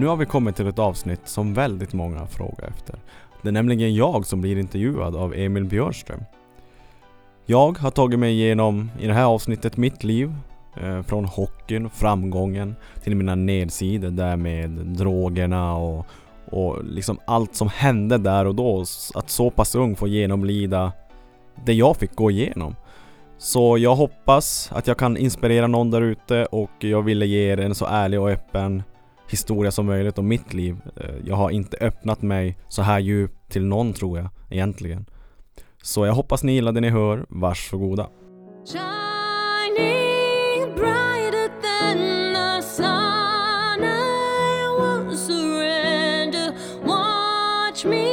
Nu har vi kommit till ett avsnitt som väldigt många frågar efter. Det är nämligen jag som blir intervjuad av Emil Björström. Jag har tagit mig igenom i det här avsnittet mitt liv. Eh, från hockeyn, framgången, till mina nedsidor där med drogerna och, och liksom allt som hände där och då. Att så pass ung få genomlida det jag fick gå igenom. Så jag hoppas att jag kan inspirera någon där ute och jag ville ge er en så ärlig och öppen historia som möjligt om mitt liv. Eh, jag har inte öppnat mig så här djupt till någon tror jag egentligen. Så jag hoppas ni gillar det ni hör. Varsågoda. Shining brighter than the sun, I won't surrender. Watch me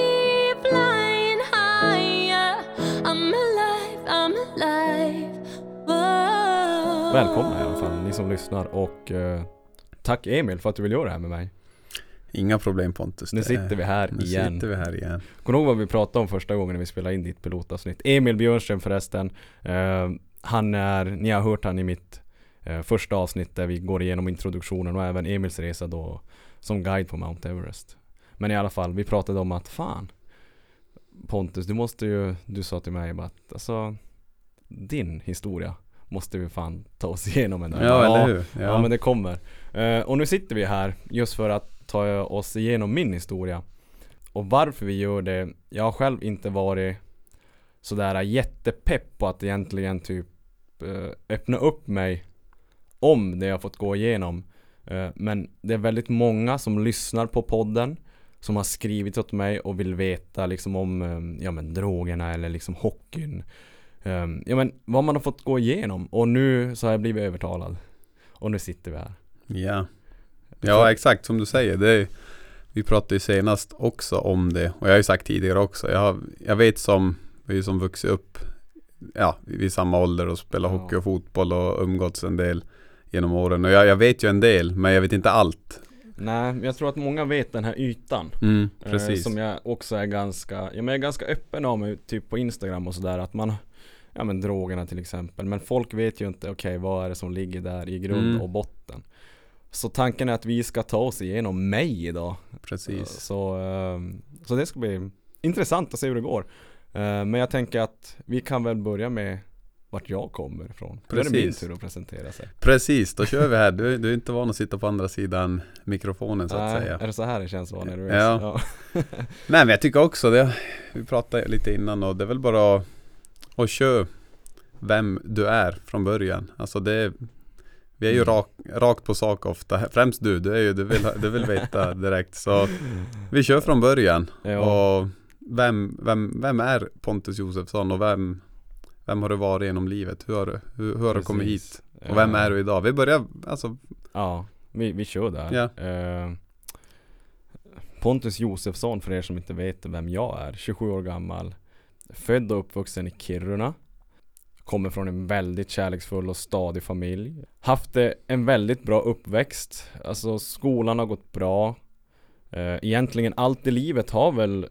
flying higher. I'm alive, I'm alive. Whoa. Välkomna i alla fall ni som lyssnar och eh, tack Emil för att du vill göra det här med mig. Inga problem Pontus. Nu sitter vi här nu igen. sitter vi här igen. Kommer du ihåg vad vi pratade om första gången när vi spelade in ditt pilotavsnitt? Emil Björnström förresten. Eh, han är, ni har hört han i mitt eh, första avsnitt där vi går igenom introduktionen och även Emils resa då som guide på Mount Everest. Men i alla fall, vi pratade om att fan Pontus, du måste ju, du sa till mig bara att alltså din historia måste vi fan ta oss igenom en dag. Ja, eller hur? Ja. men det kommer. Eh, och nu sitter vi här just för att ta oss igenom min historia. Och varför vi gör det, jag har själv inte varit sådär jättepepp på att egentligen typ eh, öppna upp mig om det jag fått gå igenom. Eh, men det är väldigt många som lyssnar på podden som har skrivit åt mig och vill veta liksom om ja, men drogerna eller liksom hockeyn. Eh, ja men vad man har fått gå igenom och nu så har jag blivit övertalad. Och nu sitter vi här. Ja. ja, exakt som du säger. Det är, vi pratade ju senast också om det. Och jag har ju sagt tidigare också. Jag, har, jag vet som, vi som vuxit upp ja, vid samma ålder och spelat Ja. hockey och fotboll och umgåtts en del genom åren. Och jag, jag vet ju en del, men jag vet inte allt. Nej, men jag tror att många vet den här ytan. Mm, Eh, precis. som jag också är ganska, ja men jag är ganska öppen av mig typ på Instagram och sådär att man Ja men drogerna till exempel, men folk vet ju inte okej vad är det som ligger där i grund Mm. och botten Så tanken är att vi ska ta oss igenom mig idag precis. Så, ehm, så det ska bli intressant att se hur det går Eh, Men jag tänker att vi kan väl börja med vart jag kommer ifrån Då är det min Precis. tur att presentera sig Precis, då kör vi här. Du, du är inte van att sitta på andra sidan mikrofonen så att Nej, säga. Är det så här det känns att vara nervös? Ja. Nej men jag tycker också det. Vi pratade lite innan och det är väl bara att, att köra vem du är från början. Alltså det vi är ju Mm. rak, rakt på sak ofta. Främst du, du, är ju, du, vill, du vill veta direkt. Så vi kör från början. Ja. Och vem, vem, vem är Pontus Josefsson och vem, vem har du varit genom livet? Hur har du, hur, hur har du kommit hit? Och vem är du idag? Vi börjar, alltså, Ja, vi, vi kör där. Eh, Pontus Josefsson för er som inte vet vem jag är, 27 år gammal. Född och uppvuxen i Kiruna. Kommer från en väldigt kärleksfull och stadig familj. Haft en väldigt bra uppväxt. Alltså skolan har gått bra. Eh, egentligen allt i livet har väl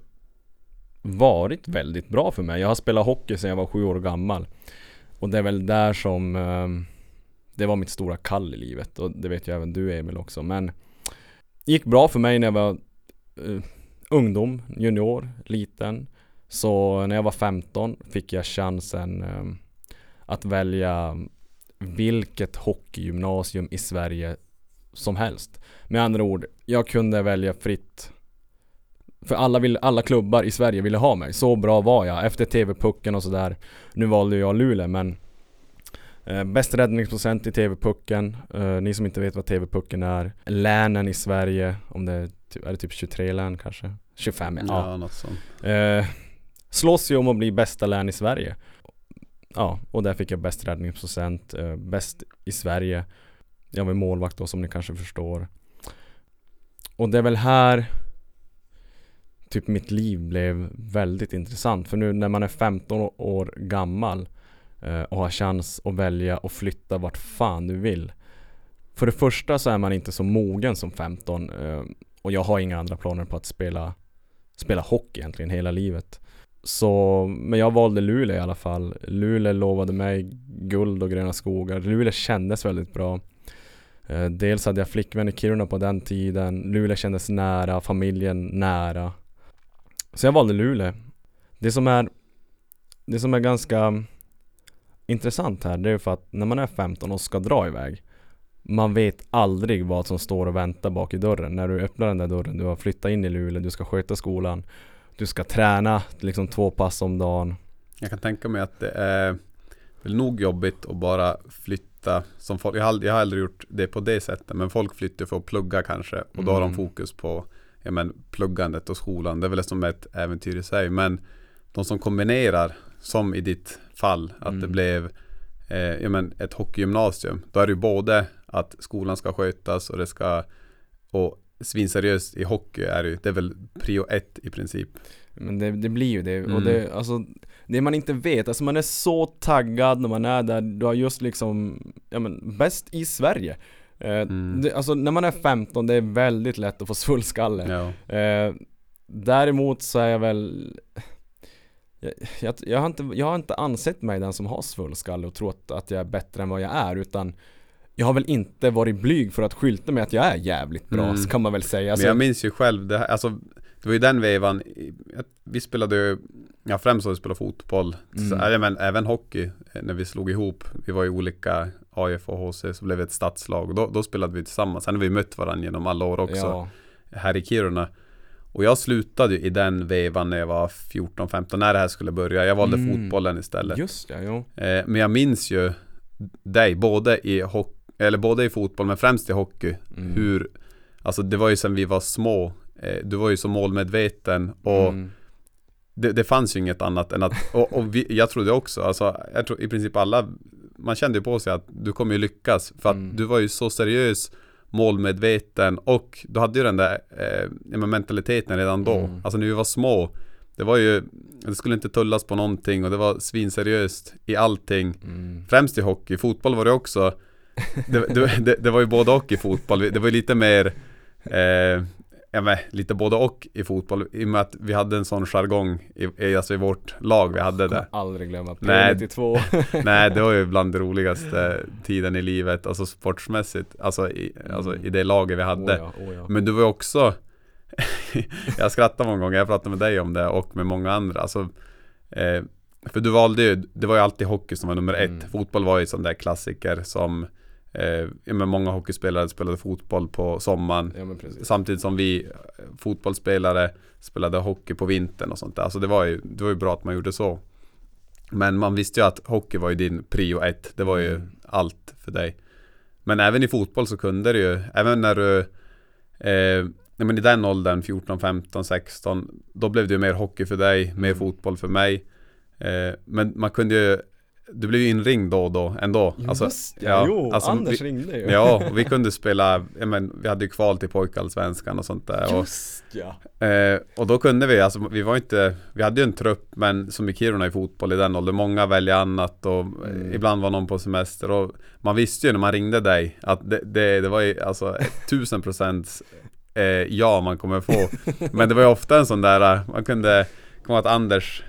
varit väldigt bra för mig. Jag har spelat hockey sedan jag var sju år gammal. Och det är väl där som ehm, det var mitt stora kall i livet och det vet ju även du Emil också men gick bra för mig när jag var eh, ungdom, junior, liten så när jag var 15 fick jag chansen eh, att välja vilket hockeygymnasium i Sverige som helst. Med andra ord, jag kunde välja fritt för alla, vill, alla klubbar i Sverige ville ha mig. Så bra var jag. Efter TV-pucken och sådär. Nu valde jag Luleå men Eh, bäst räddningsprocent i TV-pucken. Eh, ni som inte vet vad TV-pucken är. Länen i Sverige, om det är, typ, är det typ 23 län kanske? 25 ja. ja, något sånt. Eh, slåss ju om att bli bästa län i Sverige. Ja, och där fick jag bäst räddningsprocent, eh, bäst i Sverige. Jag var målvakt då som ni kanske förstår. Och det är väl här typ mitt liv blev väldigt intressant. För nu när man är 15 år gammal eh, och har chans att välja och flytta vart fan du vill. För det första så är man inte så mogen som 15 eh, och jag har inga andra planer på att spela spela hockey egentligen hela livet. Så, men jag valde Luleå i alla fall. Luleå lovade mig guld och gröna skogar. Luleå kändes väldigt bra. Eh, dels hade jag flickvän i Kiruna på den tiden, Luleå kändes nära, familjen nära. Så jag valde Luleå. Det som är, det som är ganska intressant här, det är för att när man är 15 och ska dra iväg man vet aldrig vad som står och väntar bak i dörren. När du öppnar den där dörren, du har flyttat in i Luleå, du ska sköta skolan, du ska träna liksom två pass om dagen. Jag kan tänka mig att det är väl nog jobbigt att bara flytta som folk, jag har, aldrig, jag har aldrig gjort det på det sättet men folk flyttar för att plugga kanske och då har de Mm. fokus på ja, men, pluggandet och skolan. Det är väl som ett äventyr i sig men de som kombinerar som i ditt fall att det Mm. blev eh, ja, men, ett hockeygymnasium. Då är det ju både att skolan ska skötas och det ska och svinseriöst i hockey är det ju, det är väl prio ett i princip. Men det, det blir ju det. Mm. Och det, alltså, det man inte vet, alltså man är så taggad när man är där, du har just liksom, ja men bäst i Sverige. Eh, Mm. det, alltså när man är 15, det är väldigt lätt att få svullskalle. Ja. Eh, däremot så är jag väl jag, jag, jag, har inte, jag har inte ansett mig den som har svullskalle och trott att jag är bättre än vad jag är utan jag har väl inte varit blyg för att skylta med att jag är jävligt bra, Mm. så kan man väl säga. Alltså, Men jag minns ju själv, det, här, alltså, det var ju den vevan, vi spelade ju, ja främst så vi spelade fotboll, Mm. så, ja, men även hockey eh, när vi slog ihop. Vi var ju olika AIF och HC, så blev vi ett stadslag och då, då spelade vi tillsammans. Sen har vi mött varandra genom alla år också ja, här i Kiruna. Och jag slutade ju i den vevan när jag var 14-15, när det här skulle börja. Jag valde Mm. fotbollen istället. just det, jo. Eh, men jag minns ju dig, både i, hock- eller både i fotboll men främst i hockey. Mm. Hur, alltså det var ju sen vi var små. Eh, du var ju så målmedveten och Mm. det, det fanns ju inget annat än att, och, och vi, jag trodde också, alltså jag tror i princip alla, man kände ju på sig att du kommer ju lyckas för att Mm. du var ju så seriös, målmedveten och du hade ju den där eh, mentaliteten redan då. Mm. Alltså när vi var små, det var ju, det skulle inte tullas på någonting och det var svinseriöst i allting. Mm. Främst i hockey, fotboll var det också Det, det, det, var ju både och i fotboll, det var ju lite mer eh, Ja men lite både och i fotboll i och med att vi hade en sån jargong i, i, alltså i vårt lag vi hade det aldrig glömma. Nej. P92. Nej det var ju bland det roligaste tiden i livet, alltså sportsmässigt Alltså i, alltså, i det laget vi hade Oh ja, oh ja. Men du var ju också Jag skrattar många gånger, jag pratade med dig om det och med många andra alltså, eh, För du valde ju, det var ju alltid hockey som var nummer ett Mm. Fotboll var ju sån där klassiker som eh, men Många hockeyspelare spelade fotboll på sommaren Ja. Samtidigt som vi eh, fotbollsspelare spelade hockey på vintern och sånt där. Alltså det var ju, det var ju bra att man gjorde så. Men man visste ju att hockey var ju din prio ett. Det var ju Mm. allt för dig. Men även i fotboll så kunde du ju, även när du eh, nej men i den åldern, 14, 15, 16 Då blev det ju mer hockey för dig, mer Mm. fotboll för mig eh, Men man kunde ju Du blev ju inringd då och då ändå Just ja, ja, jo, alltså, Anders vi- ringde ju. Ja, och vi kunde spela, ja, men, vi hade ju kval till pojkallsvenskan och sånt där och, Just ja. eh, och då kunde vi, alltså vi var inte Vi hade ju en trupp men som i Kiruna i fotboll i den åldern Många väljer annat och Mm. eh, ibland var någon på semester och Man visste ju när man ringde dig att det, det, det var ju alltså tusen procents eh, ja man kommer få Men det var ju ofta en sån där, eh, man kunde Komma att Anders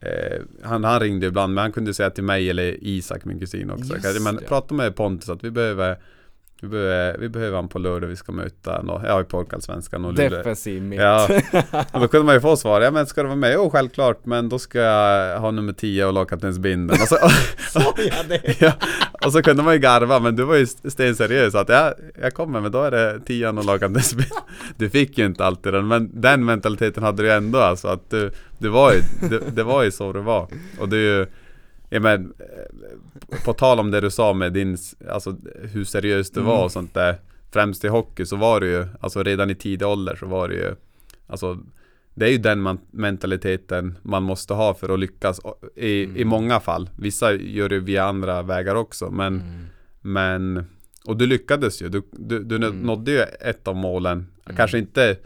eh, han, han ringde ibland men han kunde säga till mig eller Isak min kusin också Just Men prata med Pontus att vi behöver vi behöver, vi behöver han på lördag, vi ska möta nå, ja i pojkallsvenskan och Luleå. Defensiv mitt. Ja, och då kunde man ju få svar, ja men ska du vara med? Jo självklart, men då ska jag ha nummer 10 och lagkaptensbindeln och så, ja, det. ja, och så kunde man ju garva, men du var ju stenseriös. Att ja, jag kommer men då är det 10 och lagkaptensbindeln Du fick ju inte alltid den, men den mentaliteten hade du ändå alltså att du, du var ju, det, det var ju så du var. Och det är ju Ja men På tal om det du sa med din, alltså hur seriös du var Mm. och sånt där. Främst i hockey så var det ju, alltså redan i tidig ålder så var det ju Alltså Det är ju den man, mentaliteten man måste ha för att lyckas i, i Mm. många fall Vissa gör det via andra vägar också men Mm. Men Och du lyckades ju, du, du, du Mm. nådde ju ett av målen Mm. Kanske inte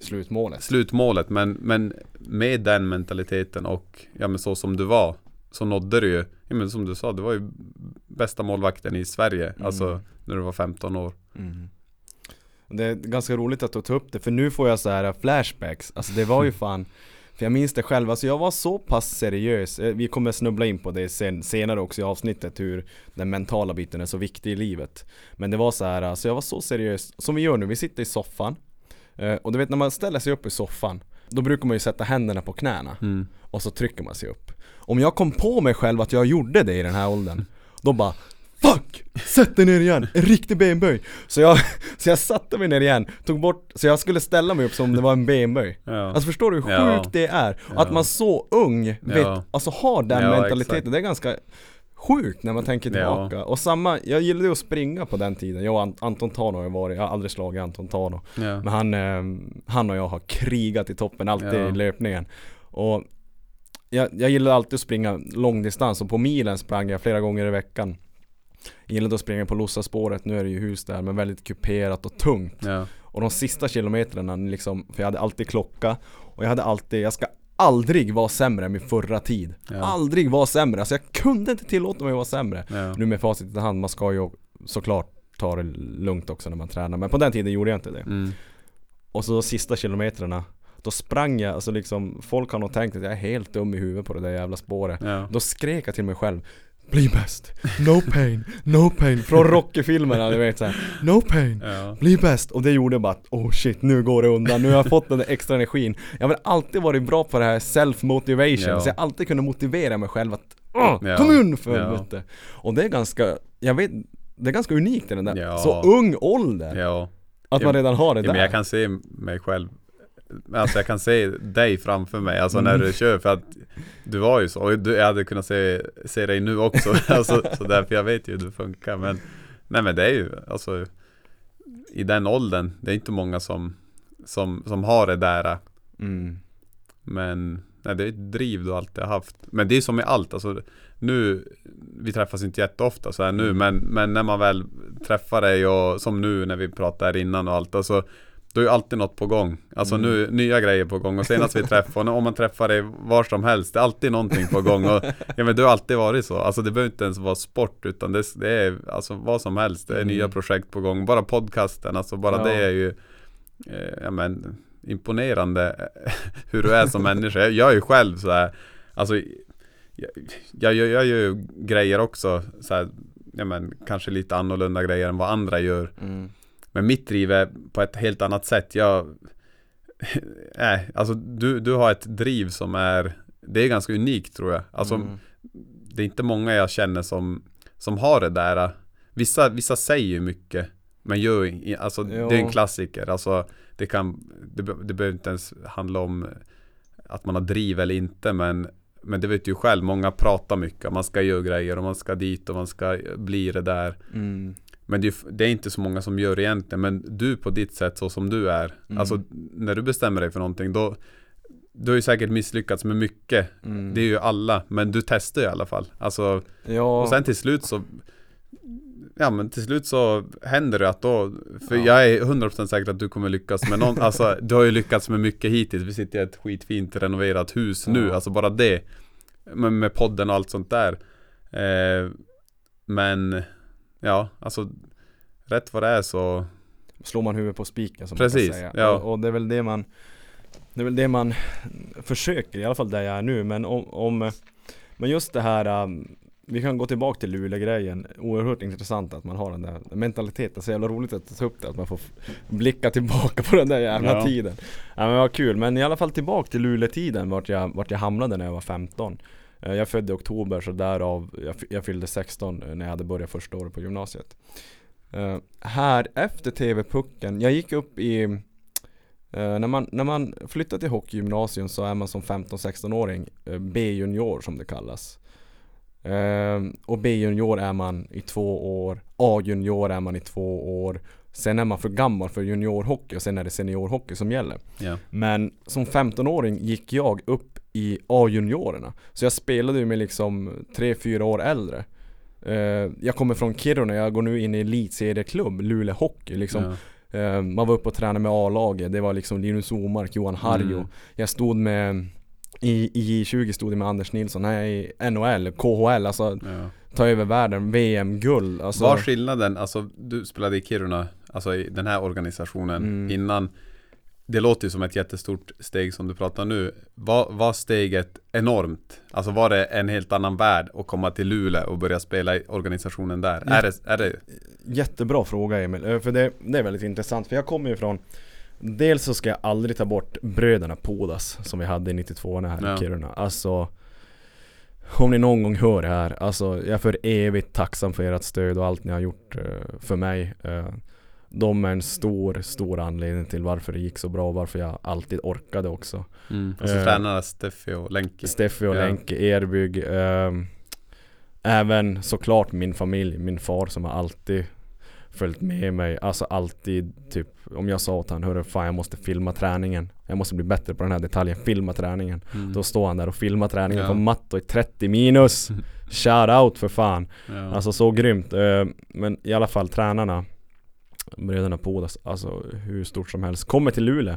Slutmålet. slutmålet men, men med den mentaliteten och ja men så som du var så nådde du ju, ja men som du sa, du var ju bästa målvakten i Sverige, Mm. alltså när du var 15 år. Det är ganska roligt att du tar upp det, för nu får jag så här flashbacks. Alltså det var ju fan För jag minns det själv, alltså jag var så pass seriös, Eh, vi kommer snubbla in på det sen, senare också i avsnittet hur den mentala biten är så viktig i livet. Men det var så här, alltså jag var så seriös, som vi gör nu, vi sitter i soffan. Eh, Och du vet när man ställer sig upp i soffan Då brukar man ju sätta händerna på knäna. Mm. och så trycker man sig upp. Om jag kom på mig själv att jag gjorde det i den här åldern Då bara Fuck! Sätt dig ner igen! En riktig benböj! Så jag, så jag satte mig ner igen, tog bort, så jag skulle ställa mig upp som om det var en benböj Ja. Alltså förstår du hur Ja. sjukt det är? Ja. att man så ung vet, Ja. alltså har den Ja, mentaliteten, exakt. det är ganska sjukt när man tänker Ja. tillbaka Och samma, jag gillade ju att springa på den tiden, jag och Ant- Anton Tano har ju varit, jag har aldrig slagit Anton Tano ja. Men han, eh, han och jag har krigat i toppen, alltid Ja. i löpningen Och jag, jag gillade alltid att springa långdistans och på milen sprang jag flera gånger i veckan Jag gillade att springa på Lossaspåret, nu är det ju hus där men väldigt kuperat och tungt ja. Och de sista kilometrarna liksom, för jag hade alltid klocka Och jag hade alltid, jag ska aldrig vara sämre än min förra tid Ja. Aldrig vara sämre, alltså jag kunde inte tillåta mig att vara sämre ja. Nu med facit i hand, man ska ju såklart ta det lugnt också när man tränar Men på den tiden gjorde jag inte det Mm. och så de sista kilometrarna Då sprang jag, alltså liksom Folk har nog tänkt att jag är helt dum i huvudet på det där jävla spåret Ja. Då skrek jag till mig själv Bli bäst! No pain! No pain! Från Rocky-filmerna du vet såhär No pain! Ja. Bli bäst! Och det gjorde bara att oh shit, nu går det undan, nu har jag fått den där extra energin Jag har alltid varit bra på det här self-motivation, Ja. så jag alltid kunde motivera mig själv att Ja. kom igen för Ja. helvete! Och det är ganska, jag vet, det är ganska unikt i den där, Ja. så ung ålder! ja. Att man redan har det Ja, där men jag kan se mig själv Alltså jag kan se dig framför mig, alltså när Mm. du kör för att Du var ju så, och du, jag hade kunnat se, se dig nu också alltså, Så därför jag vet ju hur du funkar men Nej men det är ju, alltså I den åldern, det är inte många som Som, som har det där mm. Men nej, det är ett driv du alltid har haft Men det är som i allt, alltså Nu Vi träffas inte jätteofta så här nu Mm. men, men när man väl träffar dig och som nu när vi pratade innan och allt alltså Då är alltid något på gång Alltså Mm. nu, nya grejer på gång och senast vi träffade, om man träffar dig var som helst Det är alltid någonting på gång och Ja men du har alltid varit så Alltså det behöver inte ens vara sport utan det, det är alltså vad som helst Det är Mm. nya projekt på gång Bara podcasten, alltså bara Ja. det är ju eh, Ja men imponerande hur du är som människa. Jag, jag är ju själv så här, alltså jag, jag, jag gör ju grejer också så här, ja men kanske lite annorlunda grejer än vad andra gör. Mm. Men mitt driv är på ett helt annat sätt. Jag, nej, alltså du, du har ett driv som är, det är ganska unikt tror jag. Alltså mm. det är inte många jag känner som, som har det där. Vissa, vissa säger ju mycket, men gör alltså det är en klassiker. Alltså det kan, det, det behöver inte ens handla om att man har driv eller inte, men men det vet du ju själv, många pratar mycket, man ska göra grejer och man ska dit och man ska bli det där. Mm. Men det är, det är inte så många som gör egentligen, men du på ditt sätt så som du är, Mm. alltså när du bestämmer dig för någonting då du har ju säkert misslyckats med mycket, Mm. det är ju alla, men du testar ju i alla fall. Alltså Ja, och sen till slut så Ja men till slut så händer det att då För Ja. jag är 100% säker att du kommer lyckas med någon Alltså du har ju lyckats med mycket hittills Vi sitter i ett skitfint renoverat hus nu Ja. Alltså bara det med, med podden och allt sånt där eh, Men Ja alltså Rätt vad det är så slår man huvudet på spiken som Precis, man kan säga. ja. Och, och det är väl det man Det är väl det man försöker, i alla fall där jag är nu, men om, om Men just det här um, Vi kan gå tillbaka till Luleå-grejen Oerhört intressant att man har den där mentaliteten, så jävla roligt att ta upp det, att man får blicka tillbaka på den där jävla Ja. tiden Ja men vad kul, men i alla fall tillbaka till Luleå-tiden vart jag, vart jag hamnade när jag var 15 Eh, Eh, jag är född i oktober så därav, jag, jag fyllde 16 eh, när jag hade börjat första året på gymnasiet. Eh, här efter TV-pucken, jag gick upp i när, man, när man flyttar till hockeygymnasium så är man som 15-16-åring B-junior som det kallas. Och B-junior är man i två år A-junior är man i två år Sen är man för gammal för juniorhockey och sen är det seniorhockey som gäller. Ja. Men som 15-åring gick jag upp i A-juniorerna. Så jag spelade ju med liksom 3-4 år äldre. Eh, Jag kommer från Kiruna, jag går nu in i elitserieklubb, Luleå Hockey liksom. Eh, Man var uppe och tränade med A-laget, det var liksom Linus Omark, Johan Harjo. Mm. Jag stod med i, i J20 stod jag med Anders Nilsson, nej i NHL, KHL, alltså ja. ta över världen, VM-guld alltså, Var skillnaden, alltså du spelade i Kiruna Alltså i den här organisationen Mm. innan det låter ju som ett jättestort steg som du pratar nu. Var, var steget enormt? Alltså var det en helt annan värld att komma till Luleå och börja spela i organisationen där? Ja. Är, det, är det? Jättebra fråga Emil, Eh, för det, det är väldigt intressant för jag kommer ju från Dels så ska jag aldrig ta bort bröderna Podas som vi hade i 92 här Ja. i Kiruna Alltså Om ni någon gång hör det här, alltså jag är för evigt tacksam för ert stöd och allt ni har gjort eh, för mig Eh, De är en stor, stor anledning till varför det gick så bra och varför jag alltid orkade också Mm. Och så Eh, tränarna Steffi och Lenki. Steffi och Ja. Lenke, Erbygg ehm, Även såklart min familj, min far som har alltid följt med mig Alltså alltid typ Om jag sa åt han hörru fan jag måste filma träningen Jag måste bli bättre på den här detaljen, filma träningen Mm. Då står han där och filmar träningen Ja. på matte i 30 minus Shout out för fan ja. Alltså så grymt Eh, Men i alla fall tränarna Bröderna Podas, alltså hur stort som helst. Kommer till Luleå.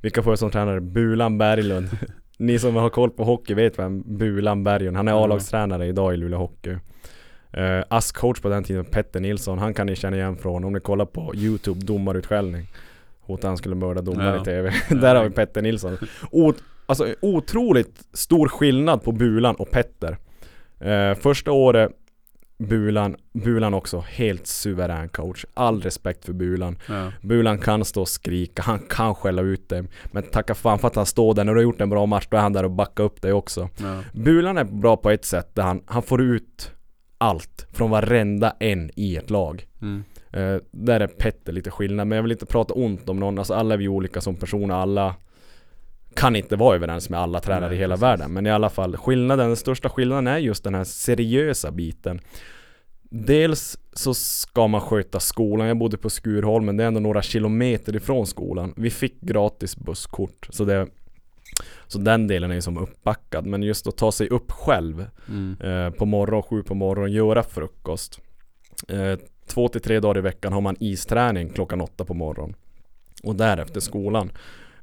Vilka får jag som tränare? Bulan Berglund. Ni som har koll på hockey vet vem Bulan Berglund Han är. A-lagstränare idag i Luleå Hockey. Uh, ASK-coach på den tiden, Petter Nilsson Han kan ni känna igen från om ni kollar på Youtube domarutskällning Hot han skulle mörda domare Ja. i TV Där har vi Petter Nilsson. O- Alltså otroligt stor skillnad på Bulan och Petter. Eh, Första året Bulan, Bulan också helt suverän coach. All respekt för Bulan. ja. Bulan kan stå och skrika, han kan skälla ut dig. Men tacka fan för att han står där. När du har gjort en bra match, då är han där och backar upp dig också. ja. Bulan är bra på ett sätt där han, han får ut allt från varenda en i ett lag. Mm. Eh, där är Petter lite skillnad, men jag vill inte prata ont om någon. Alltså alla är vi olika som personer, alla kan inte vara överens med alla tränare i hela världen. Men i alla fall, skillnaden, den största skillnaden är just den här seriösa biten. Dels så ska man sköta skolan, jag bodde på Skurholmen, det är ändå några kilometer ifrån skolan. Vi fick gratis busskort, så det så den delen är ju som uppbackad, men just att ta sig upp själv Mm. eh, på morgon, sju på morgonen, göra frukost. Eh, två till tre dagar i veckan har man isträning klockan åtta på morgonen. Och därefter skolan.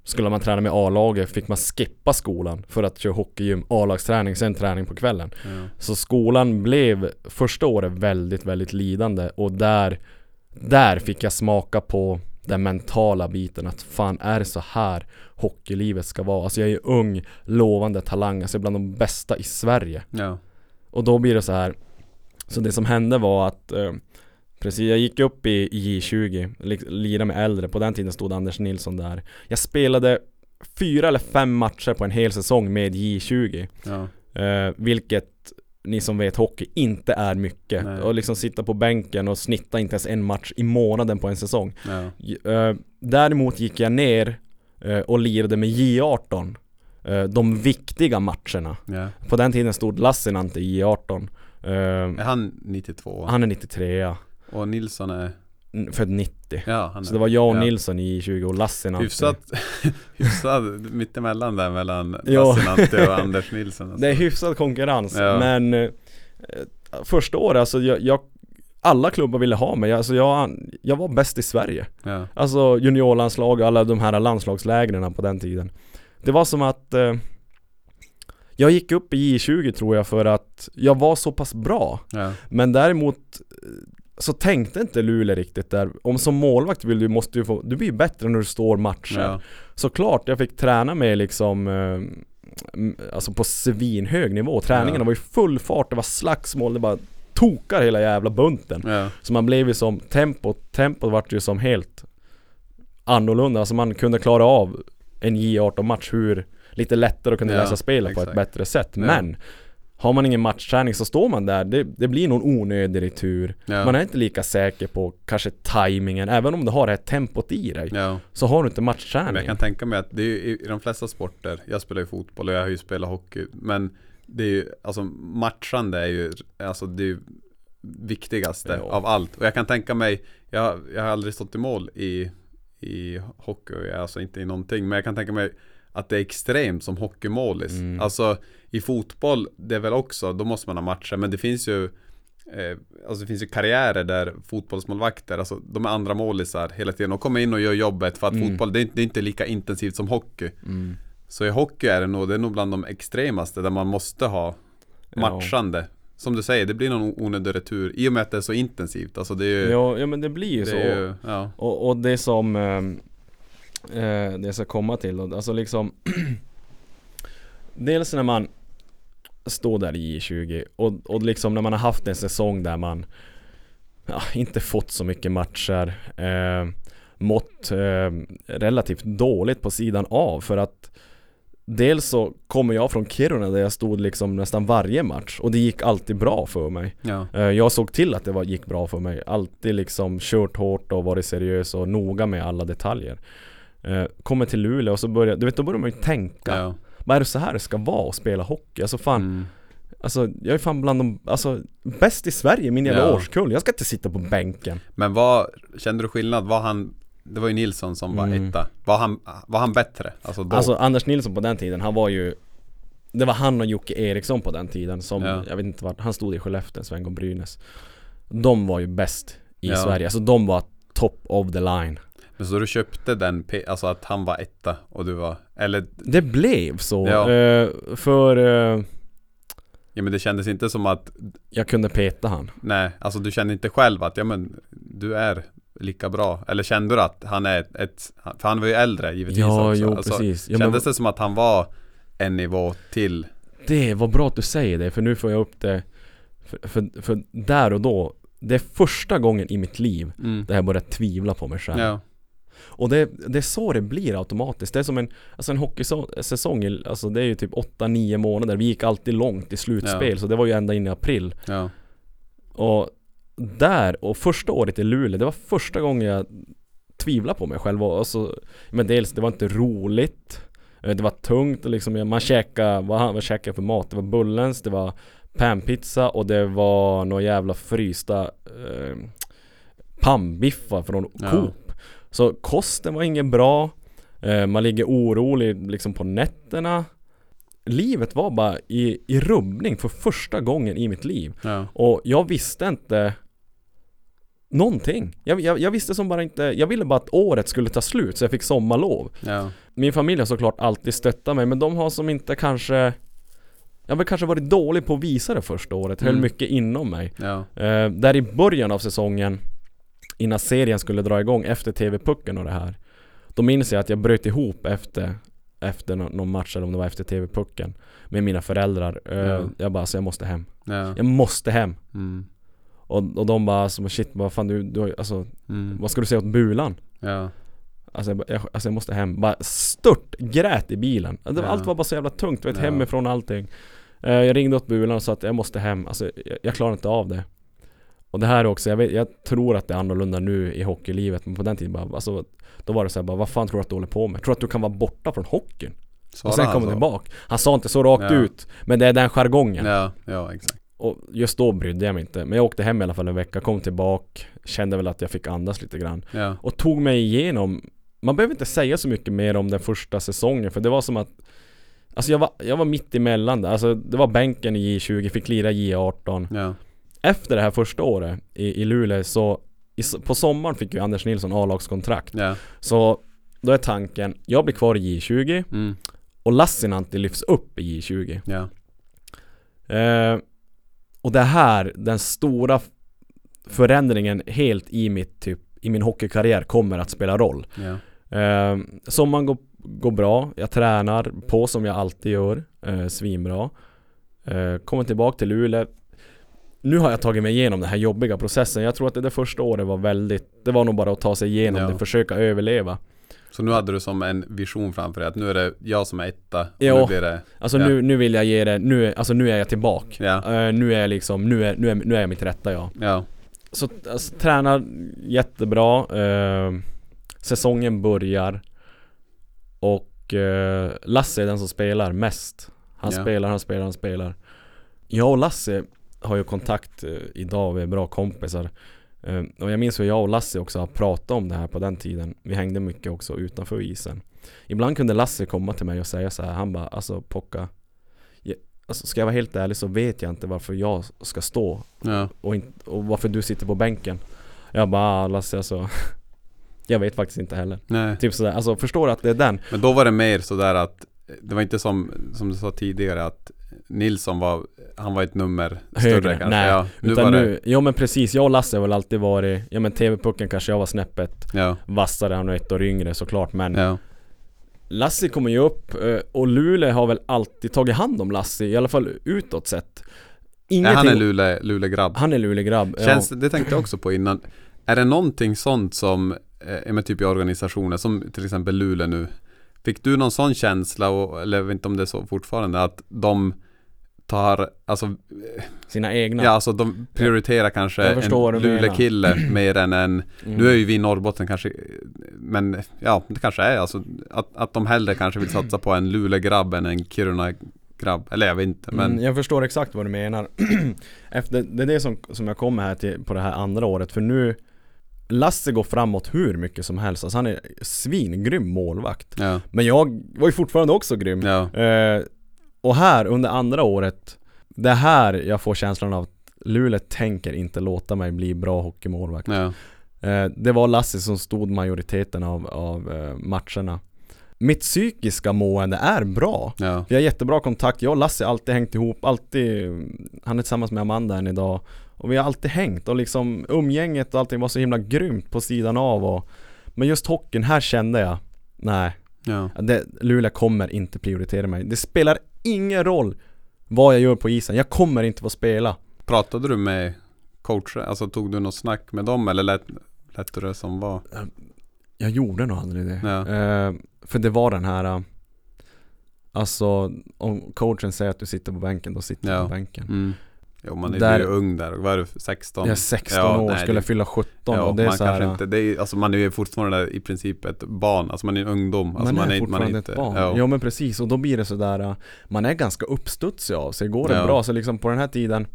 Skulle man träna med A-laget fick man skippa skolan för att köra hockeygym, A-lagsträning, sen träning på kvällen. Ja. Så skolan blev första året väldigt, väldigt lidande och där, där fick jag smaka på den mentala biten att fan är det så här hockeylivet ska vara? Alltså jag är ung, lovande talang, alltså jag är bland de bästa i Sverige. ja. Och då blir det så här Så det som hände var att eh, Precis, jag gick upp i, i J20 li- Lirade med äldre, på den tiden stod Anders Nilsson där Jag spelade Fyra eller fem matcher på en hel säsong med J20 ja. eh, Vilket Ni som vet hockey inte är mycket Nej. Och liksom sitta på bänken och snitta inte ens en match i månaden på en säsong ja. Eh, Däremot gick jag ner eh, och lirade med J18 eh, De viktiga matcherna ja. på den tiden stod Lassinantti i 18 Är han 92? Han är 93 Och Nilsson är? n- Född 90 Ja, han är. Så det var jag och ja. Nilsson i 20 och Lassinantti Hyfsat, hyfsat mittemellan där mellan. Lassinantti och Anders Nilsson alltså. Det är hyfsad konkurrens Ja. men eh, Första året alltså jag, jag alla klubbar ville ha mig, alltså jag, jag var bäst i Sverige Ja, Alltså juniorlandslag och alla de här landslagslägren på den tiden Det var som att eh, Jag gick upp i J20 tror jag för att jag var så pass bra ja, Men däremot så tänkte inte Luleå riktigt där. Om som målvakt vill du, måste du få, du blir ju bättre när du står matcher. Ja, Såklart, jag fick träna med liksom eh, Alltså på svinhög nivå, träningarna Ja. var ju full fart, det var slagsmål, det bara tokar hela jävla bunten. Ja, Så man blev ju som, tempot, tempot vart ju som helt annorlunda, alltså man kunde klara av en J18 match hur lite lättare och kunde läsa spelet på ett bättre sätt. Men har man ingen matchträning så står man där, det, det blir någon onödig retur ja, Man är inte lika säker på kanske tajmingen, även om du har det här tempot i dig ja. Så har du inte Men matchträning jag kan tänka mig att det är ju i, de flesta sporter, jag spelar ju fotboll och jag har ju spelat hockey, men det är ju, alltså matchande är ju, alltså det är ju viktigaste Ja. av allt. Och jag kan tänka mig, jag, jag har aldrig stått i mål i, i hockey, alltså inte i någonting, men jag kan tänka mig att det är extremt som hockeymålis. Mm. Alltså i fotboll, det är väl också, då måste man ha matcher, men det finns ju Eh, alltså det finns ju karriärer där fotbollsmålvakter, alltså de är andra målisar hela tiden och kommer in och gör jobbet för att Mm. fotboll, det är, inte- det är inte lika intensivt som hockey. mm. Så i hockey är det nog, det är nog bland de extremaste där man måste ha matchande. Som du säger, det blir någon onödig retur i och med att det är så intensivt. Alltså det är ju, ja, ja men det blir ju det så ju ja, och, och det som ehm, eh, det jag ska komma till. Alltså liksom Dels när man står där i J20 och, och liksom när man har haft en säsong där man ja, inte fått så mycket matcher eh, Mått eh, relativt dåligt på sidan av för att Dels så kommer jag från Kiruna där jag stod liksom nästan varje match och det gick alltid bra för mig Ja. Eh, Jag såg till att det var, gick bra för mig. Alltid liksom kört hårt och varit seriös och noga med alla detaljer. Eh, Kommer till Luleå och så börjar, du vet då börjar man ju tänka. Ja. Vad är det så här det ska vara att spela hockey? Alltså fan, Mm. alltså jag är fan bland de, alltså bäst i Sverige min jävla Ja. årskull. Jag ska inte sitta på bänken. Men vad, kände du skillnad? Var han, det var ju Nilsson som var Mm. etta. Var han, var han bättre? Alltså då? Alltså Anders Nilsson på den tiden, han var ju Det var han och Jocke Eriksson på den tiden som, Ja. jag vet inte vart, han stod i Skellefteå, Sven och Brynäs De var ju bäst i Ja. Sverige, alltså de var top of the line Men så du köpte den, alltså att han var etta och du var, eller? Det blev så, Ja. eh, för eh, Ja men det kändes inte som att jag kunde peta han. Nej, alltså du kände inte själv att ja men Du är lika bra. Eller kände du att han är ett, ett För han var ju äldre givetvis Ja, också. jo alltså, precis. Ja, Kändes men det som att han var en nivå till? Det var bra att du säger det, för nu får jag upp det. För, för, för där och då Det är första gången i mitt liv mm. där jag började tvivla på mig själv. Ja, Och det, det är så det blir automatiskt. Det är som en, alltså en hockeysäsong, alltså det är ju typ 8-9 månader. Vi gick alltid långt i slutspel, Ja. så det var ju ända in i april. ja, Och där, och första året i Luleå, det var första gången jag tvivlade på mig själv. Och alltså, men dels, det var inte roligt. Det var tungt och liksom, man käkade, vad, vad käkade jag för mat? Det var Bullens, det var panpizza och det var några jävla frysta eh, pannbiffar från Ja. Så kosten var ingen bra. Eh, man ligger orolig liksom på nätterna. Livet var bara i, i rubbning för första gången i mitt liv. ja, Och jag visste inte Någonting. Jag, jag, jag visste som bara inte, jag ville bara att året skulle ta slut så jag fick sommarlov. ja, Min familj har såklart alltid stöttat mig men de har som inte kanske Jag har kanske varit dålig på att visa det första året, höll Mm. mycket inom mig. ja, Eh, där i början av säsongen Innan serien skulle dra igång efter TV-pucken och det här Då minns jag att jag bröt ihop efter Efter nå- någon match eller om det var efter TV-pucken Med mina föräldrar. Eh, Ja. Jag bara, så jag måste hem. Ja, Jag måste hem. Mm, och, och de bara som shit, vad fan du, du alltså mm, vad ska du säga åt Bulan? ja, Alltså jag, jag, alltså jag måste hem, bara stört grät i bilen. Var- Ja. Allt var bara så jävla tungt, vet Ja. hemifrån allting. Eh, Jag ringde åt Bulan och sa att jag måste hem, alltså jag, jag klarar inte av det Och det här också, jag, vet, jag tror att det är annorlunda nu i hockeylivet Men på den tiden bara, alltså Då var det så här, bara, vad fan tror du att du håller på med? Tror du att du kan vara borta från hockeyn? Svarade och sen han kommer så? du tillbaka. Han sa inte så rakt Ja. ut Men det är den jargongen. Ja, ja exakt. Och just då brydde jag mig inte. Men jag åkte hem i alla fall en vecka, kom tillbaka Kände väl att jag fick andas lite grann. Ja, Och tog mig igenom Man behöver inte säga så mycket mer om den första säsongen För det var som att Alltså jag var, jag var mitt emellan där, alltså det var bänken i J20, fick lira J18 ja, Efter det här första året i, i Luleå så i, På sommaren fick ju Anders Nilsson A-lagskontrakt ja, Så Då är tanken, jag blir kvar i J20 mm, Och Lassinantti lyfts upp i J20 ja, Eh, och det här, den stora förändringen helt i mitt typ, i min hockeykarriär kommer att spela roll. ja, Eh, sommaren går, går bra, jag tränar på som jag alltid gör, eh, svinbra. Eh, kommer tillbaka till Luleå. Nu har jag tagit mig igenom den här jobbiga processen. Jag tror att det där första året var väldigt, det var nog bara att ta sig igenom Ja. det, försöka överleva. Så nu hade du som en vision framför dig att nu är det jag som är etta Ja. nu blir det Alltså Ja. nu, nu vill jag ge det, nu, alltså nu är jag tillbaka. Ja, Eh, nu är jag liksom, nu är, nu är, nu är jag mitt rätta jag. ja, Så alltså, tränar jättebra eh, Säsongen börjar Och eh, Lasse är den som spelar mest Han Ja. spelar, han spelar, han spelar Jag och Lasse har ju kontakt eh, idag, vi är bra kompisar. Eh, Och jag minns hur jag och Lasse också har pratat om det här på den tiden. Vi hängde mycket också utanför isen. Ibland kunde Lasse komma till mig och säga så här, han bara alltså Pocka Alltså ska jag vara helt ärlig så vet jag inte varför jag ska stå ja, och, in, och varför du sitter på bänken. Jag bara ah, Lasse alltså Jag vet faktiskt inte heller. Nej. Typ sådär, alltså förstår du att det är den? Men då var det mer sådär att Det var inte som, som du sa tidigare att Nilsson var, han var ett nummer Högre, större kanske. nej. Ja, nu Utan var nu, det, ja men precis, jag och Lasse har väl alltid varit, ja men TV-pucken kanske jag var snäppet ja, vassare, han är ett år yngre såklart men ja, Lassie kommer ju upp eh, och Luleå har väl alltid tagit hand om Lassie, i alla fall utåt sett nej, Ingenting, han är Luleå, Luleå-grabb. han är Luleå-grabb Känns, det tänkte jag också på innan. Är det någonting sånt som, eh, typ i organisationer, som till exempel Luleå nu. Fick du någon sån känsla, och, eller jag vet inte om det är så fortfarande, att de tar, alltså, Sina egna. Ja alltså de prioriterar kanske en. Luleå-kille mer än en, Mm. nu är ju vi i Norrbotten kanske, men ja, det kanske är alltså, att, att de hellre kanske vill satsa på en Luleå-grabb än en Kiruna-grabb, eller jag vet inte, men Mm, jag förstår exakt vad du menar. Efter, Det är det som, som jag kommer här till på det här andra året för nu Lasse går framåt hur mycket som helst, alltså han är svingrym målvakt. Ja, Men jag var ju fortfarande också grym. Ja, eh, Och här under andra året Det är här jag får känslan av att Luleå tänker inte låta mig bli bra hockeymålvakt. Ja, eh, Det var Lasse som stod majoriteten av, av eh, matcherna. Mitt psykiska mående är bra. Ja, vi har jättebra kontakt, jag och Lasse har alltid hängt ihop, alltid Han är tillsammans med Amanda än idag. Och vi har alltid hängt och liksom umgänget och allting var så himla grymt på sidan av och Men just hockeyn, här kände jag Nej, ja, det, Luleå kommer inte prioritera mig. Det spelar ingen roll vad jag gör på isen, jag kommer inte få spela Pratade du med coacher? Alltså tog du något snack med dem eller lät, lät du det som var? Jag gjorde nog aldrig det Ja. eh, För det var den här äh, Alltså om coachen säger att du sitter på bänken, då sitter du Ja. på bänken Mm. Jo man är Där- ju ung där, vad är du, 16? Jag är 16 Ja, år, nej, skulle det- fylla 17 Ja, och det är man så här, inte, det är, alltså man är ju fortfarande i princip ett barn, alltså man är en ungdom. Alltså man, är inte- fortfarande inte, ett barn. Ja, Ja. men precis, och då blir det sådär äh, Man är ganska uppstudsig av sig, går det Ja. bra så liksom på den här tiden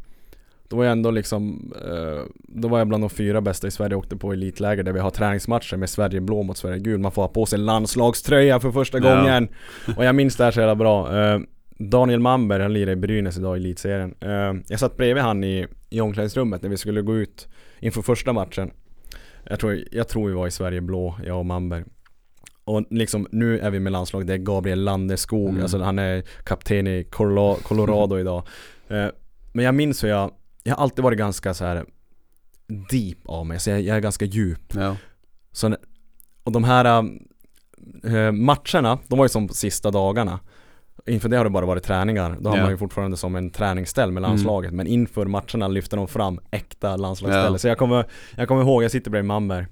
Då var jag ändå liksom eh, Då var jag bland de fyra bästa i Sverige, åkte på elitläger där vi har träningsmatcher med Sverige blå mot Sverige gul Man får ha på sig en landslagströja för första gången Och jag minns det här så jävla bra Eh, Daniel Mamber, han lirar i Brynäs idag i elitserien. Eh, Jag satt bredvid han i, i omklädningsrummet när vi skulle gå ut inför första matchen. Jag tror, jag tror vi var i Sverige blå, jag och Mamber. Och liksom nu är vi med landslag, det är Gabriel Landeskog, Mm. alltså han är kapten i Colo- Colorado idag. Eh, Men jag minns hur jag, jag har alltid varit ganska så här deep av mig, så jag, jag är ganska djup. Ja, så, Och de här eh, matcherna, de var ju som sista dagarna Inför det har det bara varit träningar, då har Ja. man ju fortfarande som en träningsställ med landslaget. Men inför matcherna lyfter de fram äkta landslagsställe Ja. Så jag kommer, jag kommer ihåg, jag sitter bredvid Mamber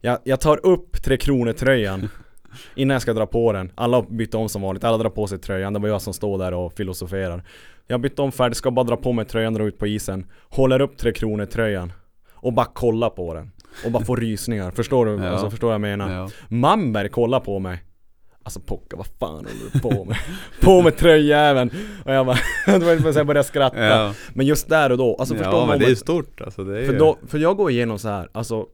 jag, jag tar upp Tre Kronor tröjan Innan jag ska dra på den, alla bytte om som vanligt, alla drar på sig tröjan, det var jag som står där och filosoferar. Jag bytte om färdigt, ska bara dra på mig tröjan och dra ut på isen. Håller upp Tre Kronor tröjan Och bara kolla på den. Och bara får rysningar, förstår du? Ja. Alltså förstår jag menar? ja, Mamber kollar på mig Alltså Pocka, vad fan håller du på med? på med tröjjäveln! Och jag bara, ungefär så jag började skratta ja. Men just där och då, alltså förstå ja men det är stort alltså. Det är för, då, för jag går igenom så här, alltså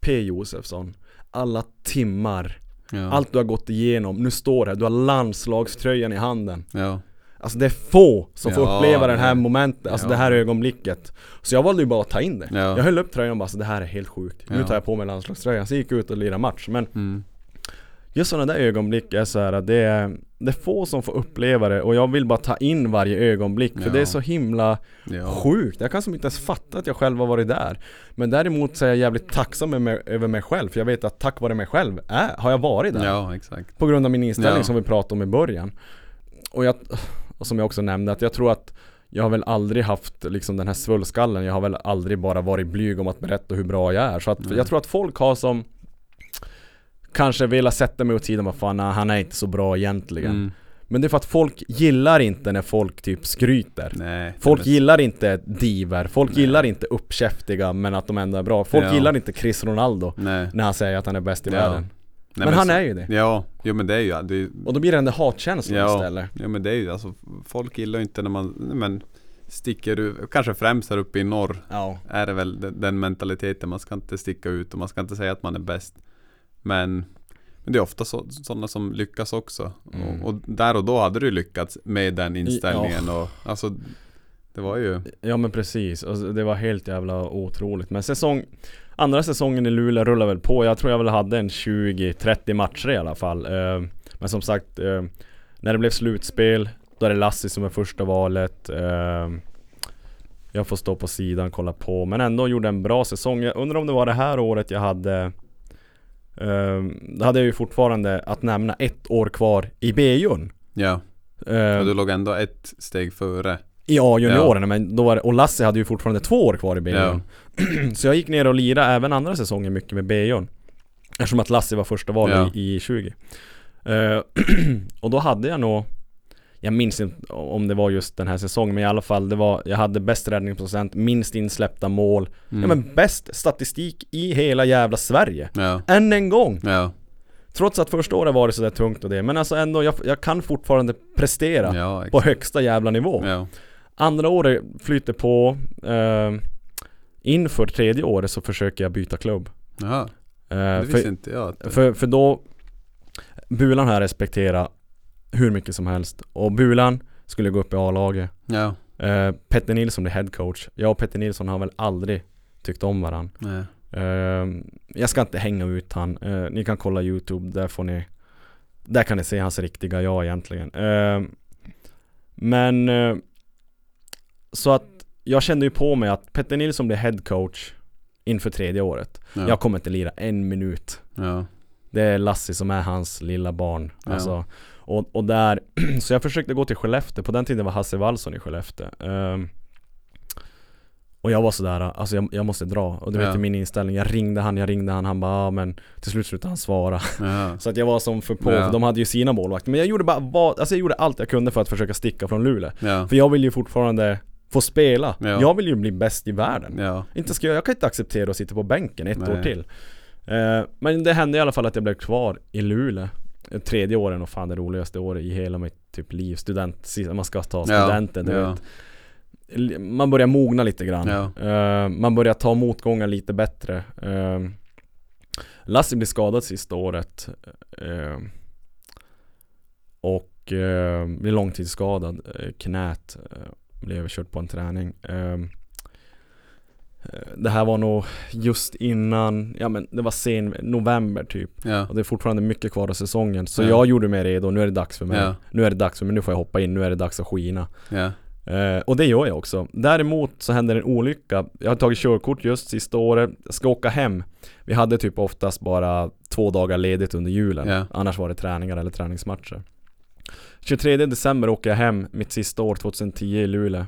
P Josefsson Alla timmar, ja, allt du har gått igenom, nu står det här, du har landslagströjan i handen ja, Alltså det är få som får Ja, uppleva det här momentet, alltså Ja. det här ögonblicket Så jag valde ju bara att ta in det Ja. Jag höll upp tröjan och bara, så det här är helt sjukt Nu tar jag på mig landslagströjan, så gick jag ut och lirade match men mm, Just sådana där ögonblick är så här, det är, det är få som får uppleva det och jag vill bara ta in varje ögonblick för Ja. det är så himla ja, sjukt. Jag kan som inte ens fatta att jag själv har varit där. Men däremot så är jag jävligt tacksam över mig själv för jag vet att tack vare mig själv är, har jag varit där. ja, exakt. På grund av min inställning Ja. som vi pratade om i början. Och, jag, och som jag också nämnde att jag tror att jag har väl aldrig haft liksom den här svullskallen. Jag har väl aldrig bara varit blyg om att berätta hur bra jag är. Så att jag tror att folk har som Kanske velat sätta mig åt sidan och bara fan nej, han är inte så bra egentligen. Mm, Men det är för att folk gillar inte när folk typ skryter. nej. Folk men- gillar inte diver, folk Nej. gillar inte uppkäftiga men att de ändå är bra. Folk Ja. gillar inte Chris Ronaldo Nej. när han säger att han är bäst i Ja. världen. Nej, men han så- är ju det. Ja, jo men det är ju, det är, Och då blir det den där hatkänslan Ja. istället. ja men det är ju alltså, folk gillar ju inte när man, men sticker ut, kanske främst här uppe i norr Ja. är det väl den mentaliteten, man ska inte sticka ut och man ska inte säga att man är bäst. Men, men det är ofta så, sådana som lyckas också. Mm. Och, och där och då hade du lyckats med den inställningen och alltså Det var ju, Ja men precis, alltså, det var helt jävla otroligt. Men säsong Andra säsongen i Luleå rullar väl på, jag tror jag väl hade en 20-30 matcher i alla fall. Eh, Men som sagt, eh, när det blev slutspel Då är det Lassie som är första valet ehm, Jag får stå på sidan, kolla på Men ändå gjorde en bra säsong Jag undrar om det var det här året jag hade Då hade jag ju fortfarande att nämna ett år kvar i B-jun. Ja, Ehm, och du låg ändå ett steg före. I A-juniorerna men då var det, och Lassie hade ju fortfarande två år kvar i B-jun. Ja, Så jag gick ner och lirade även andra säsongen mycket med B-jun. Eftersom att Lassie var första val Ja. i, i 20 Eh, Och då hade jag nog Jag minns inte om det var just den här säsongen men i alla fall det var Jag hade bäst räddningsprocent, minst insläppta mål. Mm. Ja men bäst statistik i hela jävla Sverige. Ja, Än en gång! ja, Trots att första året var det sådär tungt och det Men alltså ändå, jag, jag kan fortfarande prestera ja, På högsta jävla nivå. Andra året flyter på eh, Inför tredje året så försöker jag byta klubb. Jaha, eh, det visste för, inte jag. Att, för, för då Bulan har jag respekterat hur mycket som helst. Och Bulan skulle gå upp i A-laget. Ja, eh, Petter Nilsson blir headcoach Jag och Petter Nilsson har väl aldrig tyckt om varandra nej, eh, Jag ska inte hänga ut han. Eh, Ni kan kolla youtube, där får ni Där kan ni se hans riktiga jag egentligen. Eh, Men eh, Så att Jag kände ju på mig att Petter Nilsson blir headcoach Inför tredje året. Ja, Jag kommer inte lira en minut. Ja, Det är Lassie som är hans lilla barn. Ja. alltså, och, och där, så jag försökte gå till Skellefteå, på den tiden var Hasse Wallson i Skellefteå. Ehm, Och jag var sådär, alltså jag, jag måste dra. Och du vet Ja. ju min inställning, jag ringde han, jag ringde han, han bara ah, men Till slut slutade han svara. Ja, Så att jag var som för på, Ja. för de hade ju sina målvakter. Men jag gjorde bara vad, alltså jag gjorde allt jag kunde för att försöka sticka från Luleå. För jag vill ju fortfarande få spela. Ja. Jag vill ju bli bäst i världen. Inte ska jag, jag kan inte acceptera att sitta på bänken ett Nej. år till. Eh, Men det hände i alla fall att jag blev kvar i Luleå Tredje åren och fan det roligaste året i hela mitt typ liv. Student, man ska ta Ja, studenten du ja. vet. Man börjar mogna lite grann. Ja. eh, Man börjar ta motgångar lite bättre. Eh, Lassie blir skadad sista året eh, Och blir långtidsskadad Knät Blev kört på en träning Det här var nog just innan, ja men det var sen november typ ja, Och det är fortfarande mycket kvar av säsongen Så Ja. jag gjorde mig redo, nu är det dags för mig Ja. Nu är det dags för mig, nu får jag hoppa in, nu är det dags att skina Eh, och det gör jag också. Däremot så händer en olycka. Jag har tagit körkort just sista året. Jag ska åka hem. Vi hade typ oftast bara två dagar ledigt under julen. Annars var det träningar eller träningsmatcher. 23 december åker jag hem mitt sista år 2010 i Luleå.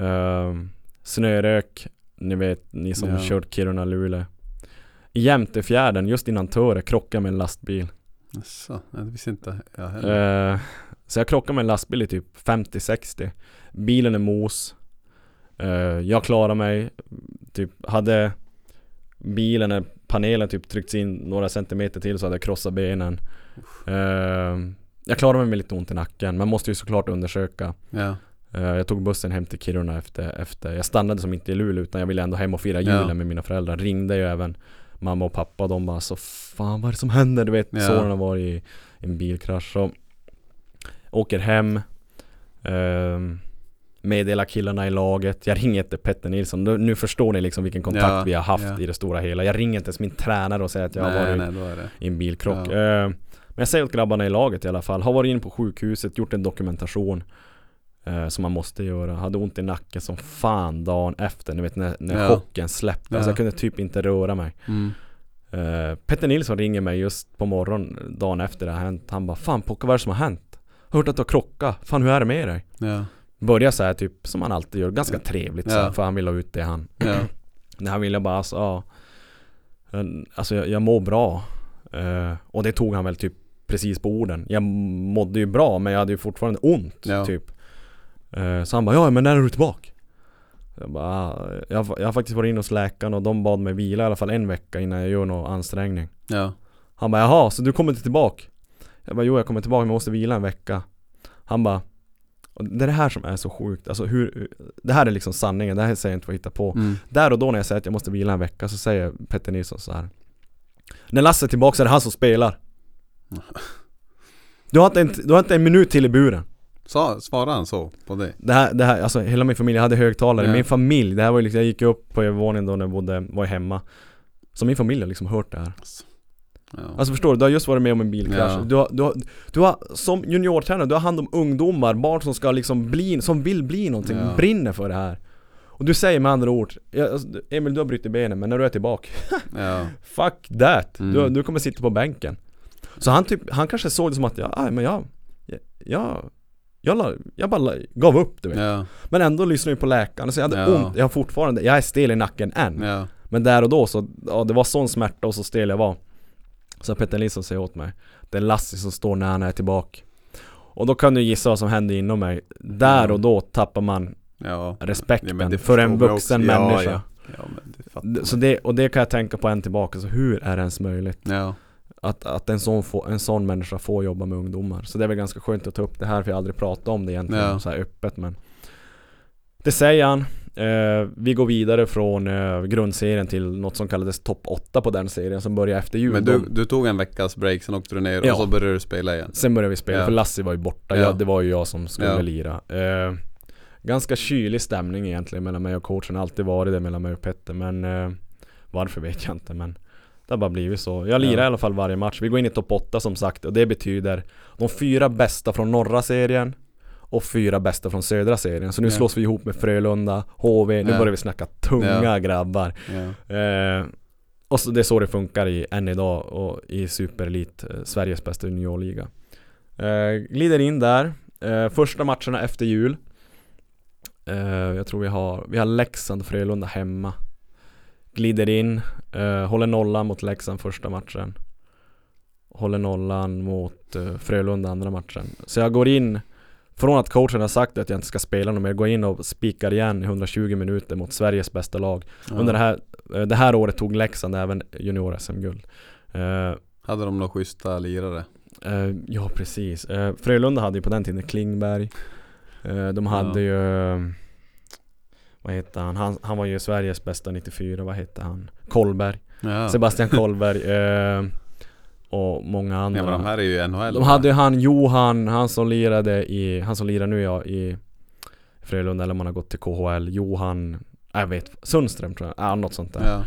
Uh, snörök, ni vet ni som Ja. kört Kiruna-Luleå. I Jämtefjärden, just innan Töre, krockade med en lastbil. så, det visste inte jag heller. Eh, så jag krockade med en lastbil i typ 50-60 Bilen är mos Eh, Jag klarar mig Typ hade Bilen, när panelen typ tryckts in några centimeter till så hade jag krossat benen Eh, Jag klarar mig med lite ont i nacken Man måste ju såklart undersöka Ja, Eh, Jag tog bussen hem till Kiruna efter, efter. Jag stannade som inte i Luleå utan jag ville ändå hem och fira julen Ja. med mina föräldrar. Ringde ju även mamma och pappa. De bara så fan vad är det som händer? Du vet Ja. sonen har varit i en bilkrasch. Så Åker hem. Um, Meddelar killarna i laget. Jag ringer inte Petter Nilsson. Nu, förstår ni liksom vilken kontakt Ja, vi har haft i det stora hela. Jag ringer inte ens min tränare och säger att jag har nej, varit nej, i en bilkrock. Eh, men jag säger åt grabbarna i laget i alla fall, har varit inne på sjukhuset, gjort en dokumentation eh, som man måste göra. Hade ont i nacken som fan dagen efter, ni vet när, när Ja. chocken släppte. Alltså Ja. jag kunde typ inte röra mig. Mm. Eh, Petter Nilsson ringer mig just på morgonen, dagen efter det har hänt. Han bara 'Fan Pocka vad är det som har hänt? Har hört att du har krockat, fan hur är det med dig?' Ja, Börjar så här typ som han alltid gör, ganska trevligt så här, för han vill ha ut det han ja, det här vill jag bara, alltså, ja. Alltså jag, jag mår bra. Eh, och det tog han väl typ precis på orden. Jag mådde ju bra men jag hade ju fortfarande ont Ja. typ. Eh, så han bara, ja men när är du tillbaka? Jag bara, "Ah, jag, jag har faktiskt varit inne hos läkaren och de bad mig vila i alla fall en vecka innan jag gör någon ansträngning. ja, Han bara, jaha, så du kommer inte tillbaka? Jag bara, jo jag kommer tillbaka men jag måste vila en vecka. Han bara, och det är det här som är så sjukt, alltså hur, det här är liksom sanningen, det här säger jag inte för att hitta på. mm. Där och då när jag säger att jag måste vila en vecka så säger Petter Nilsson så här. När Lasse är tillbaka så är det han som spelar Du har inte en, du har inte en minut till i buren Sa, svarade han så på det? Det här, det här, alltså hela min familj, jag hade högtalare, Ja. min familj, det här var ju liksom, jag gick upp på övervåningen då när jag bodde, var hemma Så min familj har liksom hört det här Ja. Alltså förstår du, du har just varit med om en bilkrasch. Ja. Du, har, du, har, du har, som juniortränare, du har hand om ungdomar, barn som ska liksom bli, som vill bli någonting, Ja. brinner för det här. Och du säger med andra ord, alltså, Emil du har brutit benen men när du är tillbaka, ja. fuck that! Mm. Du, du kommer sitta på bänken. Så han typ, han kanske såg det som att, ja, aj, men jag, jag, jag, la, jag bara la, gav upp du vet. Ja. Men ändå lyssnade jag på läkaren, så jag hade Ja. ont, jag har fortfarande, jag är stel i nacken än. Ja. Men där och då så, ja det var sån smärta och så stel jag var Så Petter Nilsson säger åt mig Det är Lassie som står när han är tillbaka Och då kan du gissa vad som hände inom mig Där och då tappar man respekten för en vuxen människa det. Så det, och det kan jag tänka på en tillbaka, så hur är det ens möjligt? Att, att en, sån få, en sån människa får jobba med ungdomar Så det är väl ganska skönt att ta upp det här för jag har aldrig pratat om det egentligen Ja. så här öppet men Det säger han eh, Vi går vidare från eh, grundserien till något som kallades topp 8 på den serien som börjar efter jul Men du, du tog en veckas break, sen åkte du ner Ja. och så började du spela igen. Sen började vi spela, Ja. för Lassie var ju borta, Ja. det var ju jag som skulle lira eh, Ganska kylig stämning egentligen mellan mig och coachen, alltid varit det mellan mig och Petter men eh, Varför vet jag inte men Det har bara blivit så. Jag lirar Ja. i alla fall varje match. Vi går in i topp 8 som sagt och det betyder De fyra bästa från norra serien Och fyra bästa från södra serien. Så nu Ja. slås vi ihop med Frölunda, HV, nu Ja. börjar vi snacka tunga grabbar. Eh, och så, det är så det funkar i, än idag och i Superelit, eh, Sveriges bästa juniorliga. Eh, glider in där, eh, första matcherna efter jul. Eh, jag tror vi har, vi har Leksand, Frölunda hemma. Glider in, eh, håller nollan mot Leksand första matchen. Håller nollan mot eh, Frölunda andra matchen. Så jag går in från att coachen har sagt att jag inte ska spela någon mer, går in och spikar igen i 120 minuter mot Sveriges bästa lag. Ja. Under det här, eh, det här året tog Leksand även junior-SM-guld. Eh, Hade de några schyssta lirare? eh, ja precis. Eh, Frölunda hade ju på den tiden Klingberg. Eh, de hade ju vad heter han? han? Han var ju Sveriges bästa 94, vad hette han? Kolberg. Ja. Sebastian Kolberg. Eh, och många andra. Ja men de här är ju NHL. De hade ju han Johan, han som lirade i, han som lirar nu ja, i Frölunda eller om han har gått till KHL. Johan, jag vet, Sundström tror jag, ja, något sånt där. Ja.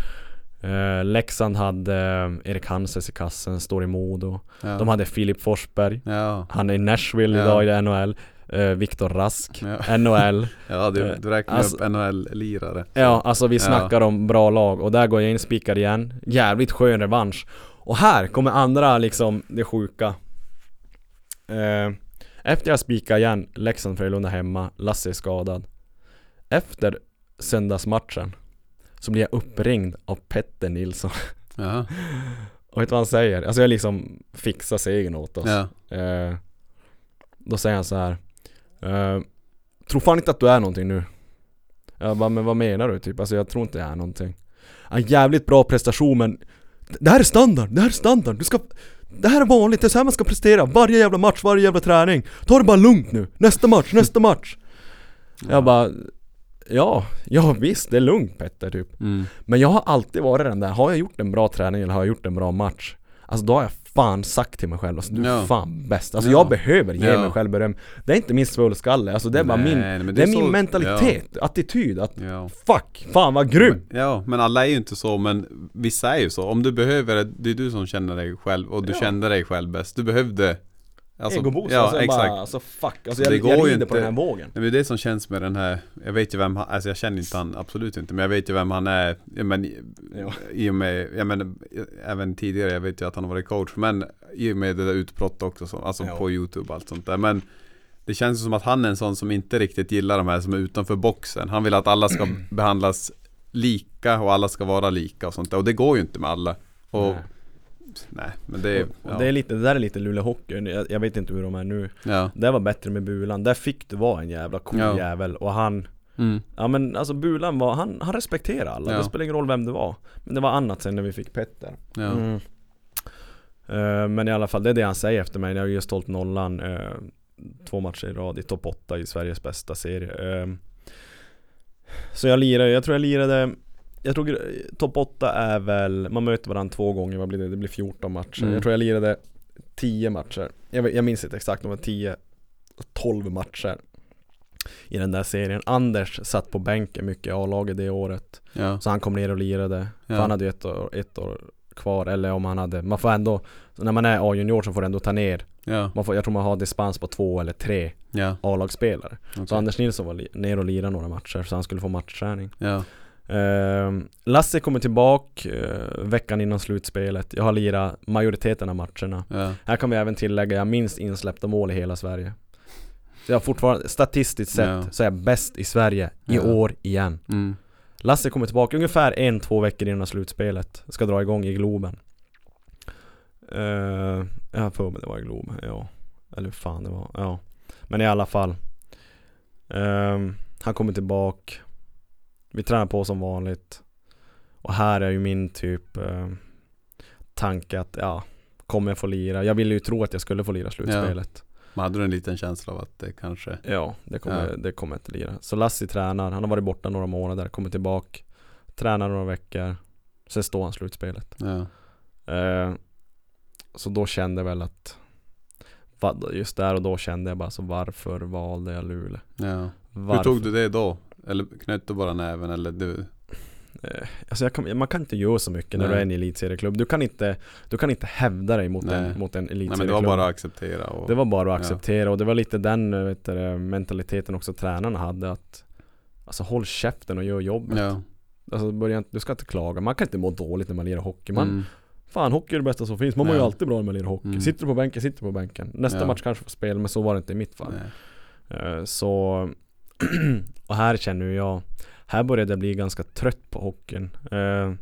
Eh, Leksand hade eh, Erik Hanses i kassen, står i Modo. Ja. De hade Filip Forsberg, Ja. han är i Nashville idag i NHL. Eh, Viktor Rask, Ja. NHL. Ja, du, du räknar alltså- upp NHL-lirare. Ja, alltså vi Ja. snackar om bra lag och där går jag in spikar igen. Jävligt skön revansch. Och här kommer andra liksom det sjuka. Eh, efter jag spikar igen, Leksand Frölunda hemma, Lasse är skadad. Efter söndagsmatchen så blir jag uppringd av Petter Nilsson. Ja. Och vet du vad han säger? Alltså jag liksom fixar segern åt oss. Ja. Eh, då säger han så här. Eh, tror fan inte att du är någonting nu. Jag bara, men vad menar du? Typ, alltså jag tror inte jag är någonting. En jävligt bra prestation men Det här är standard, det här är standard. Du ska Det här är vanligt, det är så här man ska prestera. Varje jävla match, varje jävla träning. Ta det bara lugnt nu. Nästa match, nästa match. Jag bara Ja, ja visst det är lugnt Petter typ. Mm. Men jag har alltid varit den där, har jag gjort en bra träning eller har jag gjort en bra match? Alltså då har jag fan sagt till mig själv, alltså du är Ja. fan bäst. Alltså Ja. jag behöver ge Ja. mig själv beröm. Det är inte min svålskalle, alltså det är bara Nej, min, nej, det är, det är min så- mentalitet, attityd, att Ja. fuck, fan vad grym! Ja, men alla är ju inte så, men vissa är ju så. Om du behöver det, det är du som känner dig själv och du Ja. kände dig själv bäst. Du behövde alltså, Egoboost, Ja, alltså exakt. bara, alltså fuck, alltså Det jag, går jag rider på inte- den här vågen. Men det är det som känns med den här Jag vet ju vem han, alltså jag känner inte han absolut inte Men jag vet ju vem han är men, Ja. I och med, jag menar Även tidigare, jag vet ju att han har varit coach Men i och med det där utbrott också så, Alltså Ja. på YouTube och allt sånt där Men Det känns som att han är en sån som inte riktigt gillar de här som är utanför boxen Han vill att alla ska behandlas lika och alla ska vara lika och sånt där Och det går ju inte med alla Och Nej. Nej, men det är, ja, det är lite, det där är lite Luleå Hockey, jag, jag vet inte hur de är nu. ja. Det var bättre med Bulan, där fick du vara en jävla cool Ja. jävel och han Mm. Ja men alltså Bulan var, han, han respekterade alla, Ja. det spelar ingen roll vem det var Men det var annat sen när vi fick Petter Ja. Mm. Eh, Men i alla fall, det är det han säger efter mig. Jag har just hållit nollan eh, två matcher i rad i topp 8 i Sveriges bästa serie. Eh, så jag lirade, jag tror jag lirade jag tror topp 8 är väl, man möter varandra två gånger, vad blir det? Det blir 14 matcher. Mm. Jag tror jag lirade 10 matcher. Jag, jag minns inte exakt om det var 10, 12 matcher i den där serien. Anders satt på bänken mycket i A-laget det året. Ja. Så han kom ner och lirade. För Ja. han hade ju ett år, ett år kvar eller om han hade Man får ändå När man är A-junior så får du ändå ta ner Ja, man får, Jag tror man har dispens på två eller tre A-lagsspelare okej. Så Anders Nilsson var ner och lirade några matcher så han skulle få matchträning Lasse kommer tillbaka eh, veckan innan slutspelet. Jag har lirat majoriteten av matcherna. ja, Här kan vi även tillägga, jag har minst insläppta mål i hela Sverige. Så jag har fortfarande, statistiskt sett, Ja. så är jag bäst i Sverige i Ja. år igen. mm, Lasse kommer tillbaka ungefär en, två veckor innan slutspelet. Ska dra igång i Globen. Uh, jag har för mig det var i Globen, ja. Eller hur fan det var, ja. Men i alla fall. Ehm, han kommer tillbaka. Vi tränar på som vanligt. Och här är ju min typ eh, tanke att ja, kommer jag få lira? Jag ville ju tro att jag skulle få lira slutspelet. man hade du en liten känsla av att det kanske Ja, det kommer, Ja. det kommer inte lira. Så Lassi tränar, han har varit borta några månader, kommer tillbaka, tränar några veckor, sen står han slutspelet. Ja, Eh, så då kände jag väl att just där och då kände jag bara så varför valde jag Luleå? ja. Varför? Hur tog du det då? Eller knöt du bara näven eller du? Eh, Alltså kan, man kan inte göra så mycket när Nej. du är en elitserieklubb. Du kan inte, du kan inte hävda dig mot Nej. en, mot en Nej men elitserieklubb. det var bara att acceptera och Det var bara att Ja. acceptera och det var lite den eh, vet du, mentaliteten också tränarna hade att Alltså håll käften och gör jobbet. Ja, Alltså börja du ska inte klaga. Man kan inte må dåligt när man lirar hockey. Man, mm, Fan hockey är det bästa som finns. Man mår ju Ja. alltid bra när man lirar hockey. Mm. Sitter du på bänken, sitter du på bänken. Nästa Ja. match kanske får spel, men så var det inte i mitt fall. nej. Eh, Så Och här känner jag Här började jag bli ganska trött på hockeyn Eh,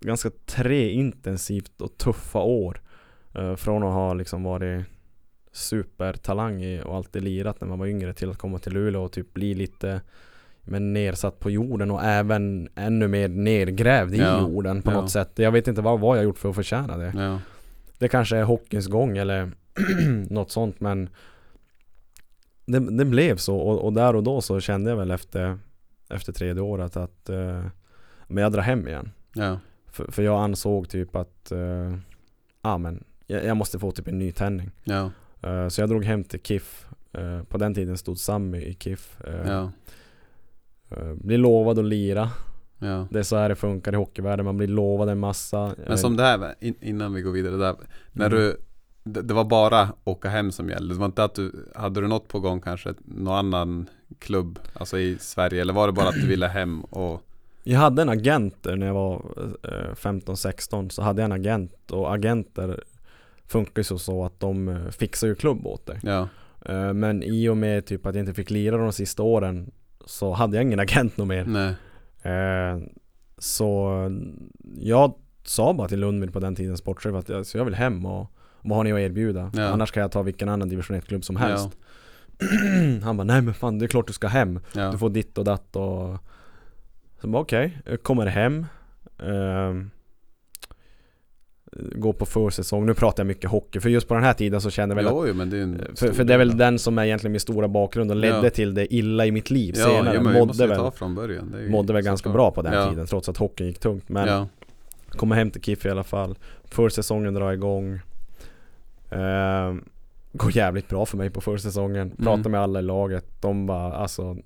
Ganska tre intensivt och tuffa år Eh, Från att ha liksom varit Supertalang och alltid lirat när man var yngre till att komma till Luleå och typ bli lite men nersatt på jorden och även ännu mer nergrävd i Ja. jorden på Ja. något sätt. Jag vet inte vad, vad jag gjort för att förtjäna det. Ja, Det kanske är hockeyns gång eller något sånt men det, det blev så och, och där och då så kände jag väl efter Efter tredje året att eh, Men jag drar hem igen. Ja, För, för jag ansåg typ att eh, men jag, jag måste få typ en ny tändning. Ja, Eh, Så jag drog hem till KIF Eh, På den tiden stod Sammy i KIF uh, ja, Blir lovad att lira. Ja. Det är så här det funkar i hockeyvärlden Man blir lovad en massa. Men som det här, in, innan vi går vidare där. När Mm. du det, det var bara åka hem som gällde. Det var inte att du, hade du något på gång kanske, någon annan klubb, alltså i Sverige, eller var det bara att du ville hem och Jag hade en agent när jag var eh, 15-16 så hade jag en agent och agenter funkar ju så, att de eh, fixar ju klubb åt dig. ja, Eh, Men i och med typ att jag inte fick lira de sista åren så hade jag ingen agent något mer. nej, Eh, Så jag sa bara till Lundmyr på den tiden, sportchef, att jag, så jag vill hem och vad har ni att erbjuda? Ja. Annars kan jag ta vilken annan division 1-klubb som Ja. helst. Han bara, nej men fan det är klart du ska hem. ja, Du får ditt och datt och Så bara okej, jag kommer hem ehm, Går på försäsong, nu pratar jag mycket hockey för just på den här tiden så kände jag väl att jo, men det för, för det är väl den som är egentligen min stora bakgrund och ledde Ja. till det illa i mitt liv Ja, senare. men måste mådde väl, från början. Mådde väl ganska såklart. bra på den ja. tiden trots att hockeyn gick tungt. Men Ja, kommer hem till KIF i alla fall. Försäsongen drar igång. Ehm, går jävligt bra för mig på försäsongen. Pratar Mm. med alla i laget. De bara alltså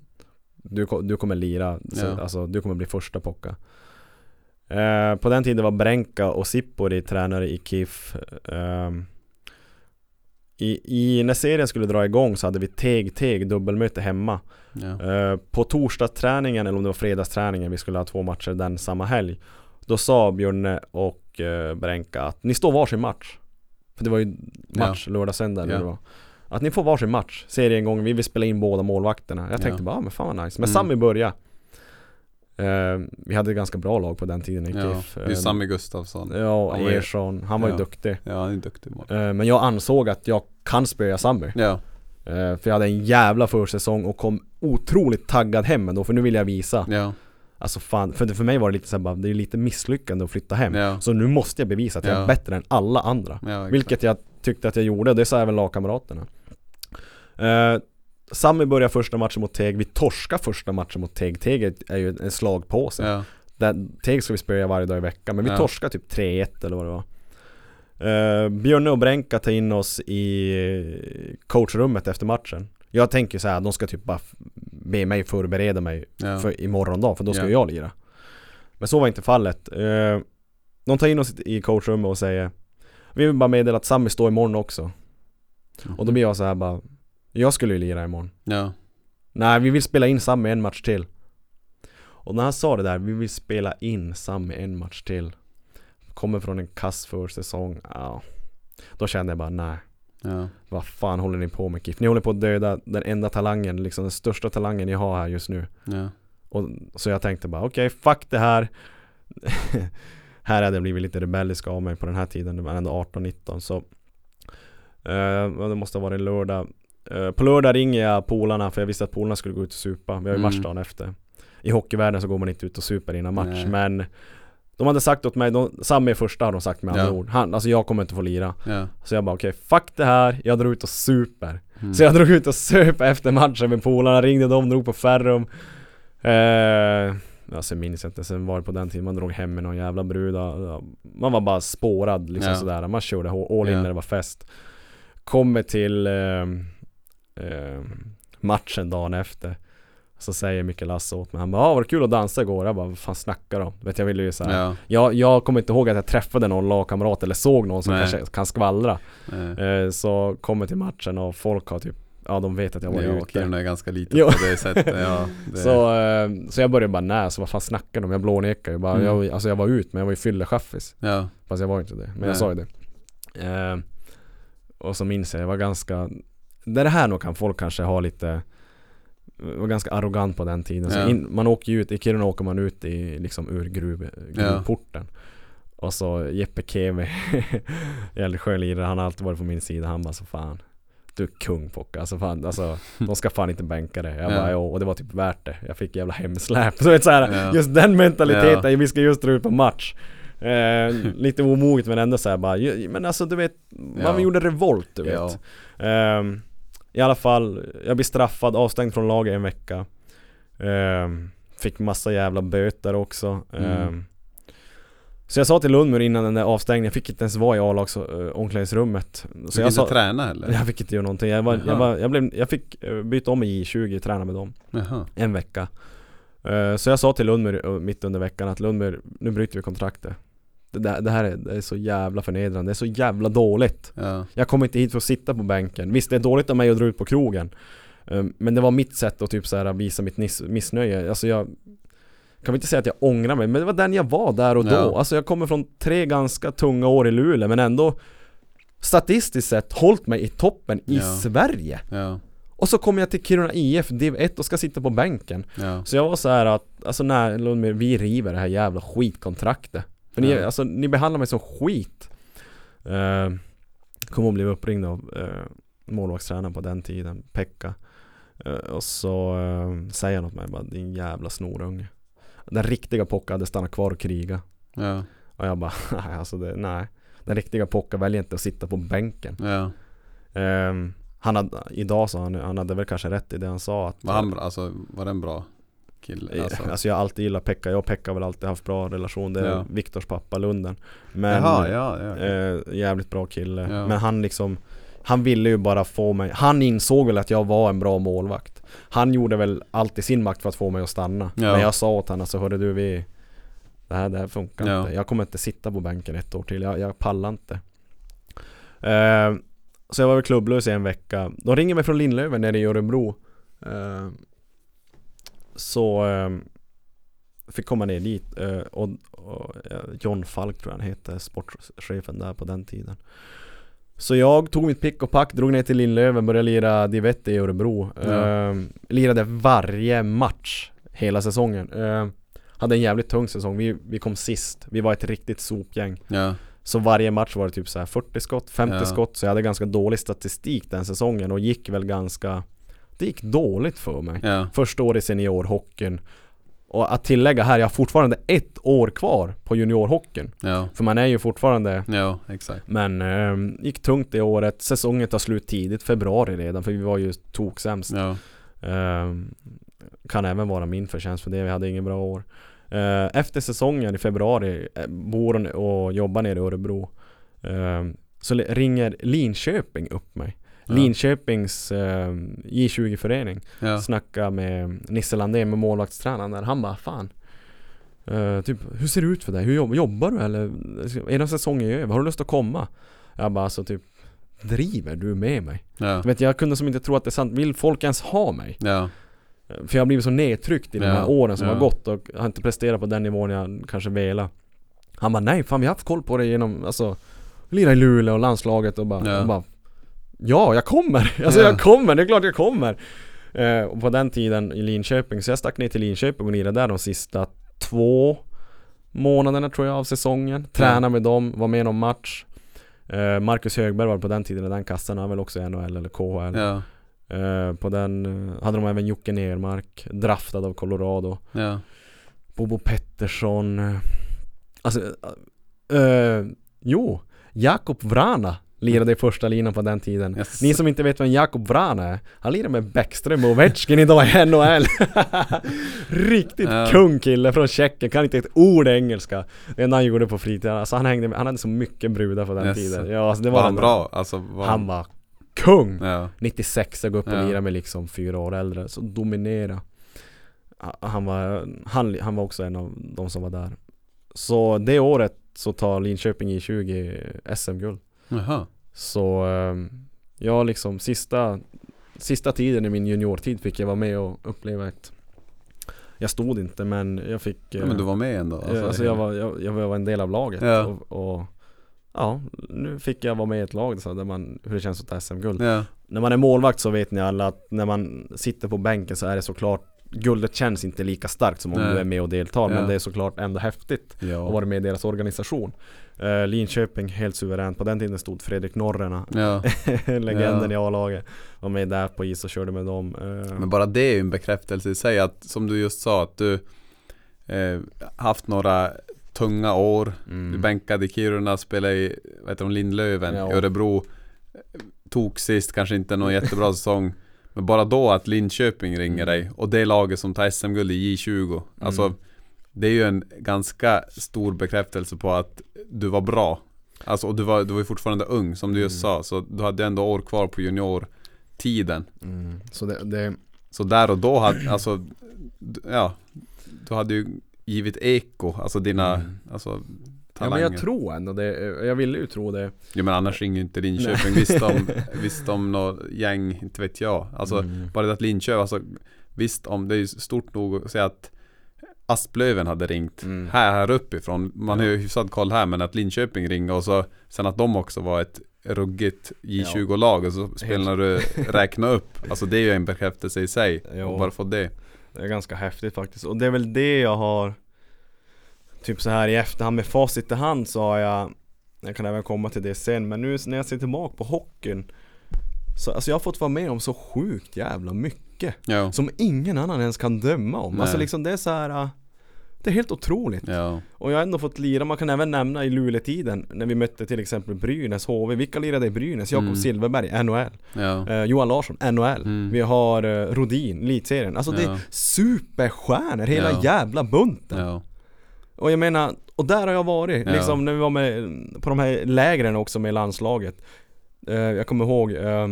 du, du kommer lira, så, Ja. alltså du kommer bli första pocka. Eh, på den tiden var Brenka och Sippori tränare i KIF. Ehm, i, i, när serien skulle dra igång så hade vi Teg-Teg dubbelmöte hemma. ja, Eh, på torsdagsträningen, eller om det var fredagsträningen, vi skulle ha två matcher den samma helg. Då sa Björne och uh, Brenka att ni står varsin match. För det var ju match lördag, söndag eller Ja. det var. Att ni får varsin match, seriengång, vi vill spela in båda målvakterna. Jag tänkte Ja. bara, ah, men fan vad nice. Men Mm. Sammy började. Eh, vi hade ett ganska bra lag på den tiden i ja. Det är Sami Gustafsson. Ja, Han ju- Ersson, han var ju Ja. duktig. Ja, han är duktig. Eh, men jag ansåg att jag kan spöa Sammy. Ja, Eh, för jag hade en jävla försäsong och kom otroligt taggad hem ändå, för nu vill jag visa. ja, Alltså fan, för, för mig var det lite såhär det är lite misslyckande att flytta hem. ja, Så nu måste jag bevisa att jag är bättre än alla andra. Vilket jag tyckte att jag gjorde, och det sa även lagkamraterna. Eh, Sami börjar första matchen mot Teg, vi torskar första matchen mot Teg. Teg är- ju en slagpåse. Ja, Där, Teg ska vi spöa varje dag i veckan, men vi Ja. torskar typ 3-1 eller vad det var. Uh, Björne och Brenka tar in oss i coachrummet efter matchen. Jag tänker så här, de ska typ bara be mig förbereda mig ja, för imorgon dag, för då ska Ja. jag lira. Men så var inte fallet. Eh, de tar in oss i coachrummet och säger Vi vill bara meddela att Sami står imorgon också. Och då blir jag så här bara Jag skulle ju lira imorgon. Ja, Nej vi vill spela in Sami en match till. Och när han sa det där, vi vill spela in Sami en match till. Kommer från en kass försäsong, ja. Då kände jag bara nej ja, Vad fan håller ni på med KIF? Ni håller på att döda den enda talangen, liksom den största talangen ni har här just nu. Ja, och, Så jag tänkte bara okej, fuck det här. Här hade jag blivit lite rebellisk av mig på den här tiden, det var ändå 18-19 så eh, Det måste ha varit lördag. Eh, På lördag ringer jag polarna för jag visste att polarna skulle gå ut och supa, vi har ju Mm. match dagen efter. I hockeyvärlden så går man inte ut och super innan match Nej. men De hade sagt åt mig, de, Sammy är första har de sagt med andra Ja. ord. Han, alltså jag kommer inte få lira. Ja. Så jag bara okej, fuck det här, jag drar ut och super. Mm. Så jag drog ut och söp efter matchen med polarna, ringde dem, drog på Ferrum. Eh, ja, Sen minns jag inte, sen var det på den tiden man drog hem med någon jävla brud. Man var bara spårad liksom Ja. sådär, man körde all in när det var fest. Kommer till eh, eh, matchen dagen efter Så säger Mikael Lasse åt mig, han bara ah, var det kul att dansa igår? Jag bara vad fan snackar du om? Vet jag ville ju såhär Ja, jag, jag kommer inte ihåg att jag träffade någon lagkamrat eller såg någon som Nej. kanske kan skvallra eh, Så kommer till matchen och folk har typ Ja de vet att jag var ja, ute Kiruna är ganska litet Jo. på det sättet. Ja, det, så, eh, så jag började bara nej, så vad fan snackar de om? Jag blånekade ju bara, Mm. jag, alltså jag var ut men jag var ju fyllechaffis ja, Fast jag var inte det, men Nej. jag sa ju det eh, Och så minns jag, jag var ganska det här nog kan folk kanske ha lite var ganska arrogant på den tiden. Så Ja. in, man åker ju ut, i Kiruna åker man ut i, liksom ur gruv, gruvporten. Och så Jeppe Keve, jävligt skön lirare, han har alltid varit på min sida. Han bara så fan du är kung Pocka, alltså fan, alltså de ska fan inte bänka det. Jag Ja. bara, och det var typ värt det. Jag fick jävla hemsläp. Så vet, så här, Ja. just den mentaliteten, vi ska just dra ut på match. Eh, lite omoget men ändå såhär bara, men alltså du vet, man Ja. gjorde revolt du vet. Ja. Ehm, I alla fall, jag blir straffad, avstängd från laget en vecka. Ehm, fick massa jävla böter också. Mm. Ehm, så jag sa till Lundmur innan den där avstängningen, jag fick inte ens vara i A-lags äh, omklädningsrummet. Du Så fick jag inte sa, träna heller? jag fick inte göra någonting. Jag, var, jag, var, jag, blev, jag fick eh, byta om i J20, träna med dem Jaha. en vecka. Eh, så jag sa till Lundmur eh, mitt under veckan att Lundmur, nu bryter vi kontraktet. Det, det här är, det är så jävla förnedrande, det är så jävla dåligt. Ja. Jag kommer inte hit för att sitta på bänken. Visst det är dåligt av mig att dra ut på krogen. Eh, Men det var mitt sätt att typ så här visa mitt nis- missnöje. Alltså jag kan väl inte säga att jag ångrar mig, men det var den jag var där och då. Ja. Alltså jag kommer från tre ganska tunga år i Luleå, men ändå statistiskt sett hållit mig i toppen i Ja. Sverige. Ja. Och så kommer jag till Kiruna IF, div 1 och ska sitta på bänken. Ja. Så jag var så här att, alltså när vi river det här jävla skitkontraktet. För ni, alltså, ni behandlar mig som skit. Uh, kom och blev uppringd av uh, målvaktstränaren på den tiden, Pekka. Eh, och så uh, säger han åt mig bara, din jävla snorunge. Den riktiga Pocka hade stannat kvar och kriga. Ja. Och jag bara, nej alltså det, nej. Den riktiga Pocka väljer inte att sitta på bänken. Ja. Ehm, han hade, idag sa han, han hade väl kanske rätt i det han sa att Var han? Alltså var det en bra kille? Alltså. Alltså. jag har alltid gillat Pekka, jag och Pekka har väl alltid haft bra relation Det är Ja. Viktors pappa Lunden Men Jaha, ja, ja. eh, jävligt bra kille Ja. Men han liksom Han ville ju bara få mig Han insåg väl att jag var en bra målvakt Han gjorde väl allt i sin makt för att få mig att stanna Ja. Men jag sa åt honom alltså hörru du vi Det här, det här funkar Ja. inte Jag kommer inte sitta på bänken ett år till Jag, jag pallar inte eh, Så jag var väl klubblös i en vecka De ringer mig från Lindlöven nere i Örebro eh, Så eh, Fick komma ner dit eh, och, och eh, John Falk tror jag han heter, sportchefen där på den tiden. Så jag tog mitt pick och pack, drog ner till Lindlöven, började lira Div i Örebro. Ja. eh, Lirade varje match hela säsongen. Eh, Hade en jävligt tung säsong, vi, vi kom sist. Vi var ett riktigt sopgäng. Ja. Så varje match var det typ så här 40 skott, 50 Ja. skott. Så jag hade ganska dålig statistik den säsongen och gick väl ganska Det gick dåligt för mig Ja. Första året i seniorhockeyn Och att tillägga här, jag har fortfarande ett år kvar på juniorhockeyn Ja. För man är ju fortfarande Ja, exakt. Men eh, gick tungt det året, säsongen tar slut tidigt, februari redan för vi var ju toksämst Ja. eh, Kan även vara min förtjänst för det, vi hade ingen bra år eh, Efter säsongen i februari, eh, bor och jobbar nere i Örebro eh, Så ringer Linköping upp mig Ja. Linköpings eh, J20-förening Ja. Snacka med Nisse Landén med målvaktstränaren där, han bara fan Eh, typ, hur ser det ut för dig? Hur jobb, jobbar du eller? Är den säsongen över? Har du lust att komma? Jag bara alltså typ Driver du med mig? Ja. Vet jag kunde som inte tro att det är sant. Vill folk ens ha mig? Ja. För jag har blivit så nedtryckt i de här åren som har gått och har inte presterat på den nivån jag kanske velat. Han bara nej fan vi har haft koll på det genom, alltså Lira i Luleå och landslaget och bara, Ja. och bara Ja, jag kommer! Alltså Ja. jag kommer, det är klart jag kommer! Eh, och på den tiden i Linköping, så jag stack ner till Linköping och lirade där de sista två månaderna tror jag av säsongen. Tränade med dem, var med i någon match. Eh, Marcus Högberg var på den tiden i den kassan, han var väl också i NHL eller KHL. Ja. Eh, på den eh, hade de även Jocke Nermark, draftad av Colorado. Bobo Pettersson. eh, Alltså, eh, jo, Jakob Vrana lirade i första linan på den tiden. Yes. Ni som inte vet vem Jakob Vrana är, han lirar med Bäckström och Ovechkin idag i NHL. Riktigt Ja. kung kille från Tjeckien, kan inte ett ord engelska. Det enda han gjorde på fritiden, alltså han hängde med, han hade så mycket brudar på den Yes. tiden. Ja, alltså det var Var han bra? Alltså var Han var kung! Ja. 96 jag går upp och Ja. lirar med liksom fyra år äldre, så dominera Ha- Han var, han, han var också en av de som var där Så det året så tar Linköping i 20 SM-guld Jaha. Så ehm, jag liksom sista Sista tiden i min juniortid fick jag vara med och uppleva ett Jag stod inte men jag fick Ja, men du var med ändå? Alltså, alltså jag, var, jag, jag var en del av laget Ja. och, och Ja, nu fick jag vara med i ett lag så där man, hur det känns att ta SM-guld Ja. när man är målvakt så vet ni alla att när man sitter på bänken så är det såklart Guldet känns inte lika starkt som om Nej. du är med och deltar men det är såklart ändå häftigt att vara med i deras organisation uh, Linköping helt suveränt, på den tiden stod Fredrik Norrena ja. Legenden Ja. i A-laget Var med där på is och körde med dem Eh, Men bara det är ju en bekräftelse i sig att som du just sa att du eh, haft några tunga år mm. Du bänkade i Kiruna, spelade i heter de, Lindlöven, Ja. Örebro Tog sist, kanske inte någon jättebra säsong Men bara då att Linköping ringer dig och det laget som tar SM-guld i J20 Alltså Mm. Det är ju en ganska stor bekräftelse på att du var bra Alltså och du var, du var ju fortfarande ung som du just Mm. sa Så du hade ändå år kvar på juniortiden mm. Så det, det Så där och då hade, alltså Ja Du hade ju givit eko, alltså dina, Mm. alltså Ja talanger men jag tror ändå det, jag ville ju tro det Jo men annars ringer ju inte Linköping Visst om, visst om något gäng, inte vet jag Alltså Mm. bara det att Linköping, alltså Visst om, det är ju stort nog att säga att Asplöven hade ringt Mm. här, här uppifrån Man har Ja. ju hyfsad koll här men att Linköping ringer och så Sen att de också var ett ruggigt J20-lag och så spelar du räkna upp Alltså det är ju en bekräftelse i sig Jo. Och bara få det Det är ganska häftigt faktiskt och det är väl det jag har Typ så här i efterhand med facit i hand så har jag Jag kan även komma till det sen men nu när jag ser tillbaka på hockeyn så, Alltså jag har fått vara med om så sjukt jävla mycket Ja, Som ingen annan ens kan döma om Nej. Alltså liksom det är så här. Det är helt otroligt. Ja, Och jag har ändå fått lira, man kan även nämna i Luleå-tiden När vi mötte till exempel Brynäs HV Vilka lirade i Brynäs? Jakob Mm. Silverberg, NHL ja, eh, Johan Larsson, NHL Mm. Vi har eh, Rodin, elitserien. Alltså det Ja. är superstjärnor hela jävla bunten. Och jag menar, och där har jag varit liksom när vi var med på de här lägren också med landslaget. Eh, Jag kommer ihåg eh,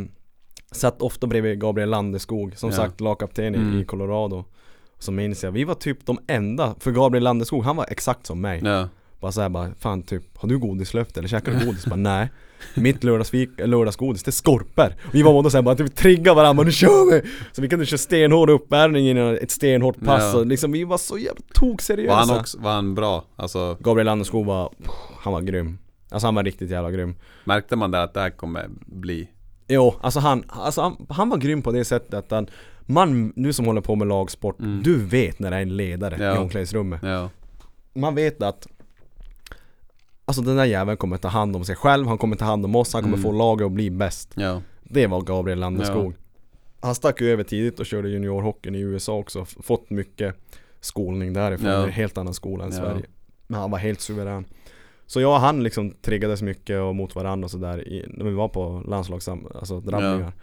Satt ofta bredvid Gabriel Landeskog Som sagt lagkapten i, Mm. i Colorado Så minns jag, vi var typ de enda För Gabriel Landeskog, han var exakt som mig ja, Bara såhär bara, fan typ, har du godislöfte eller käkar du godis? bara nej Mitt lördagsfik, lördagsgodis, det är skorpor Vi var båda såhär bara, typ trigga varandra, nu kör vi! Så vi kunde köra stenhård uppvärmning innan ett stenhårt pass Ja. och liksom vi var så jävla tokseriösa Var han också, var han bra? Alltså Gabriel Landeskog var, han var grym Alltså han var riktigt jävla grym Märkte man där att det här kommer bli? Jo, alltså han, alltså han, han var grym på det sättet att han Man, nu som håller på med lagsport, Mm. du vet när det är en ledare Ja. i omklädningsrummet Ja, Man vet att Alltså den där jäveln kommer ta hand om sig själv, han kommer ta hand om oss, han kommer Mm. få laget att bli bäst ja, Det var Gabriel Landeskog Han stack ju över tidigt och körde juniorhockeyn i USA också, fått mycket skolning därifrån, Ja. en helt annan skola än. Sverige Men han var helt suverän Så jag och han liksom triggades mycket och mot varandra och sådär när vi var på landslags alltså drabbningar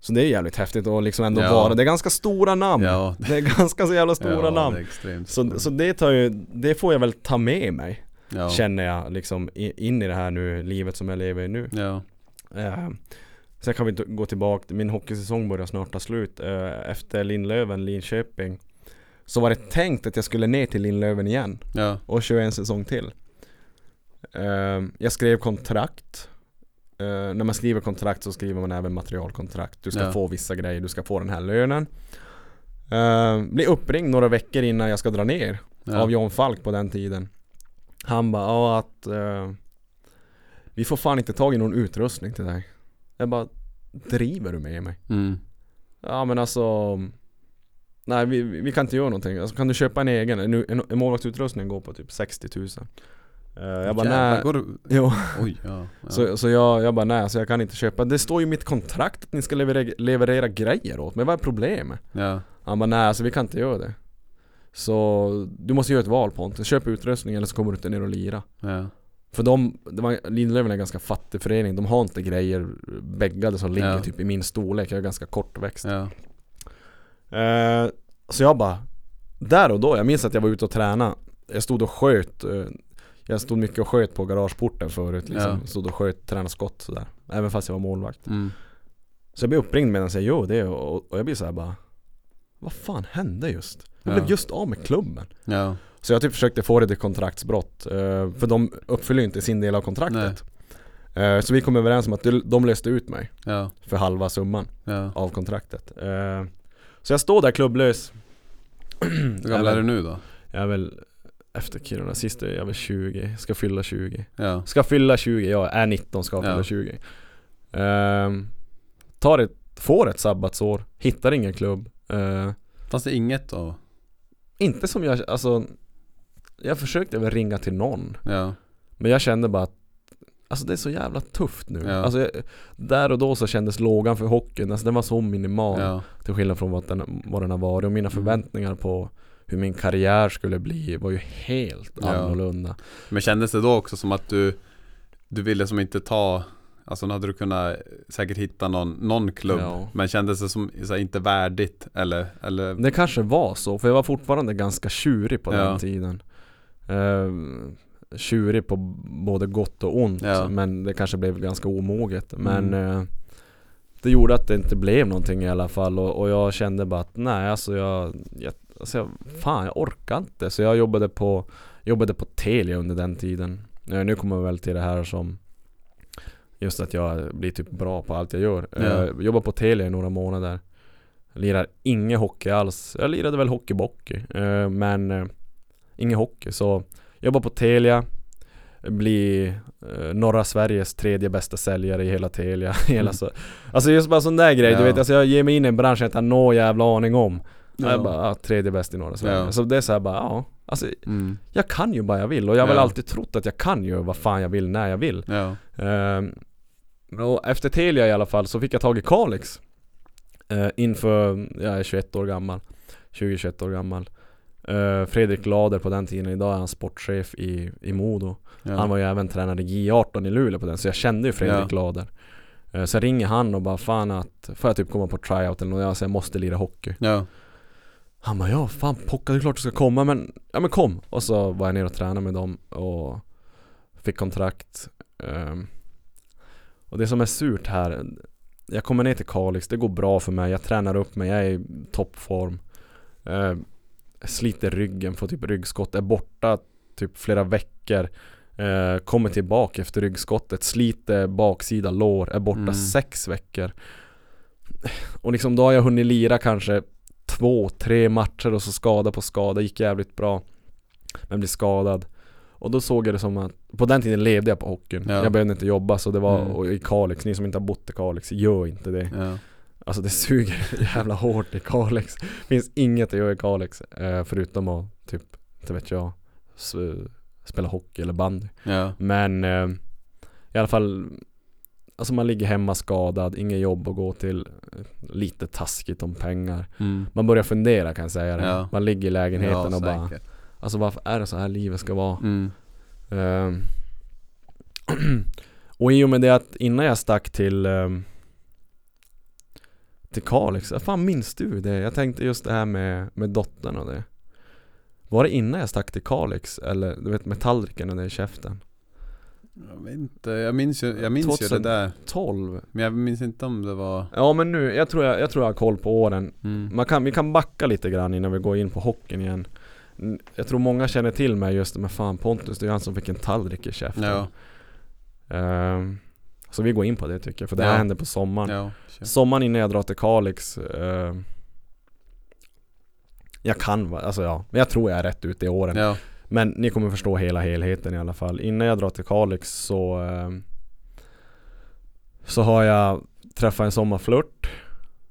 Så det är jävligt häftigt att liksom ändå Ja. vara, det är ganska stora namn. Ja, Det är ganska så jävla stora ja, namn. så, så det tar ju, det får jag väl ta med mig ja. Känner jag liksom in i det här nu, livet som jag lever i nu. Ja, eh, Sen kan vi inte gå tillbaka, min hockeysäsong börjar snart ta slut. Eh, Efter Lindlöven, Linköping Så var det tänkt att jag skulle ner till Lindlöven igen Ja, och köra en säsong till. Ehm, jag skrev kontrakt. Eh, när man skriver kontrakt så skriver man även materialkontrakt. Du ska Ja. få vissa grejer, du ska få den här lönen. Uh, blir uppringd några veckor innan jag ska dra ner ja. av John Falk på den tiden. Han bara, ja att vi får fan inte tag i någon utrustning till dig. Jag bara, driver du med mig? Mm. Ja men alltså Nej vi, vi kan inte göra någonting. Alltså, kan du köpa en egen? En, en, en målvaktsutrustning går på typ 60 000. Eh, jag bara nej. Går du... Jo. Oj, ja. ja. Så, så jag, jag bara nej, så jag kan inte köpa. Det står ju i mitt kontrakt att ni ska leverera, leverera grejer åt mig. Vad är problemet? ja. Han bara nej, alltså vi kan inte göra det. Så du måste göra ett val Pontus. Köp utrustning eller så kommer du inte ner och lira. ja. För de, det var, Lindlöven är en ganska fattig förening. De har inte grejer bäggade som ligger Ja. typ i min storlek. Jag är ganska kortväxt. ja. Eh, så jag bara Där och då, jag minns att jag var ute och tränade Jag stod och sköt eh, Jag stod mycket och sköt på garageporten förut liksom. Ja. Stod och sköt, tränade skott sådär Även fast jag var målvakt Mm. Så jag blev uppringd medan jag gör det och, och jag blir såhär bara Vad fan hände just? Jag blev Ja. just av med klubben Ja. Så jag typ försökte få det till kontraktsbrott eh, För de uppfyller ju inte sin del av kontraktet Eh, Så vi kom överens om att de- löste ut mig Ja. För halva summan av kontraktet Eh, Så jag står där klubblös Hur gammal är du nu då? Jag är väl efter Kiruna, sist är jag väl 20, ska fylla 20 Ja. Ska fylla 20, jag är 19, ska fylla Ja. 20 Ehm, Tar ett, får ett sabbatsår, hittar ingen klubb Ehm, Fanns det inget då? Inte som jag, alltså Jag försökte väl ringa till någon Ja. Men jag kände bara att Alltså det är så jävla tufft nu Ja. Alltså jag, Där och då så kändes lågan för hockeyn, alltså den var så minimal Ja. Till skillnad från vad den, vad den har varit och mina Mm. förväntningar på hur min karriär skulle bli var ju helt Ja. annorlunda Men kändes det då också som att du Du ville som inte ta Alltså nu hade du kunnat säkert hitta någon, någon klubb Ja. Men kändes det som här, inte värdigt eller, eller Det kanske var så, för jag var fortfarande ganska tjurig på Ja. den tiden uh, Tjurig på både gott och ont, Ja. men det kanske blev ganska omoget Men Mm. eh, Det gjorde att det inte blev någonting i alla fall och, och jag kände bara att nej alltså jag, jag, alltså jag Fan jag orkar inte, så jag jobbade på Jobbade på Telia under den tiden Eh, Nu kommer jag väl till det här som Just att jag blir typ bra på allt jag gör Ja. uh, Jobbar på Telia i några månader Lirar ingen hockey alls. Jag lirade väl hockeybockey eh, men eh, ingen hockey. Så jobbar på Telia, blir eh, norra Sveriges tredje bästa säljare i hela Telia. hela Mm. så. Alltså just bara sån där grej, du Ja. vet. Alltså jag ger mig in i en bransch jag inte har någon jävla aning om. Ja. Jag bara, ah, tredje bäst i norra Sverige. Ja. Så det är så här bara, ja. Alltså mm. jag kan ju bara jag vill och jag har väl Ja. alltid trott att jag kan göra vad fan jag vill när jag vill. Ja. Ehm, och efter Telia i alla fall så fick jag tag i Kalix uh, Inför, jag är 21 år gammal 20-21 år gammal Eh, Fredrik Lader på den tiden, idag är han sportchef i, i Modo Ja. Han var ju även tränare i J18 i Luleå på den, så jag kände ju Fredrik. Lader Eh, Så ringer han och bara fan att, får jag typ komma på tryout eller något? Jag säger jag måste lira hockey Ja. Han bara ja, fan Pocka det är klart du ska komma men, ja men kom! Och så var jag ner och tränade med dem och fick kontrakt Ehm, Och det som är surt här Jag kommer ner till Kalix, det går bra för mig, jag tränar upp mig, jag är i toppform Ehm, jag Sliter ryggen, får typ ryggskott, är borta typ flera veckor eh, Kommer tillbaka efter ryggskottet, sliter baksida lår, är borta Mm. sex veckor Och liksom då har jag hunnit lira kanske två, tre matcher och så skada på skada, gick jävligt bra Men blir skadad Och då såg jag det som att, på den tiden levde jag på hockeyn Ja. Jag behövde inte jobba så det var, Mm. och i Kalix, ni som inte har bott i Kalix, gör inte det Ja. Alltså det suger jävla hårt i Kalix Finns inget att göra i Kalix eh, Förutom att typ, inte vet jag Spela hockey eller bandy Ja. Men eh, I alla fall Alltså man ligger hemma skadad, inget jobb att gå till Lite taskigt om pengar Mm. Man börjar fundera kan jag säga det Ja. Man ligger i lägenheten Ja, och bara. Alltså varför är det så här livet ska vara? Mm. Ehm. och i och med det att innan jag stack till um, Till Kalix, vad fan minns du det? Jag tänkte just det här med, med dottern och det Var det innan jag stack till Kalix? Eller du vet med tallriken och det i käften? Jag vet inte, jag minns ju, jag minns ju 2000. det där 12? Men jag minns inte om det var Ja men nu, jag tror jag, jag, tror jag har koll på åren mm. Man kan, vi kan backa lite grann innan vi går in på hockeyn igen Jag tror många känner till mig just med fan Pontus, det är han som fick en tallrik i käften Ja, Ehm, Så vi går in på det tycker jag, för det här Ja. hände på sommaren ja, kör. Sommaren innan jag drar till Kalix ehm, Jag kan alltså ja, men jag tror jag är rätt ute i åren ja, Men ni kommer förstå hela helheten i alla fall. Innan jag drar till Kalix så ehm, Så har jag träffat en sommarflört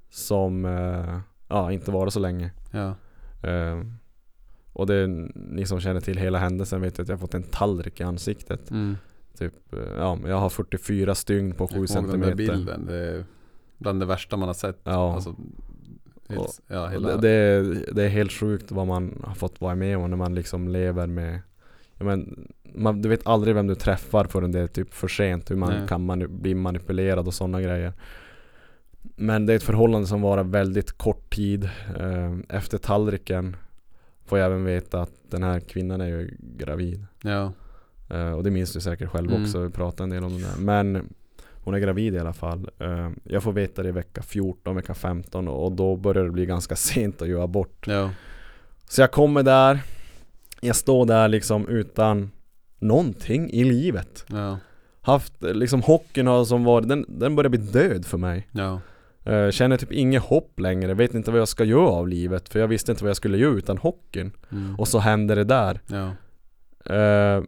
Som eh, Ja, inte varit så länge. Ja, Ehm, Och det, ni som känner till hela händelsen vet att jag har fått en tallrik i ansiktet. Mm. Typ, eh, ja jag har 44 stygn på 7 Jag kommer den där bilden, det är bland det värsta man har sett. Ja, Alltså, Och- ja, hela, det, är- det är helt sjukt vad man har fått vara med om när man liksom lever med men, man, Du vet aldrig vem du träffar förrän det är typ för sent Hur man Nej. kan mani- bli manipulerad och sådana grejer Men det är ett förhållande som varar väldigt kort tid Eh, Efter tallriken Får jag även veta att den här kvinnan är ju gravid ja, Eh, Och det minns du säkert själv Mm. också, vi pratade en del om det där Men hon är gravid i alla fall. Eh, Jag får veta det i vecka 14, vecka 15 och då börjar det bli ganska sent att göra abort. Ja, Så jag kommer där. Jag står där liksom utan någonting i livet. Ja, Haft, liksom hockeyn har som varit, den, den börjar bli död för mig. Ja, Eh, Känner typ inget hopp längre, vet inte vad jag ska göra av livet För jag visste inte vad jag skulle göra utan hockeyn. Mm. Och så händer det där. Ja, Eh,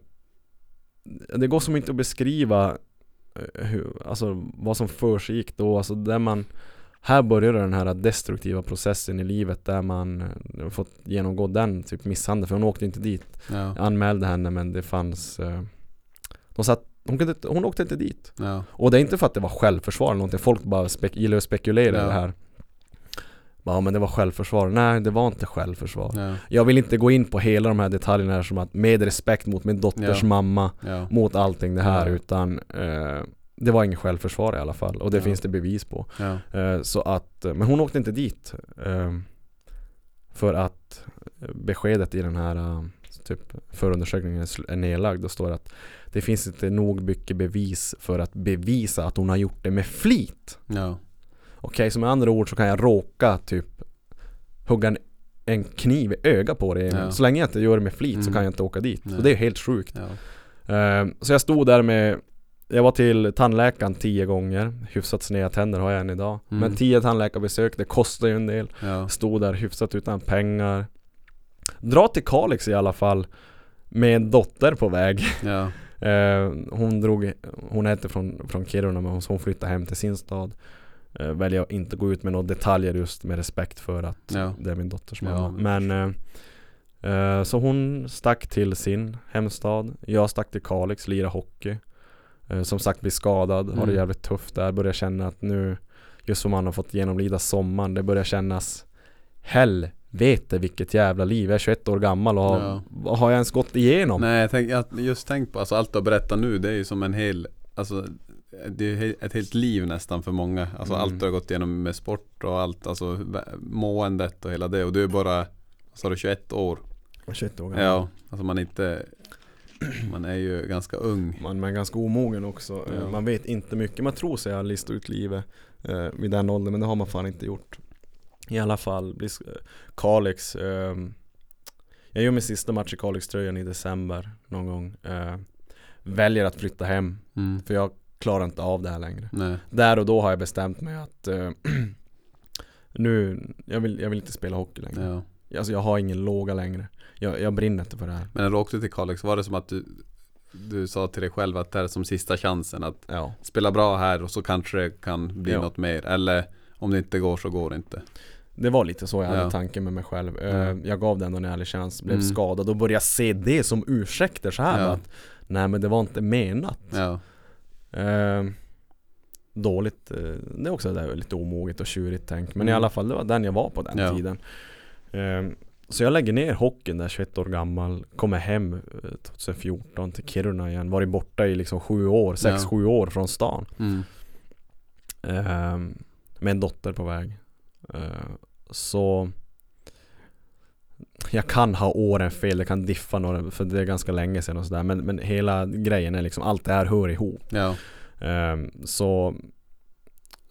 det går som inte att beskriva hur, alltså, vad som försiggick då, alltså där man Här började den här destruktiva processen i livet där man eh, fått genomgå den typ misshandel, för hon åkte inte dit. Ja, Jag anmälde henne men det fanns eh, De satt, hon, kunde, hon åkte inte dit. Ja, Och det är inte för att det var självförsvar eller någonting, folk bara spek, gillar att spekulera i Ja. det här Ja men det var självförsvar, nej det var inte självförsvar. Ja, jag vill inte gå in på hela de här detaljerna här som att med respekt mot min dotters Ja. mamma ja, Mot allting det här utan eh, Det var ingen självförsvar i alla fall och det finns det bevis på. Eh, Så att, men hon åkte inte dit eh, För att beskedet i den här eh, typ förundersökningen är nedlagd och står att Det finns inte nog mycket bevis för att bevisa att hon har gjort det med flit Okej, så med andra ord så kan jag råka typ hugga en, en kniv i ögat på dig Ja. Så länge jag inte gör det med flit så Mm. kan jag inte åka dit. Nej. Så det är helt sjukt. ja, Eh, så jag stod där med Jag var till tandläkaren tio gånger Hyfsat sneda tänder har jag än idag. Mm. Men tio tandläkarbesök, det kostar ju en del. ja, Stod där hyfsat utan pengar. Dra till Kalix i alla fall. Med en dotter på väg. ja, Eh, hon drog, hon är inte från, från Kiruna men hon flyttade hem till sin stad. Eh, väljer att inte gå ut med några detaljer just med respekt för att ja, det är min dotters Ja, mamma. men men eh, eh, så hon stack till sin hemstad. Jag stack till Kalix, lira hockey. Eh, som sagt blir skadad, har det Mm. jävligt tufft där. Börjar känna att nu, just som man har fått genomlida sommaren, det börjar kännas Helvete vilket jävla liv. Jag är 21 år gammal och har, Ja. vad har jag ens gått igenom? Nej, jag tänk, just tänk på, alltså allt du har berättat nu, det är ju som en hel, alltså det är ett helt liv nästan för många. Alltså Mm. allt du har gått igenom med sport och allt, alltså måendet och hela det. Och du är bara, sa du 21 år? Jag är 21 år gammal. Ja, alltså man är inte, man är ju ganska ung. Man, man är ganska omogen också. Eh, Ja. Man vet inte mycket. Man tror sig ha listat ut livet eh, vid den åldern, men det har man fan inte gjort. I alla fall, blir sk- Kalix. ehm, jag gör min sista match i Kalix-tröjan i december någon gång. Eh, väljer att flytta hem, Mm. för jag klarar inte av det här längre. Nej, Där och då har jag bestämt mig att eh, nu, jag vill, jag vill inte spela hockey längre. ja. Alltså jag har ingen låga längre. Jag, jag brinner inte för det här. Men när du åkte till Kalix, var det som att du, du sa till dig själv att det här är som sista chansen att Ja. spela bra här och så kanske det kan bli Ja. något mer. Eller om det inte går så går det inte. Det var lite så jag hade Ja. tanken med mig själv. Ja. Jag gav den en ärlig chans, blev Mm. skadad och började se det som ursäkter så här Ja. att Nej men det var inte menat. Ja, Eh, dåligt, eh, det är också där lite omoget och tjurigt tänk. Men i Mm. alla fall, det var den jag var på den Ja. tiden. Eh, så jag lägger ner hockeyn där 21 år gammal, kommer hem eh, 2014 till Kiruna igen. Varit borta i liksom sju år, sex Ja. sju år från stan. mm. Ehm, med en dotter på väg. Ehm, så Jag kan ha åren fel, det kan diffa några, för det är ganska länge sedan och sådär men, men hela grejen är liksom, allt det här hör ihop Ja. Ehm, så,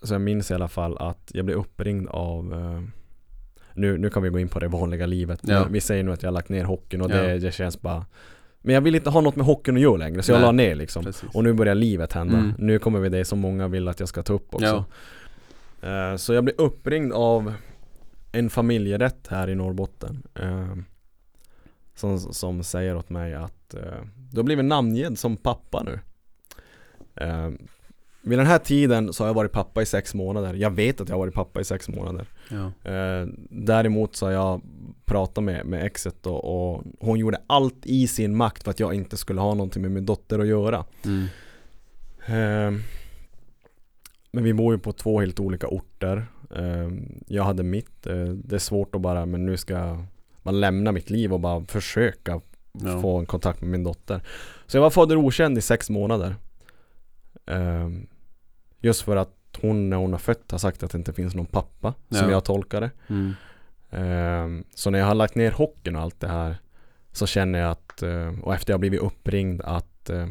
så jag minns i alla fall att jag blev uppringd av eh, nu, nu kan vi gå in på det vanliga livet. Ja. Vi säger nu att jag har lagt ner hockeyn och Ja. det, det känns bara Men jag vill inte ha något med hockeyn att göra längre så jag Nej. la ner liksom. Precis. Och nu börjar livet hända. Mm. Nu kommer vi det som många vill att jag ska ta upp också. Eh, så jag blev uppringd av en familjerätt här i Norrbotten. eh, som, som säger åt mig att uh, du har blivit namngedd som pappa nu. Uh, vid den här tiden så har jag varit pappa i sex månader. Jag vet att jag har varit pappa i sex månader. Ja. Eh, däremot så har jag pratat med, med exet och, och hon gjorde allt i sin makt för att jag inte skulle ha någonting med min dotter att göra. Mm. Eh, men vi bor ju på två helt olika orter. Eh, jag hade mitt. Eh, det är svårt att bara, men nu ska bara lämna mitt liv och bara försöka Ja. få en kontakt med min dotter. Så jag var fader okänd i sex månader. Eh, just för att hon när hon har fött har sagt att det inte finns någon pappa som Ja. jag tolkar det. Mm. Ehm, Så när jag har lagt ner hockeyn och allt det här Så känner jag att, eh, och efter jag blivit uppringd att eh,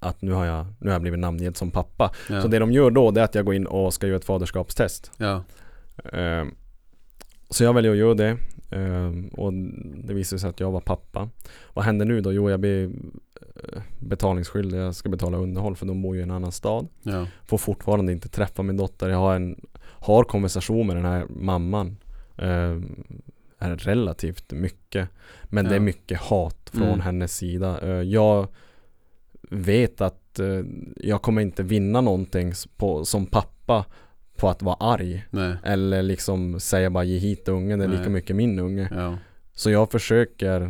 Att nu har jag, nu har jag blivit namngedd som pappa Ja. Så det de gör då det är att jag går in och ska göra ett faderskapstest ja. Ehm, Så jag väljer att göra det Ehm, Och det visar sig att jag var pappa Vad händer nu då? Jo jag blir eh, betalningsskyldig Jag ska betala underhåll för de bor ju i en annan stad Ja. Får fortfarande inte träffa min dotter. Jag har en har konversation med den här mamman. Eh, är relativt mycket. Men det är Ja. mycket hat från Mm. hennes sida. Jag vet att eh, jag kommer inte vinna någonting på, som pappa på att vara arg. Nej. Eller liksom säga bara ge hit ungen, det är lika mycket min unge. Ja. Så jag försöker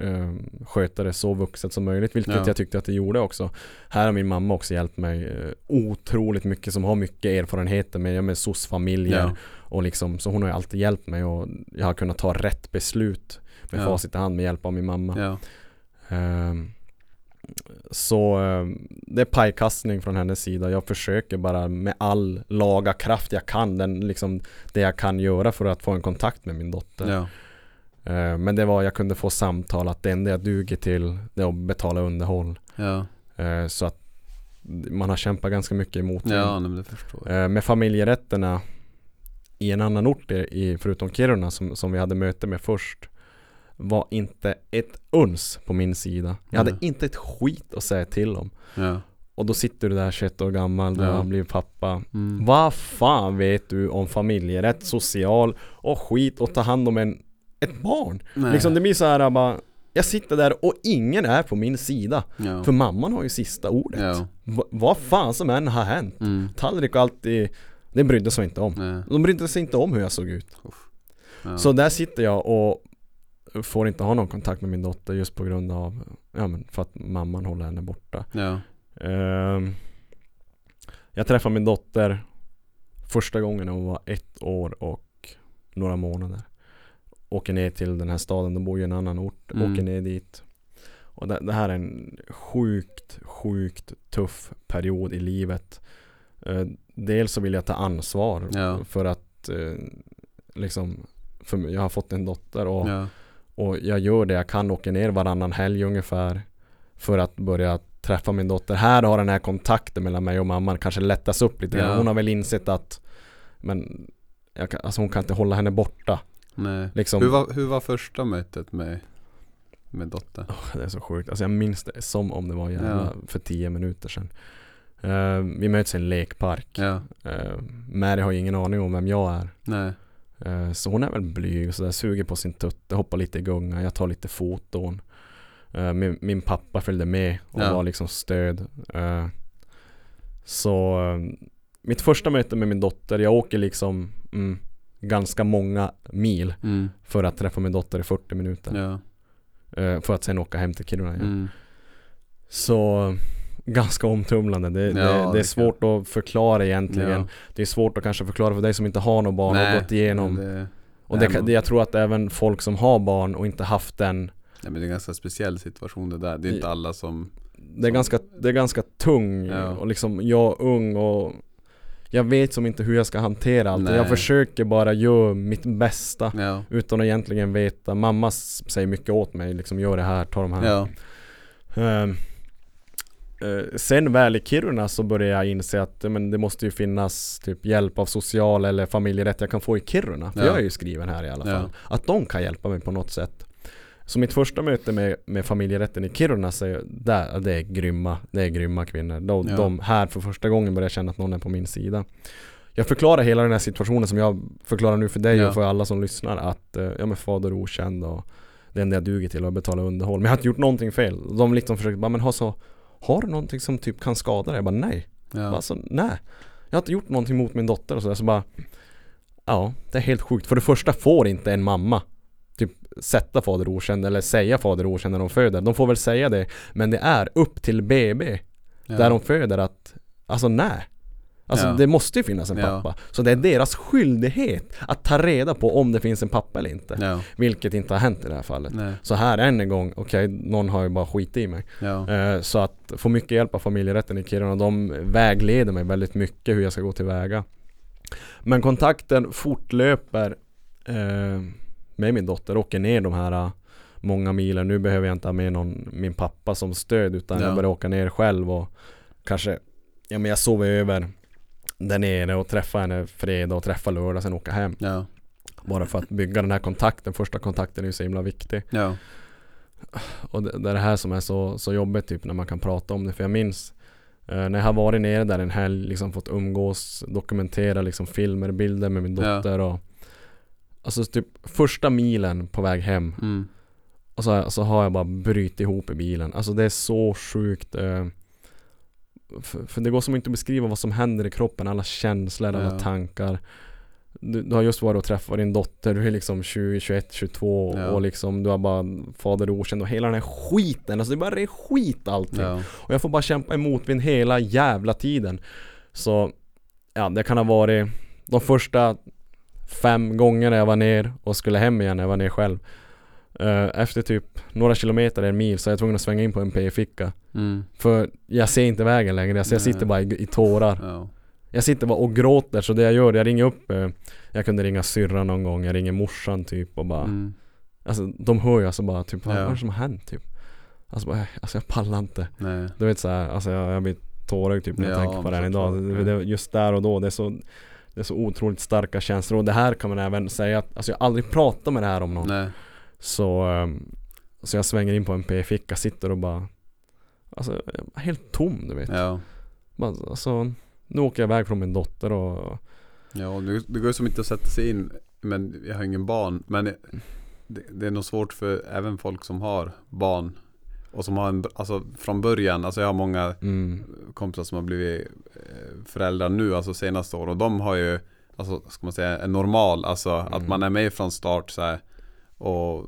eh, sköta det så vuxet som möjligt, vilket Ja. jag tyckte att det gjorde också. Här har min mamma också hjälpt mig eh, otroligt mycket, som har mycket erfarenheter med, med SOS-familjer. Ja. Och liksom, så hon har ju alltid hjälpt mig och jag har kunnat ta rätt beslut med Ja. facit i hand med hjälp av min mamma. Ja. Ehm, så ehm, det är pajkastning från hennes sida. Jag försöker bara med all laga kraft jag kan, den, liksom, det jag kan göra för att få en kontakt med min dotter. Ja. Eh, Men det var, jag kunde få samtal att det enda jag duger till det är att betala underhåll. Ja. Eh, Så att man har kämpat ganska mycket emot det. Ja, men det förstår jag. Eh, Med familjerätterna i en annan ort i- förutom Kiruna som, som vi hade möte med först var inte ett uns på min sida. Jag hade inte ett skit att säga till om. Och då sitter du där 21 år gammal, du Ja. har blivit pappa. Mm. Vad fan vet du om familjerätt, social och skit och ta hand om en, ett barn? Nej. Liksom det blir så här bara Jag sitter där och ingen är på min sida Ja. För mamman har ju sista ordet Ja. Va, Vad fan som än har hänt Mm. Tallrik och alltid Det brydde sig inte om Nej. De brydde sig inte om hur jag såg ut. Så där sitter jag och Får inte ha någon kontakt med min dotter just på grund av Ja men för att mamman håller henne borta Ja. Ehm, Jag träffade min dotter Första gången när hon var ett år och några månader Åker ner till den här staden, de bor ju i en annan ort Mm. Åker ner dit Och det, det här är en sjukt, sjukt tuff period i livet Eh, Dels så vill jag ta ansvar Ja. för att eh, Liksom för jag har fått en dotter och Ja. Och jag gör det jag kan, åker ner varannan helg ungefär För att börja träffa min dotter Här har den här kontakten mellan mig och mamman kanske lättas upp lite Ja. Hon har väl insett att Men jag alltså hon kan inte hålla henne borta Nej. liksom, Hur, var, hur var första mötet med, med dottern? Det är så sjukt, alltså jag minns det som om det var jävla Ja. för tio minuter sedan Eh, Vi möts i en lekpark Ja. uh, Mary har ju ingen aning om vem jag är Nej. Eh, Så hon är väl blyg och sådär, suger på sin tutte, hoppar lite i gunga, jag tar lite foton Eh, min, min pappa följde med och Ja. var liksom stöd Eh, Så mitt första möte med min dotter, jag åker liksom mm, ganska många mil Mm. för att träffa min dotter i 40 minuter Ja. För att sen åka hem till Kiruna igen Mm. Så ganska omtumlande, det, Ja, det, det är kan- svårt att förklara egentligen Ja. Det är svårt att kanske förklara för dig som inte har något barn och gått igenom Det, och det, kan- jag tror att även folk som har barn och inte haft den nej, men det är en ganska speciell situation det där. Det är inte alla som... Det är Som- ganska, det är ganska tung Ja. och liksom jag ung och Jag vet som inte hur jag ska hantera allt. Nej. Jag försöker bara göra mitt bästa. Ja. Utan att egentligen veta. Mamma säger mycket åt mig. Liksom gör det här, ta de här. Ja. Eh, sen väl i Kiruna så började jag inse att men det måste ju finnas typ hjälp av social eller familjerätt jag kan få i Kiruna. För Ja. jag är ju skriven här i alla Ja. fall. Att de kan hjälpa mig på något sätt. Så mitt första möte med, med familjerätten i Kiruna så är, där, det är grymma, det är grymma kvinnor. De, Ja. de här för första gången börjar jag känna att någon är på min sida. Jag förklarar hela den här situationen som jag förklarar nu för dig Ja. och för alla som lyssnar att eh, ja men fader är okänd och det enda jag duger till är att betala underhåll. Men jag har inte gjort någonting fel. De liksom försöker bara, men ha så Har du någonting som typ kan skada dig? Jag bara nej. Ja. Bara, alltså, nej. Jag har inte gjort någonting mot min dotter och sådär så bara Ja, det är helt sjukt. För det första får inte en mamma Typ sätta fader okänd eller säga fader okänd när de föder. De får väl säga det. Men det är upp till BB ja. där de föder att Alltså nej. Alltså Ja. det måste ju finnas en Ja. pappa. Så det är deras skyldighet att ta reda på om det finns en pappa eller inte. Ja. Vilket inte har hänt i det här fallet. Nej. Så här än en gång, okej, någon har ju bara skit i mig. Ja. Eh, så att få mycket hjälp av familjerätten i Kiruna, de vägleder mig väldigt mycket hur jag ska gå tillväga. Men kontakten fortlöper eh, med min dotter, åker ner de här eh, många milen. Nu behöver jag inte ha med någon, min pappa som stöd utan Ja. jag börjar åka ner själv och kanske, ja men jag sover över där nere och träffar henne fredag och träffar lördag sen åka hem. Ja. Bara för att bygga den här kontakten, första kontakten är ju så himla viktig. Ja. Och det, det är det här som är så, så jobbigt typ när man kan prata om det. För jag minns eh, när jag har varit nere där en helg, liksom fått umgås, dokumentera liksom filmer, bilder med min Ja. dotter och Alltså typ första milen på väg hem Mm. och så, så har jag bara brutit ihop i bilen. Alltså det är så sjukt eh, för, för det går som inte att beskriva vad som händer i kroppen, alla känslor, alla Ja. tankar du, du har just varit och träffat din dotter, du är liksom 20, 21, 22 Ja. och liksom du har bara fader okänd och hela den här skiten, alltså det bara är skit allting. Ja. Och jag får bara kämpa emot vid hela jävla tiden. Så, ja det kan ha varit de första fem gångerna jag var ner och skulle hem igen när jag var ner själv. Eh, efter typ några kilometer, en mil, så är jag tvungen att svänga in på en p-ficka. Mm. För jag ser inte vägen längre, alltså jag sitter bara i, i tårar. Ja. Jag sitter bara och gråter, så det jag gör, jag ringer upp eh, Jag kunde ringa syrran någon gång, jag ringer morsan typ och bara Mm. Alltså de hör ju alltså bara typ, vad Ja. är det som har hänt typ? Alltså, bara, alltså jag pallar inte Nej. Du vet såhär, alltså jag, jag blir tårögd typ när jag Ja, tänker på det här idag det, det, Just där och då, det är så Det är så otroligt starka känslor och det här kan man även säga att Alltså jag har aldrig pratat med det här om någon Nej. Så ehm, Så jag svänger in på en p-ficka, sitter och bara Alltså helt tom du vet Ja. bara, Alltså Nu åker jag iväg från min dotter och Ja, det, går ju som inte att sätta sig in. Men jag har ingen barn. Men det, det är nog svårt för även folk som har barn. Och som har en, alltså från början, alltså jag har många mm, kompisar som har blivit eh, föräldrar nu, alltså senaste år. Och de har ju, alltså ska man säga, en normal, alltså att Mm. man är med från start så här. Och,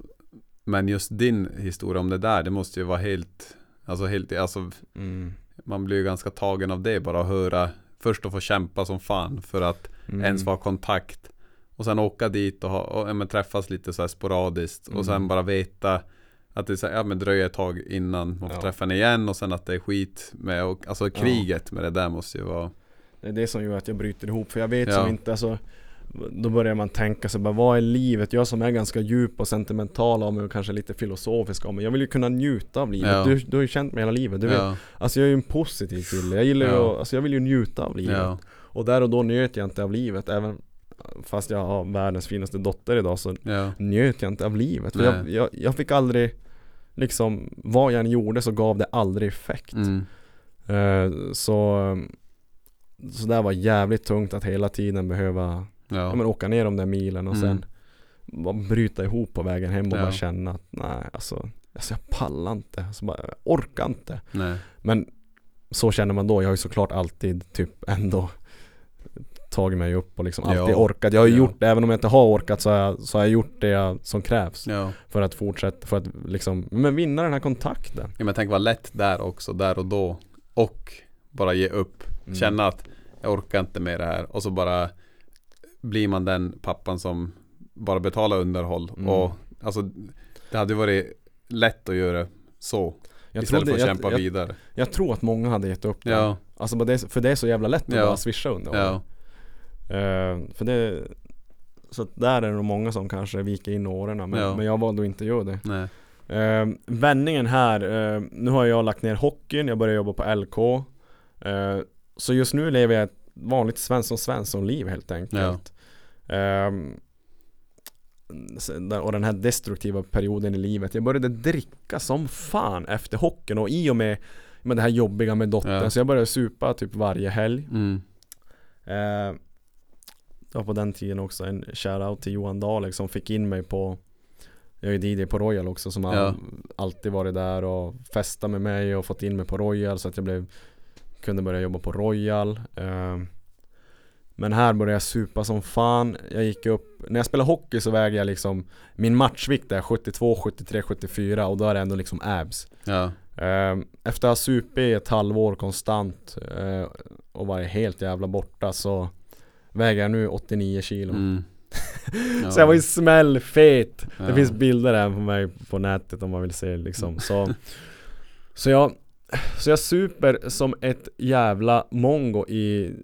men just din historia om det där, det måste ju vara helt, alltså helt, alltså mm, man blir ju ganska tagen av det bara att höra Först att få kämpa som fan för att mm, ens ha kontakt. Och sen åka dit och, ha, och ja, träffas lite så här sporadiskt. Mm. Och sen bara veta Att det så här, ja, men dröjer ett tag innan man får Ja. träffa henne igen. Och sen att det är skit med och, Alltså kriget med det där måste ju vara Det är det som gör att jag bryter ihop. För jag vet Ja. som inte alltså Då börjar man tänka sig bara vad är livet? Jag som är ganska djup och sentimental av mig och kanske lite filosofisk av mig Jag vill ju kunna njuta av livet. Ja. du, du har ju känt mig hela livet du vet. Ja, Alltså jag är ju en positiv kille. Jag gillar ju Ja. alltså jag vill ju njuta av livet. Ja, Och där och då njöt jag inte av livet även Fast jag har världens finaste dotter idag så ja, njöt jag inte av livet. För jag, jag, jag fick aldrig Liksom vad jag än gjorde så gav det aldrig effekt. Mm, Eh, Så Så det var jävligt tungt att hela tiden behöva ja. ja, men åka ner de där milen och Mm. sen bara bryta ihop på vägen hem och Ja. bara känna att nej alltså, alltså jag pallar inte, alltså bara, jag orkar inte. nej, Men så känner man då, jag har ju såklart alltid typ ändå tagit mig upp och liksom alltid Ja. orkat. Jag har ju Ja. gjort det, även om jag inte har orkat så har jag, så har jag gjort det jag, som krävs ja för att fortsätta, för att liksom, men vinna den här kontakten. Ja, men tänk vad lätt där också, där och då Och bara ge upp Mm. Känna att jag orkar inte med det här och så bara Blir man den pappan som bara betalar underhåll Mm. och alltså Det hade varit lätt att göra så Jag Istället trodde- för att jag- kämpa jag, vidare Jag tror att många hade gett upp det. Ja, Alltså för det är så jävla lätt att Ja. bara swisha under ja, Eh, för det Så där är det nog många som kanske viker in åren men, Ja. men jag valde att inte göra det Nej. Eh, vändningen här, eh, nu har jag lagt ner hockeyn, jag börjar jobba på LK eh, Så just nu lever jag ett vanligt Svensson Svensson-liv helt enkelt där- Och den här destruktiva perioden i livet Jag började dricka som fan efter hockeyn och i och med, med det här jobbiga med dottern Ja. Så jag började supa typ varje helg Mm. Eh, Det var på den tiden också en shoutout till Johan Dalek som fick in mig på Jag är DJ på Royal också som Ja. alltid varit där och festat med mig och fått in mig på Royal så att jag blev Kunde börja jobba på Royal eh, Men här började jag supa som fan Jag gick upp När jag spelar hockey så väger jag liksom Min matchvikt är 72, 73, 74 och då är det ändå liksom abs Ja. Eh, Efter att ha supit i ett halvår konstant eh, och varit helt jävla borta så väger jag nu 89 kilo. Mm. Ja. Så jag var ju smällfet. Det Ja. finns bilder här på mig på nätet om man vill se liksom. Så, så, jag, så jag super som ett jävla mongo i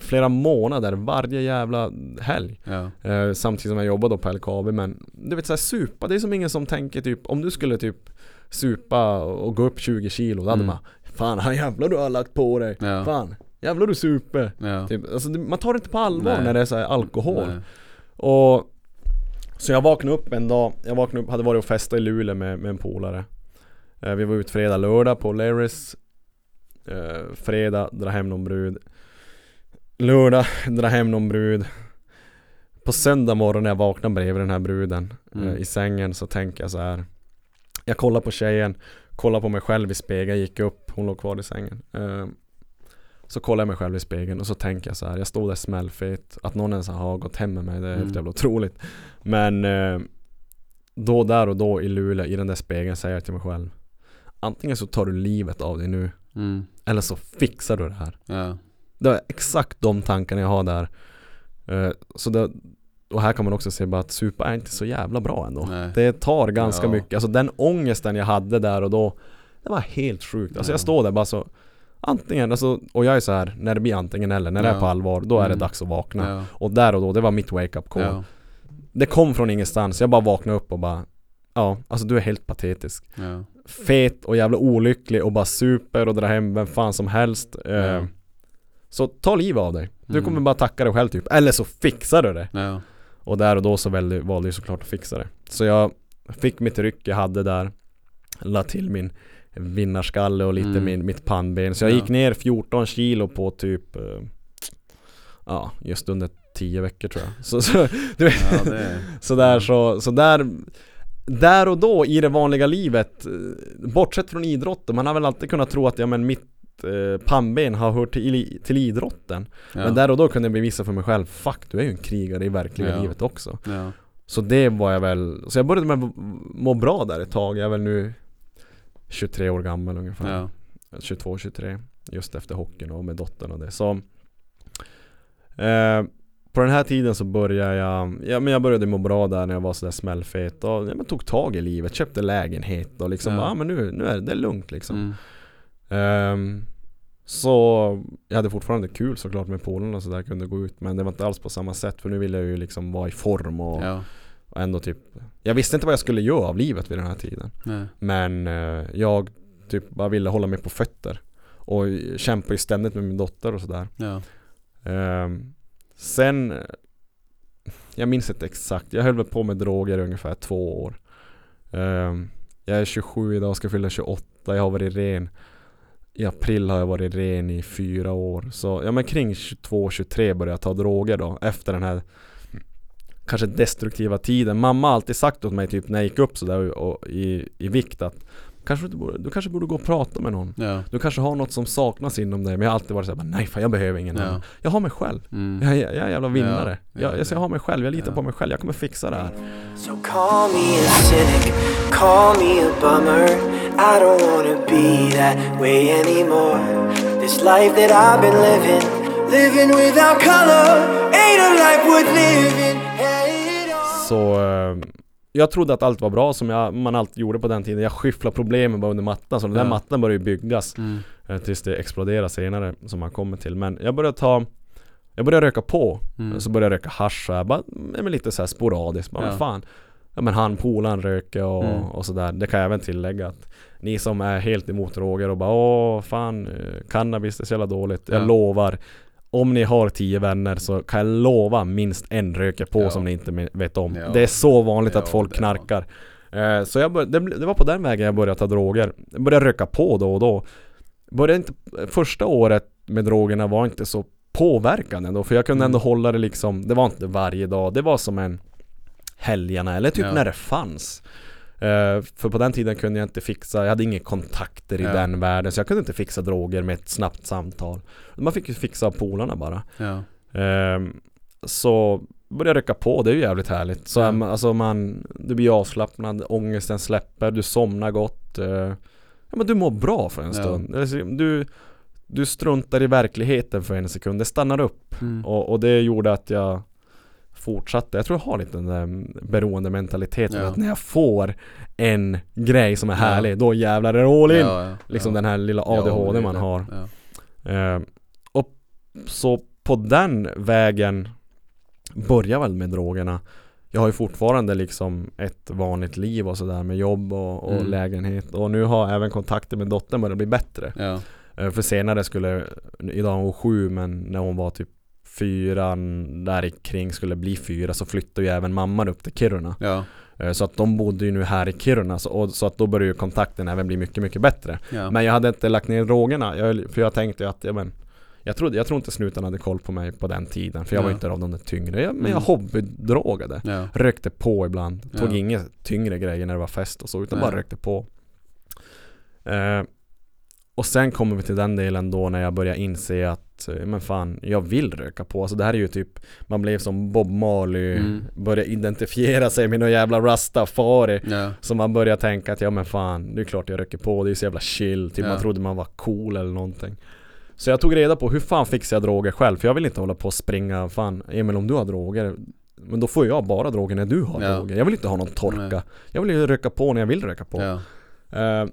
flera månader varje jävla helg. Ja. Eh, samtidigt som jag jobbar då på LKAB men du vet såhär supa, det är som ingen som tänker typ om du skulle typ supa och gå upp 20 kilo, då hade Mm. man Fan han jävlar du har lagt på dig, Ja. fan jävlar du super Ja. typ, alltså, Man tar det inte på allvar Nej. när det är så här alkohol Nej. och Så jag vaknade upp en dag, jag vaknade upp, hade varit och festat i Luleå med, med en polare eh, Vi var ute fredag, lördag på Larrys eh, Fredag, dra hem någon brud Lördag, dra hem någon brud På söndag morgon när jag vaknar bredvid den här bruden Mm. eh, I sängen så tänker jag så här Jag kollar på tjejen Kollar på mig själv i spegeln, gick upp, hon låg kvar i sängen eh, Så kollar jag mig själv i spegeln och så tänker jag så här Jag stod där smällfet Att någon ens har gått hem med mig, det är helt Mm. jävla otroligt Men eh, Då där och då i Luleå, i den där spegeln säger jag till mig själv Antingen så tar du livet av dig nu Mm. Eller så fixar du det här Ja. Det är exakt de tankarna jag har där Eh, Så det Och här kan man också se bara att supa är inte så jävla bra ändå Nej. Det tar ganska Ja. mycket, alltså den ångesten jag hade där och då Det var helt sjukt, alltså Ja. jag står där bara så Antingen, alltså, och jag är så här när det blir antingen eller, när det är Ja. på allvar, då är det Mm. dags att vakna Ja. Och där och då, det var mitt wake-up call Ja. Det kom från ingenstans, jag bara vaknade upp och bara Ja, alltså du är helt patetisk Ja. Fet och jävla olycklig och bara super och drar hem vem fan som helst eh, Ja. Så ta liv av dig Du Mm. kommer bara tacka dig själv typ, eller så fixar du det Ja. Och där och då så valde, valde jag såklart att fixa det Så jag fick mitt ryck jag hade där La till min vinnarskalle och lite Mm. min, mitt pannben Så jag Ja. gick ner 14 kilo på typ eh, Ja, just under 10 veckor tror jag Så, så, du vet, Ja, det så där så, så där Där och då i det vanliga livet eh, Bortsett från idrotten, man har väl alltid kunnat tro att ja men mitt eh, pannben har hört till, till idrotten Ja. Men där och då kunde jag bevisa för mig själv Fuck, du är ju en krigare i verkliga Ja. livet också Ja. Så det var jag väl, så jag började med att må bra där ett tag Jag är väl nu 23 år gammal ungefär Ja. 22-23 Just efter hockeyn och med dottern och det så eh, På den här tiden så började jag Ja men jag började må bra där när jag var sådär smällfet och ja, men tog tag i livet, köpte lägenhet och liksom ja. ah, men nu, nu är det, det är lugnt liksom Mm. Ehm, Så jag hade fortfarande kul såklart med Polen och sådär, kunde gå ut Men det var inte alls på samma sätt för nu ville jag ju liksom vara i form och, Ja. och ändå typ Jag visste inte vad jag skulle göra av livet vid den här tiden Nej. Men eh, jag typ bara ville hålla mig på fötter Och kämpa ju ständigt med min dotter och sådär Ja. Ehm, Sen eh, Jag minns inte exakt, jag höll väl på med droger i ungefär två år Ehm, Jag är 27 idag, ska fylla 28, jag har varit ren i april har jag varit ren i fyra år. Så ja men kring 22-23 började jag ta droger då Efter den här Kanske destruktiva tiden. Mamma har alltid sagt åt mig typ när jag gick upp sådär och, och, i, i vikt att kanske du, borde, du kanske borde gå och prata med någon Ja. Du kanske har något som saknas inom dig Men jag har alltid varit såhär, nej fan jag behöver ingen annan Ja. Jag har mig själv Mm. jag, jag, jag är en jävla vinnare. Ja, jag, ja, jag, jag har mig själv, jag litar ja. på mig själv. Jag kommer fixa det här. So call me a cynic, call me a bummer. I don't wanna be that way anymore. This life that I've been living, living without color, ain't a life worth living. Hey, it all. Så eh, jag trodde att allt var bra som jag, man alltid gjorde på den tiden. Jag skyfflade problemen bara under mattan. Så den där Ja. mattan började ju byggas Mm. eh, tills det exploderade senare som man kommer till. Men jag började ta Jag började röka på. Mm. Så började jag röka hasch så här, bara, men lite så här sporadiskt. Bara, Ja. men fan. Ja men han polaren röker och, Mm. och sådär. Det kan jag även tillägga att ni som är helt emot droger och bara åh fan eh, cannabis det är så jävla dåligt. Jag Ja. lovar. Om ni har tio vänner så kan jag lova minst en röker på Ja. som ni inte vet om. Ja. Det är så vanligt att Ja, folk det är knarkar. Eh, så jag bör, det, det var på den vägen jag började ta droger. Jag började röka på då och då. Började inte, första året med drogerna var inte så påverkande ändå. För jag kunde Mm. ändå hålla det liksom, det var inte varje dag. Det var som en helgerna eller typ när det fanns. Eh, för på den tiden kunde jag inte fixa, jag hade inga kontakter i Ja. den världen så jag kunde inte fixa droger med ett snabbt samtal. Man fick ju fixa polarna bara. Ja. Ehm, så började jag röka på, det är ju jävligt härligt. Så Ja. alltså man, du blir avslappnad, ångesten släpper, du somnar gott. eh, ja men du mår bra för en stund. Alltså, Du, du struntar i verkligheten för en sekund, det stannar upp. Mm. Och, och det gjorde att jag fortsatte. Jag tror jag har lite den där beroendementaliteten. Ja. Att när jag får en grej som är Ja. härlig, då jävlar är det all in. Ja, ja, Liksom ja. den här lilla Ja, ADHD man har. Ja. Eh, och så på den vägen börjar väl med drogerna. Jag har ju fortfarande liksom ett vanligt liv och sådär med jobb och, och Mm. lägenhet och nu har även kontakten med dottern börjat bli bättre. Ja. Eh, för senare skulle, idag är hon sju men när hon var typ fyra, där kring skulle bli fyra så flyttade ju även mamman upp till Kiruna. Ja. Eh, så att de bodde ju nu här i Kiruna så, och, så att då började ju kontakten även bli mycket, mycket bättre. Ja. Men jag hade inte lagt ner drogerna, jag, för jag tänkte ju att, ja, men, jag, trodde, jag tror inte snuten hade koll på mig på den tiden, för jag var Ja. inte av de där tyngre. Jag, men jag Mm. hobbydrogade. Ja. Rökte på ibland, tog Ja. inga tyngre grejer när det var fest och så, utan Nej. bara rökte på. Eh, och sen kommer vi till den delen då när jag börjar inse att, eh, men fan, jag vill röka på. Alltså det här är ju typ, man blev som Bob Marley, Mm. började identifiera sig med någon jävla rastafari. Ja. Så man börjar tänka att ja men fan, det är klart jag röker på, det är så jävla chill, typ Ja. man trodde man var cool eller någonting Så jag tog reda på hur fan fixar jag droger själv? För jag vill inte hålla på och springa, fan Emil om du har droger Men då får jag bara droger när du har Ja. droger Jag vill inte ha någon torka Nej. Jag vill ju röka på när jag vill röka på Ja. Eh,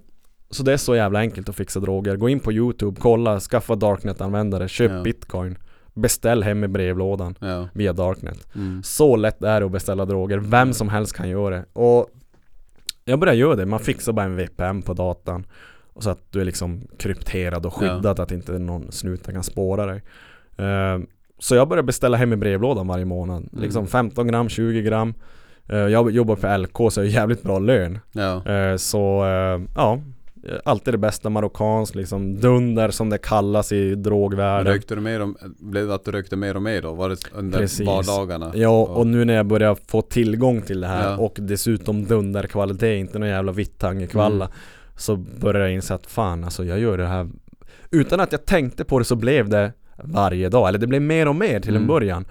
Så det är så jävla enkelt att fixa droger. Gå in på youtube, kolla, skaffa darknet-användare, köp Ja. bitcoin. Beställ hem i brevlådan Ja. via darknet. Mm. så lätt är det att beställa droger, vem som helst kan göra det. Och Jag började göra det, man fixar bara en VPN på datan. Och Så att du är liksom krypterad och skyddad att inte någon snuten kan spåra dig. Eh, Så jag började beställa hem i brevlådan varje månad. Mm. Liksom 15 gram, 20 gram. Eh, Jag jobbar för LK så jag har jävligt bra lön. Ja. Eh, Så ja Alltid det bästa marockansk liksom Dunder som det kallas i drogvärlden Rökte du mer och, blev det att du rökte mer och mer då? Var det under Precis. vardagarna? Ja, och nu när jag börjar få tillgång till det här Ja. och dessutom dunderkvalitet, inte någon jävla vittangekvalla Mm. Så börjar jag inse att fan alltså jag gör det här Utan att jag tänkte på det så blev det varje dag, eller det blev mer och mer till en Mm. början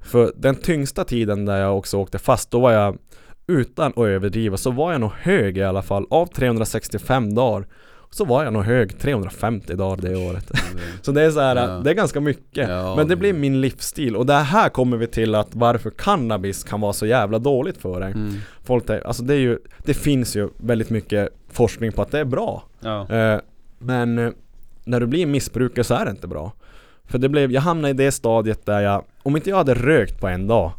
För den tyngsta tiden där jag också åkte fast, då var jag Utan att överdriva så var jag nog hög i alla fall. Av 365 dagar Så var jag nog hög 350 dagar det året. Så det är så här, Ja. det är ganska mycket. Ja, Men det det- blir min livsstil. Och det här kommer vi till att varför cannabis kan vara så jävla dåligt för dig Mm. Folk alltså det är ju, det finns ju väldigt mycket forskning på att det är bra. Ja. eh, Men eh, när du blir missbrukare så är det inte bra. För det blev, jag hamnade i det stadiet där jag, om inte jag hade rökt på en dag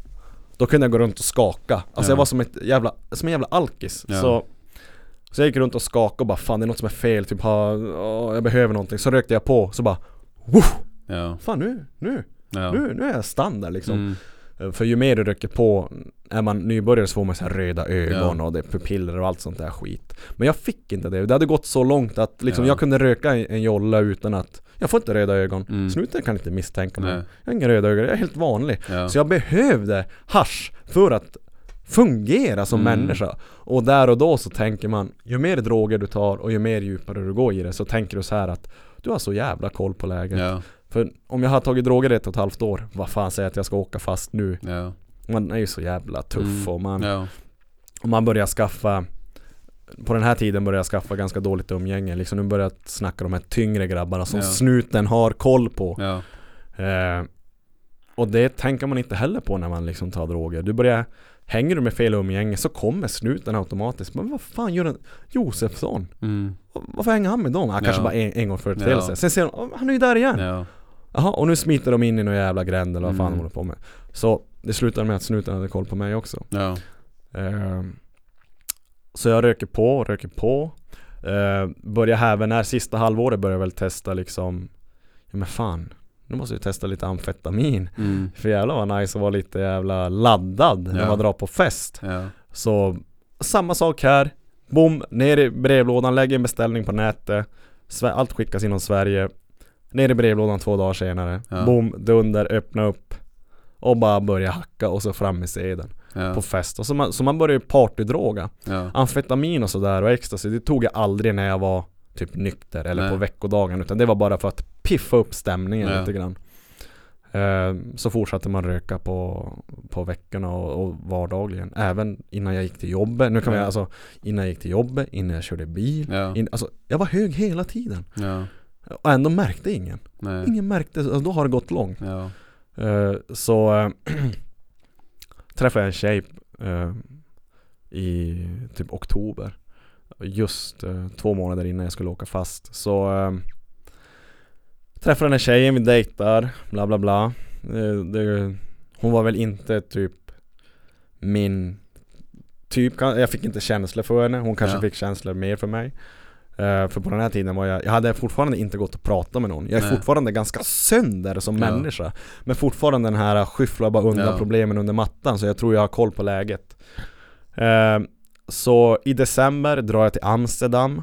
Då kunde jag gå runt och skaka Alltså Ja. jag var som ett jävla, som en jävla alkis Ja. så så jag gick runt och skakade och bara fan det är något som är fel, typ ha, åh, jag behöver någonting Så rökte jag på, så bara Woof! Ja. Fan nu, nu, nu, nu är jag standard liksom Mm. Eh, För ju mer du röker på, är man nybörjare så får man så här röda ögon Ja. och det är pupiller och allt sånt där skit Men jag fick inte det, det hade gått så långt att liksom Ja. jag kunde röka en, en jolla utan att Jag får inte röda ögon, Mm. snuten kan inte misstänka mig Nej. Jag har inga röda ögon, jag är helt vanlig Ja. Så jag behövde hasch för att fungera som Mm. människa Och där och då så tänker man Ju mer droger du tar och ju mer djupare du går i det så tänker du så här att Du har så jävla koll på läget Ja. För om jag har tagit droger ett och ett halvt år Vad fan säger att jag ska åka fast nu? Ja. Man är ju så jävla tuff Mm. och man, Ja. och man börjar skaffa På den här tiden börjar jag skaffa ganska dåligt umgänge liksom nu börjar jag snacka de här tyngre grabbarna som Ja. snuten har koll på Ja. eh, Och det tänker man inte heller på när man liksom tar droger Du börjar Hänger du med fel umgänge så kommer snuten automatiskt Men vad fan gör en Josefsson? Mm. Varför hänger han med dem? Han kanske Ja. bara en, en gång företeelse Ja. Sen ser de, "Åh, han är ju där igen Ja. Jaha, och nu smiter de in i någon jävla gränd eller vad fan Mm. de håller på med. Så det slutade med att snuten hade koll på mig också. Ja. Ehm, så jag röker på, röker på. Uh, börjar även när sista halvåret börjar jag väl testa liksom Ja men fan, nu måste jag testa lite amfetamin. Mm. För jävlar vad nice att vara lite jävla laddad när Ja. man drar på fest. Ja. Så samma sak här. Boom, ner i brevlådan, lägger en beställning på nätet. Allt skickas inom Sverige. Ner i brevlådan två dagar senare. Ja. Boom, dunder, öppna upp. Och bara börja hacka och så fram med sedeln Ja. på fest. Och så man, så man börjar ju partydroga. Ja. Amfetamin och sådär och ecstasy, det tog jag aldrig när jag var typ nykter eller Nej. på veckodagen. Utan det var bara för att piffa upp stämningen Ja. lite grann. Eh, så fortsatte man röka på, på veckorna och, och vardagligen. Även innan jag gick till jobbet. Nu kan Ja. alltså, innan jag gick till jobbet, innan jag körde bil. Ja. In, alltså, jag var hög hela tiden. Ja. Och ändå märkte ingen. Nej. Ingen märkte, alltså, då har det gått långt. Ja. Eh, så träffade jag en tjej eh, i typ oktober. Just eh, två månader innan jag skulle åka fast. Så eh, träffade den här tjejen, vi dejtar, bla bla bla. Eh, det, hon var väl inte typ min typ, jag fick inte känslor för henne, hon kanske Ja. fick känslor mer för mig. Eh, för på den här tiden var jag, jag hade fortfarande inte gått och pratat med någon. Jag är Nej. fortfarande ganska sönder som Ja. människa. Men fortfarande den här skyffla bara undan Ja. problemen under mattan så jag tror jag har koll på läget. Eh, så i december drar jag till Amsterdam.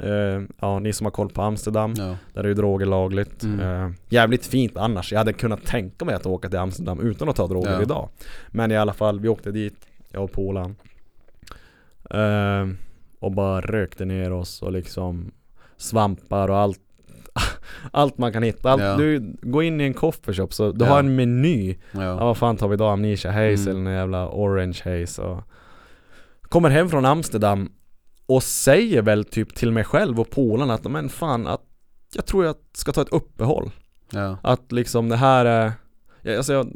Eh, ja, ni som har koll på Amsterdam, Ja. där är ju droger lagligt. Mm. Eh, jävligt fint annars. Jag hade kunnat tänka mig att åka till Amsterdam utan att ta droger Ja. idag. Men i alla fall, vi åkte dit, jag och polaren. Eh, och bara rökte ner oss och liksom svampar och allt allt man kan hitta. Allt, Ja. Du, gå in i en coffeeshop så du Ja. har en meny Ja Ja. vad fan tar vi idag? Amnesia Haze Mm. eller en jävla Orange Haze och Kommer hem från Amsterdam och säger väl typ till mig själv och polarna att men fan att Jag tror jag ska ta ett uppehåll. Att liksom det här är jag, alltså jag,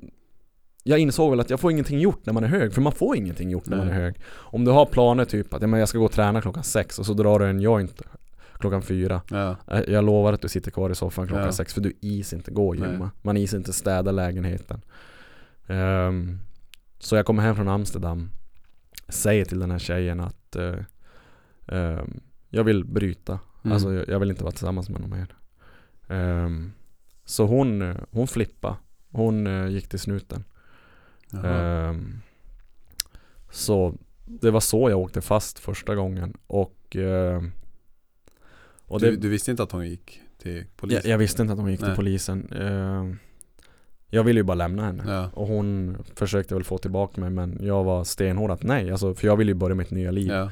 jag insåg väl att jag får ingenting gjort när man är hög, för man får ingenting gjort när man är Nej. hög Om du har planer typ att jag ska gå och träna klockan sex och så drar du en joint klockan fyra Ja. Eh, Jag lovar att du sitter kvar i soffan klockan Ja. sex för du is inte gå och Nej. gymma. Man is inte städa lägenheten. Ehm, så jag kommer hem från Amsterdam. Säger till den här tjejen att eh, ehm, jag vill bryta. Mm. Alltså jag, jag vill inte vara tillsammans med någon mer. Ehm, så hon, hon flippade. Hon eh, gick till snuten. Ehm, så det var så jag åkte fast första gången. Och, ehm, och det, du, du visste inte att hon gick till polisen? jag, jag visste inte att hon gick till Nej. polisen. Eh, jag ville ju bara lämna henne. Ja. Och hon försökte väl få tillbaka mig men jag var stenhård att nej, alltså, för jag ville ju börja mitt nya liv. Ja.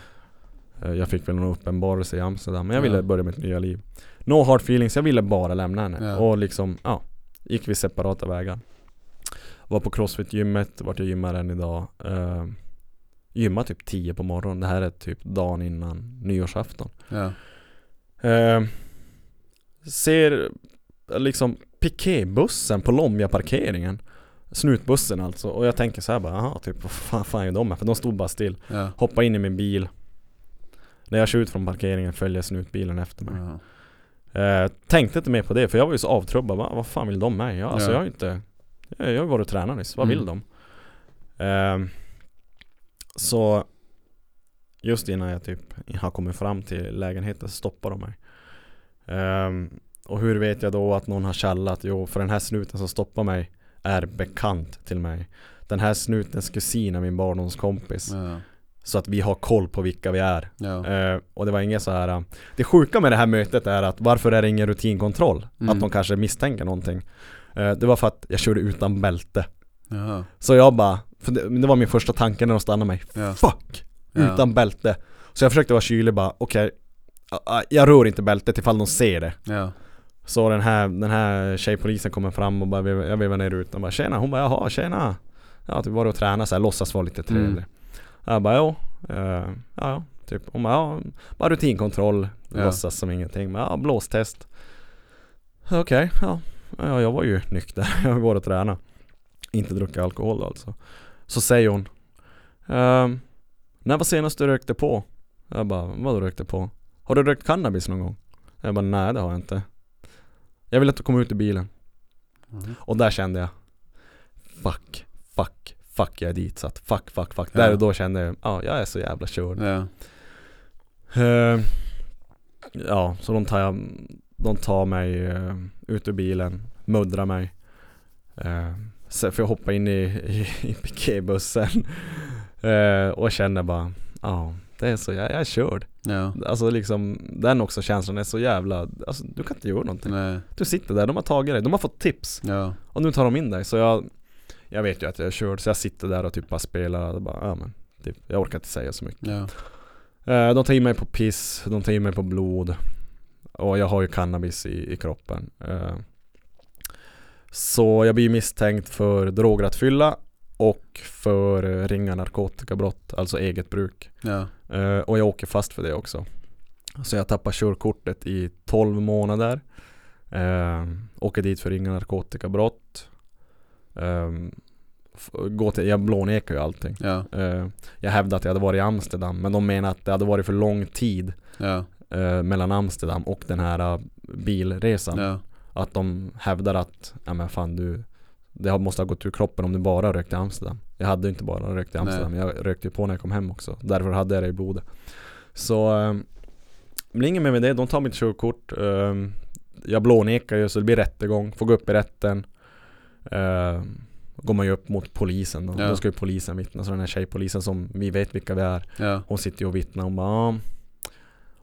Eh, jag fick väl någon uppenbarelse i Amsterdam, men jag Ja. ville börja mitt nya liv. No hard feelings, jag ville bara lämna henne. Ja. Och liksom, ja, gick vi separata vägar. Var på crossfit-gymmet, vart jag gymmar än idag. Uh, gymmar typ 10 på morgonen, det här är typ dagen innan nyårsafton. Ja. Eh, ser liksom piketbussen på Lomja-parkeringen Snutbussen alltså och jag tänker så här bara, aha, typ vad fan, fan är de här? För de stod bara still Ja. Hoppa in i min bil När jag kör ut från parkeringen följer snutbilen efter mig Ja. eh, Tänkte inte mer på det för jag var ju så avtrubbad, Va, vad fan vill de mig? Ja, alltså Ja. jag har inte Jag jag har varit och tränat nyss, vad Mm. vill de? Eh, så Just innan jag typ har kommit fram till lägenheten så stoppar de mig Ehm, Och hur vet jag då att någon har kallat? Jo, för den här snuten som stoppar mig är bekant till mig Den här snutens kusin är min barndomskompis Ja. Så att vi har koll på vilka vi är Ja. Eh, Och det var inget så här. äh, Det sjuka med det här mötet är att varför är det ingen rutinkontroll? Mm. Att de kanske misstänker någonting Eh, Det var för att jag körde utan bälte Jaha. Så jag bara, för det, det var min första tanke när de stannade mig Ja. Fuck! Ja. Utan bälte Så jag försökte vara kylig bara, okej ah, Jag rör inte bältet ifall de ser det Ja. Så den här, den här tjejpolisen kommer fram och bara, jag vevar ner rutan bara Tjena, hon bara jaha, tjena Ja, typ var och träna så här, låtsas vara lite trevlig Mm. Jag bara jo, eh, ja ja, typ Hon bara ja, bara rutinkontroll Ja. Låtsas som ingenting, men ja, blåstest Okej, ja. Ja Jag var ju nykter, jag var och träna Inte druckit alkohol då alltså Så säger hon ehm, När var senast du rökte på? Jag bara, vadå rökte på? Har du rökt cannabis någon gång? Jag bara, nej det har jag inte Jag vill att du kommer ut ur bilen Mhm. Och där kände jag Fuck, fuck, fuck jag är ditsatt Fuck, fuck, fuck Ja. Där och då kände jag, ja jag är så jävla körd Ja. Eh, Ja, så de tar, de tar mig eh, ut ur bilen, muddrar mig uh, Sen får jag hoppa in i, i, i piketbussen Eh, Och känner bara, ja det är så, jag, jag är körd Ja. Alltså liksom, den också känslan är så jävla, alltså du kan inte göra någonting Nej. Du sitter där, de har tagit dig, de har fått tips Ja. och nu tar de in dig så jag Jag vet ju att jag är körd så jag sitter där och typ bara spelar och bara, ja men typ, Jag orkar inte säga så mycket Ja. Eh, De tar in mig på piss, de tar in mig på blod Och jag har ju cannabis i, i kroppen. Eh, Så jag blir misstänkt för drograttfylla och för ringa narkotikabrott, alltså eget bruk. Ja. Eh, Och jag åker fast för det också. Så jag tappar körkortet i 12 månader. Eh, Åker dit för ringa narkotikabrott. Eh, f- Går till, jag blånekar ju allting. Ja. Jag hävdade att jag hade varit i Amsterdam men de menar att det hade varit för lång tid. Ja. Eh, mellan Amsterdam och den här eh, bilresan. Ja. Att de hävdar att, ja men fan du Det måste ha gått ur kroppen om du bara rökte i Amsterdam. Jag hade ju inte bara rökt i Amsterdam, jag rökte ju på när jag kom hem också. Därför hade jag det i blodet. Så eh, det blir inget mer med det, de tar mitt körkort. Eh, jag blånekar ju så det blir rättegång, får gå upp i rätten. Eh, går man ju upp mot polisen då. Ja. Då ska ju polisen vittna. Så den här tjejpolisen som vi vet vilka vi är. Ja. Hon sitter ju och vittnar om bara.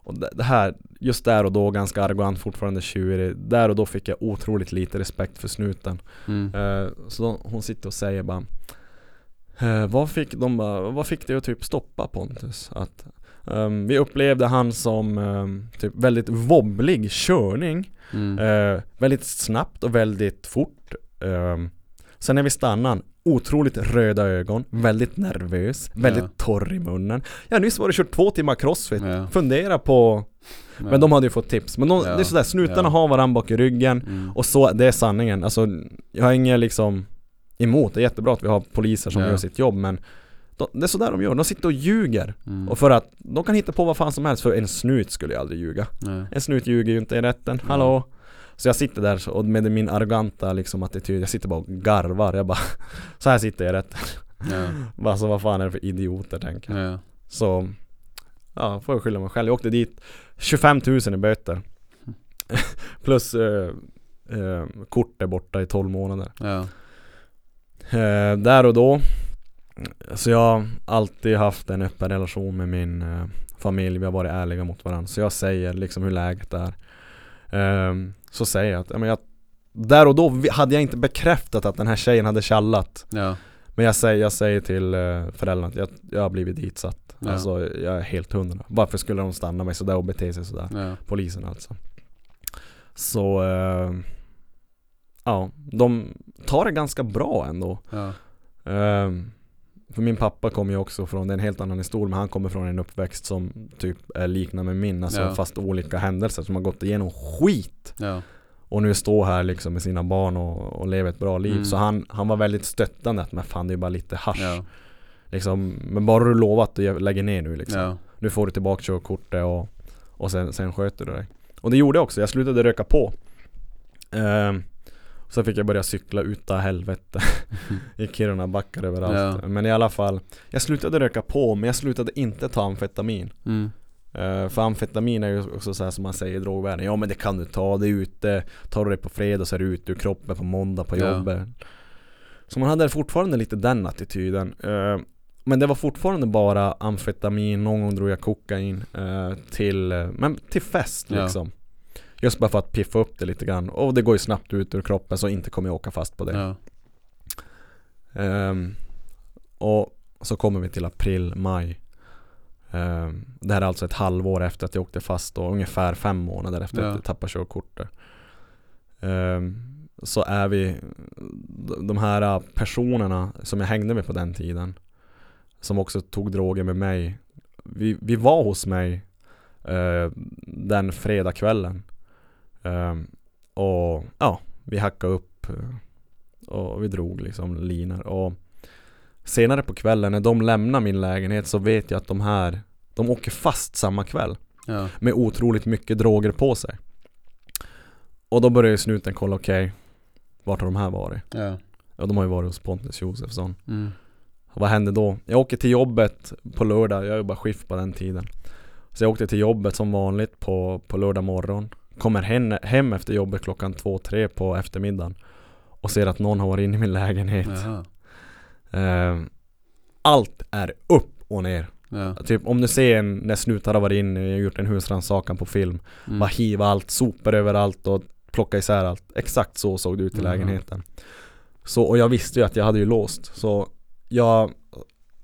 Och det det här, just där och då, ganska arrogant fortfarande tjurig Där och då fick jag otroligt lite respekt för snuten Mm. Eh, Så då, hon sitter och säger bara eh, vad fick, de bara, vad fick dig att typ stoppa Pontus? Att ehm, Vi upplevde han som ehm, typ väldigt wobblig körning Mm. Eh, väldigt snabbt och väldigt fort. Ehm, sen när vi stannade, otroligt röda ögon, väldigt nervös, väldigt Ja. torr i munnen. Har nyss varit och kört två timmar crossfit. Ja. Fundera på, Ja. men de hade ju fått tips. Men de, Ja. det är sådär, snutarna Ja. har varandra bak i ryggen. Mm. Och så, det är sanningen. Alltså, jag har inget liksom emot, det är jättebra att vi har poliser som Ja. gör sitt jobb men de, det är sådär de gör, de sitter och ljuger. Mm. Och för att, de kan hitta på vad fan som helst för en snut skulle jag aldrig ljuga. Nej. En snut ljuger ju inte i rätten, Ja. hallå? Så jag sitter där och med min arroganta liksom attityd, jag sitter bara och garvar, jag bara Så här sitter jag i rätten Ja. Bara så vad fan är det för idioter tänker jag Ja. Så Ja, får jag skylla mig själv. Jag åkte dit 25 000 i böter Plus eh, eh, kort är borta i 12 månader Ja. eh, Där och då Så jag har alltid haft en öppen relation med min eh, familj, vi har varit ärliga mot varandra Så jag säger liksom hur läget är Så säger jag att, men jag Där och då hade jag inte bekräftat att den här tjejen hade tjallat Ja. Men jag säger, jag säger till eh, föräldrarna att jag, jag har blivit ditsatt Ja. Alltså jag är helt hundra Varför skulle de stanna mig sådär och bete sig sådär? Ja. Polisen alltså Så eh, Ja, de tar det ganska bra ändå Ja. Ehm, För min pappa kommer ju också från, det är en helt annan historia men han kommer från en uppväxt som typ är liknar med min Alltså Ja. fast olika händelser som har gått igenom skit Ja. Och nu står här liksom med sina barn och, och lever ett bra liv Mm. Så han, han var väldigt stöttande att men fan det är bara lite hasch Ja. liksom, Men bara du lovat att jag lägger ner nu liksom. Nu får du tillbaka körkortet och, och sen, sen sköter du dig Och det gjorde jag också, jag slutade röka på Ehm, Sen fick jag börja cykla utav helvete I Kiruna, backar överallt Ja. Men i alla fall Jag slutade röka på men jag slutade inte ta amfetamin Mm. Eh, För amfetamin är ju också så här som man säger i drogvärlden Ja men det kan du ta, det är ute Tar du det på fredag så är du ute ur kroppen på måndag på Ja. jobbet Så man hade fortfarande lite den attityden Eh, Men det var fortfarande bara amfetamin, någon gång drog jag kokain eh, till, men till fest Ja. Just bara för att piffa upp det lite grann. Och det går ju snabbt ut ur kroppen så inte kommer jag åka fast på det. Ja. Ehm, och så kommer vi till april, maj. Ehm, Det här är alltså ett halvår efter att jag åkte fast och ungefär fem månader efter Ja. att jag tappade körkortet. Ehm, Så är vi De här personerna som jag hängde med på den tiden Som också tog droger med mig. Vi, vi var hos mig eh, Den fredagskvällen Och ja, vi hackade upp eh, och vi drog liksom linor och Senare på kvällen när de lämnar min lägenhet så vet jag att de här De åker fast samma kväll Ja. med otroligt mycket droger på sig Och då börjar ju snuten kolla, okej Vart har de här varit? Ja. Ja de har ju varit hos Pontus Josefsson Mm. Vad hände då? Jag åker till jobbet på lördag, jag jobbar skift på den tiden Så jag åkte till jobbet som vanligt på, på lördag morgon Kommer hem, hem efter jobbet klockan två, tre på eftermiddagen Och ser att någon har varit inne i min lägenhet. Eh, Allt är upp och ner Ja. Typ om du ser en, när snutar har varit inne och gjort en husrannsakan på film Mm. Bara hiva allt, sopor överallt och plocka isär allt Exakt så såg det ut i Mhm. lägenheten Så, och jag visste ju att jag hade ju låst Så jag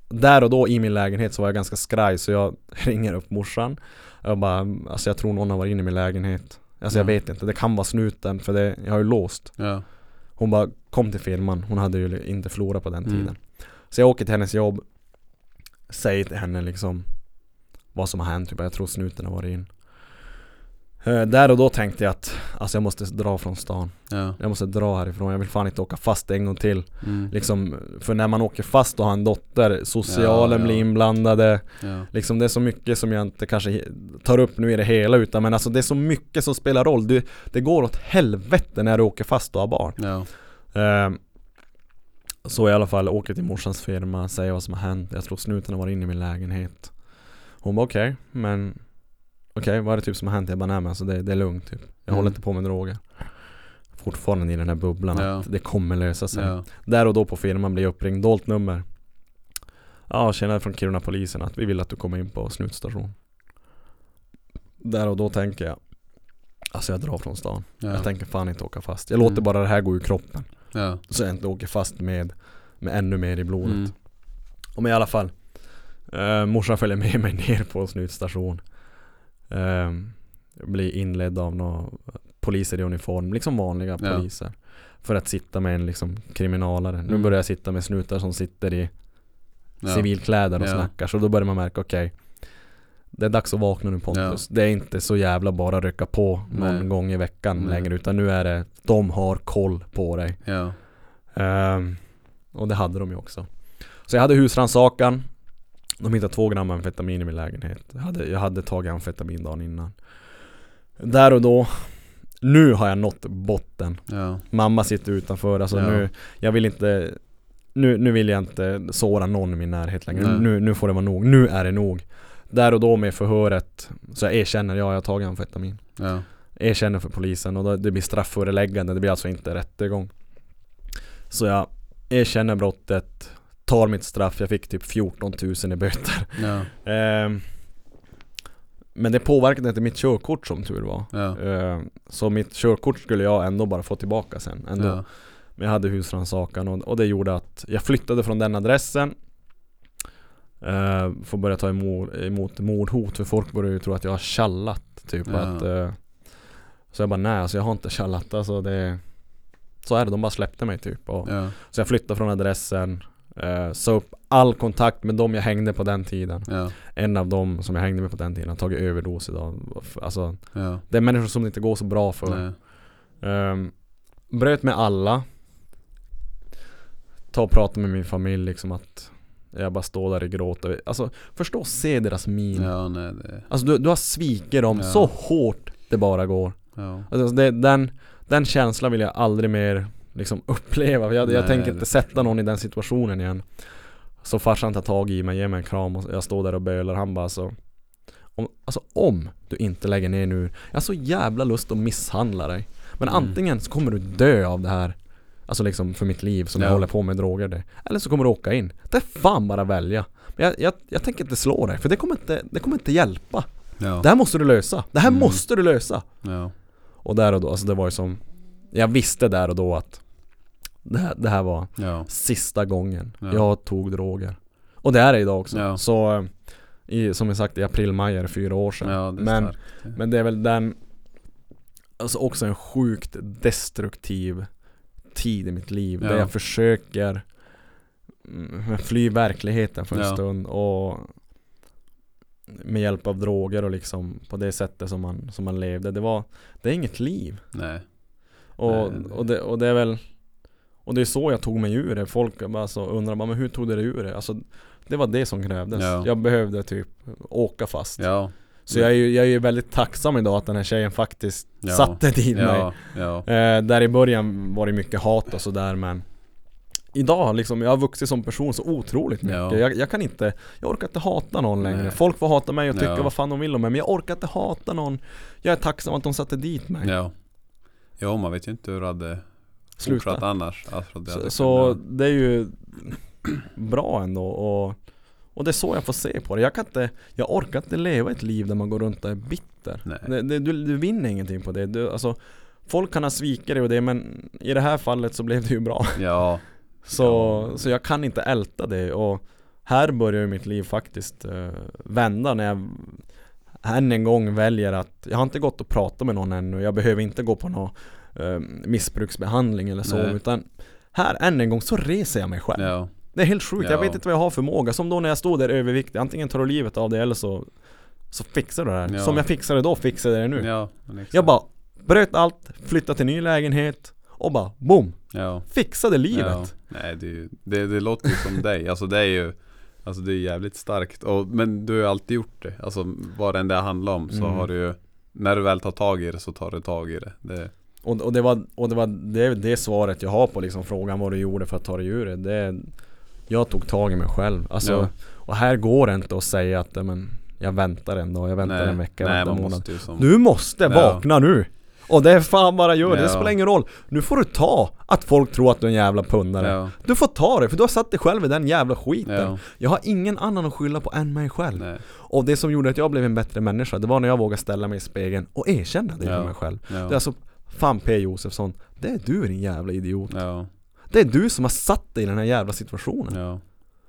Där och då i min lägenhet så var jag ganska skraj så jag ringer upp morsan Jag bara, alltså jag tror någon har varit inne i min lägenhet Alltså jag Mm. vet inte, det kan vara snuten för det, jag har ju låst Ja. Hon bara kom till firman, hon hade ju inte förlorat på den Mm. tiden Så jag åker till hennes jobb Säger till henne liksom Vad som har hänt, typ jag tror snuten har varit in Eh, Där och då tänkte jag att Alltså jag måste dra från stan Ja. Jag måste dra härifrån, jag vill fan inte åka fast en gång till Mm. Liksom, för när man åker fast och har en dotter Socialen Ja, ja. blir inblandade Ja. Liksom det är så mycket som jag inte kanske tar upp nu i det hela utan men alltså det är så mycket som spelar roll du, Det går åt helvete när du åker fast och har barn. Ehm, Så i alla fall, åker till morsans firma, säger vad som har hänt Jag tror snuten har varit inne i min lägenhet Hon bara okej, men Okej, vad är det typ som har hänt? Jag bara nej men alltså det, det är lugnt typ Jag Mm. håller inte på med droger Fortfarande i den här bubblan Ja. att det kommer lösa sig Ja. Där och då på firman blir jag uppringd, dolt nummer Ja, tjena från Kiruna polisen att vi vill att du kommer in på snutstation Där och då tänker jag Alltså jag drar från stan Ja. Jag tänker fan inte åka fast Jag låter Mm. bara det här gå ur kroppen Ja. Så jag inte åker fast med Med ännu mer i blodet Mm. Och men i alla fall eh, Morsan följer med mig ner på slutstation eh, Blir inledd av några poliser i uniform Liksom vanliga Ja. poliser För att sitta med en liksom kriminalare Nu Mm. börjar jag sitta med snutar som sitter i Ja. civilkläder och Ja. snackar Så då börjar man märka okej Det är dags att vakna nu Pontus Det är inte så jävla bara rycka på någon Nej. gång i veckan Nej. längre Utan nu är det De har koll på dig Ja. Ehm, och det hade de ju också Så jag hade husrannsakan De hittade två gram amfetamin i min lägenhet. Jag hade, jag hade tagit amfetamin dagen innan. Där och då Nu har jag nått botten. Ja. Mamma sitter utanför, alltså Ja. nu Jag vill inte nu, nu vill jag inte såra någon i min närhet längre. Nu, nu får det vara nog, nu är det nog. Där och då med förhöret Så jag erkänner, ja jag har tagit amfetamin. Ja. erkänner för polisen och då, det blir straffföreläggande, det blir alltså inte rättegång. Så jag erkänner brottet, tar mitt straff, jag fick typ 14 000 i böter Ja. Ehm, Men det påverkade inte mitt körkort som tur var Ja. Ehm, Så mitt körkort skulle jag ändå bara få tillbaka sen ändå Ja. Men jag hade husrannsakan och, och det gjorde att jag flyttade från den adressen uh, Får börja ta emot, emot mordhot för folk börjar ju tro att jag har tjallat typ att eh, Så jag bara nej alltså jag har inte tjallat alltså det Så är det, de bara släppte mig typ och. Så jag flyttade från adressen uh, Så upp all kontakt med dem jag hängde på den tiden Ja. En av dem som jag hängde med på den tiden har tagit överdos idag Alltså Ja. det är människor som det inte går så bra för. Um, bröt med alla Ta och prata med min familj liksom att Jag bara står där och gråter Alltså förstå se deras min Ja, nej det... Alltså du, du har svikit dem Ja. så hårt det bara går Ja. alltså, det, den, den känslan vill jag aldrig mer liksom uppleva Jag, jag tänker inte sätta någon i den situationen igen Så farsan tar tag i mig, ger mig en kram och jag står där och bölar Han bara alltså om, Alltså om du inte lägger ner nu Jag har så jävla lust att misshandla dig Men Mm. antingen så kommer du dö av det här Alltså liksom för mitt liv som jag Ja. håller på med droger det. Eller så kommer du åka in Det är fan bara välja Men jag, jag, jag tänker inte slå dig för det kommer inte, det kommer inte hjälpa Ja. Det här måste du lösa Det här Mm. måste du lösa Ja. Och där och då, alltså det var ju som Jag visste där och då att Det här, det här var Ja. sista gången Ja. jag tog droger Och det är det idag också Ja. Så i, Som jag sagt i april, maj är det fyra år sedan det men, starkt. men det är väl den Alltså också en sjukt destruktiv Tid i mitt liv där jag försöker mm, Fly verkligheten för en stund och Med hjälp av droger och liksom På det sättet som man, som man levde Det var Det är inget liv Nej. och, Nej, och, det, och det är väl Och det är så jag tog mig ur det Folk alltså undrar bara, men hur tog du dig ur det? Alltså Det var det som krävdes Ja. Jag behövde typ åka fast Ja. Så jag är ju jag är ju väldigt tacksam idag att den här tjejen faktiskt Ja. satte dit mig eh, Där i början var det mycket hat och sådär men Idag liksom, jag har vuxit som person så otroligt mycket Ja. jag, jag kan inte, jag orkar inte hata någon längre Nej. Folk får hata mig och tycka vad fan de vill om mig Men jag orkar inte hata någon Jag är tacksam att de satte dit mig ja. Ja, man vet ju inte hur det hade Sluta. fortsatt annars. Alltså, det Så, så det är ju bra ändå och, och det är så jag får se på det. Jag kan inte, jag orkar inte leva ett liv där man går runt och är bitter. Det, det, du, du vinner ingenting på det. Du, alltså, folk kan ha svikit dig och det men i det här fallet så blev det ju bra. Ja, Så, Ja. så jag kan inte älta det och här börjar ju mitt liv faktiskt eh, vända när jag än en gång väljer att Jag har inte gått och pratat med någon ännu, jag behöver inte gå på någon eh, missbruksbehandling eller så Nej. utan Här än en gång så reser jag mig själv ja, Det är helt sjukt, jag Ja. vet inte vad jag har för förmåga Som då när jag stod där överviktig, antingen tar du livet av det eller så Så fixar du det här Ja. Som jag fixade då fixade jag det nu ja. exakt. Jag bara bröt allt, flyttade till ny lägenhet och bara boom! Fixade livet! Nej, det, ju- det, det låter ju som dig. Alltså det är ju Alltså det är jävligt starkt. Och, men du har ju alltid gjort det. Alltså vad det än det handlar om så Mm. har du ju När du väl tar tag i det så tar du tag i det. det Och, och det var, och det, var det, det svaret jag har på liksom frågan vad du gjorde för att ta dig ur det. det jag tog tag i mig själv. Alltså, Ja. Och här går det inte att säga att men, jag väntar en dag, jag väntar en vecka, jag nej, väntar en månad. måste som Du måste Ja. vakna nu! Och det är fan bara gör det, det Ja. spelar ingen roll. Nu får du ta att folk tror att du är en jävla pundare. Ja, Du får ta det, för du har satt dig själv i den jävla skiten. ja, Jag har ingen annan att skylla på än mig själv. nej, Och det som gjorde att jag blev en bättre människa, det var när jag vågade ställa mig i spegeln och erkänna det Ja. för mig själv. ja, Det är alltså, fan P Josefsson, det är du din jävla idiot. ja, Det är du som har satt dig i den här jävla situationen. ja,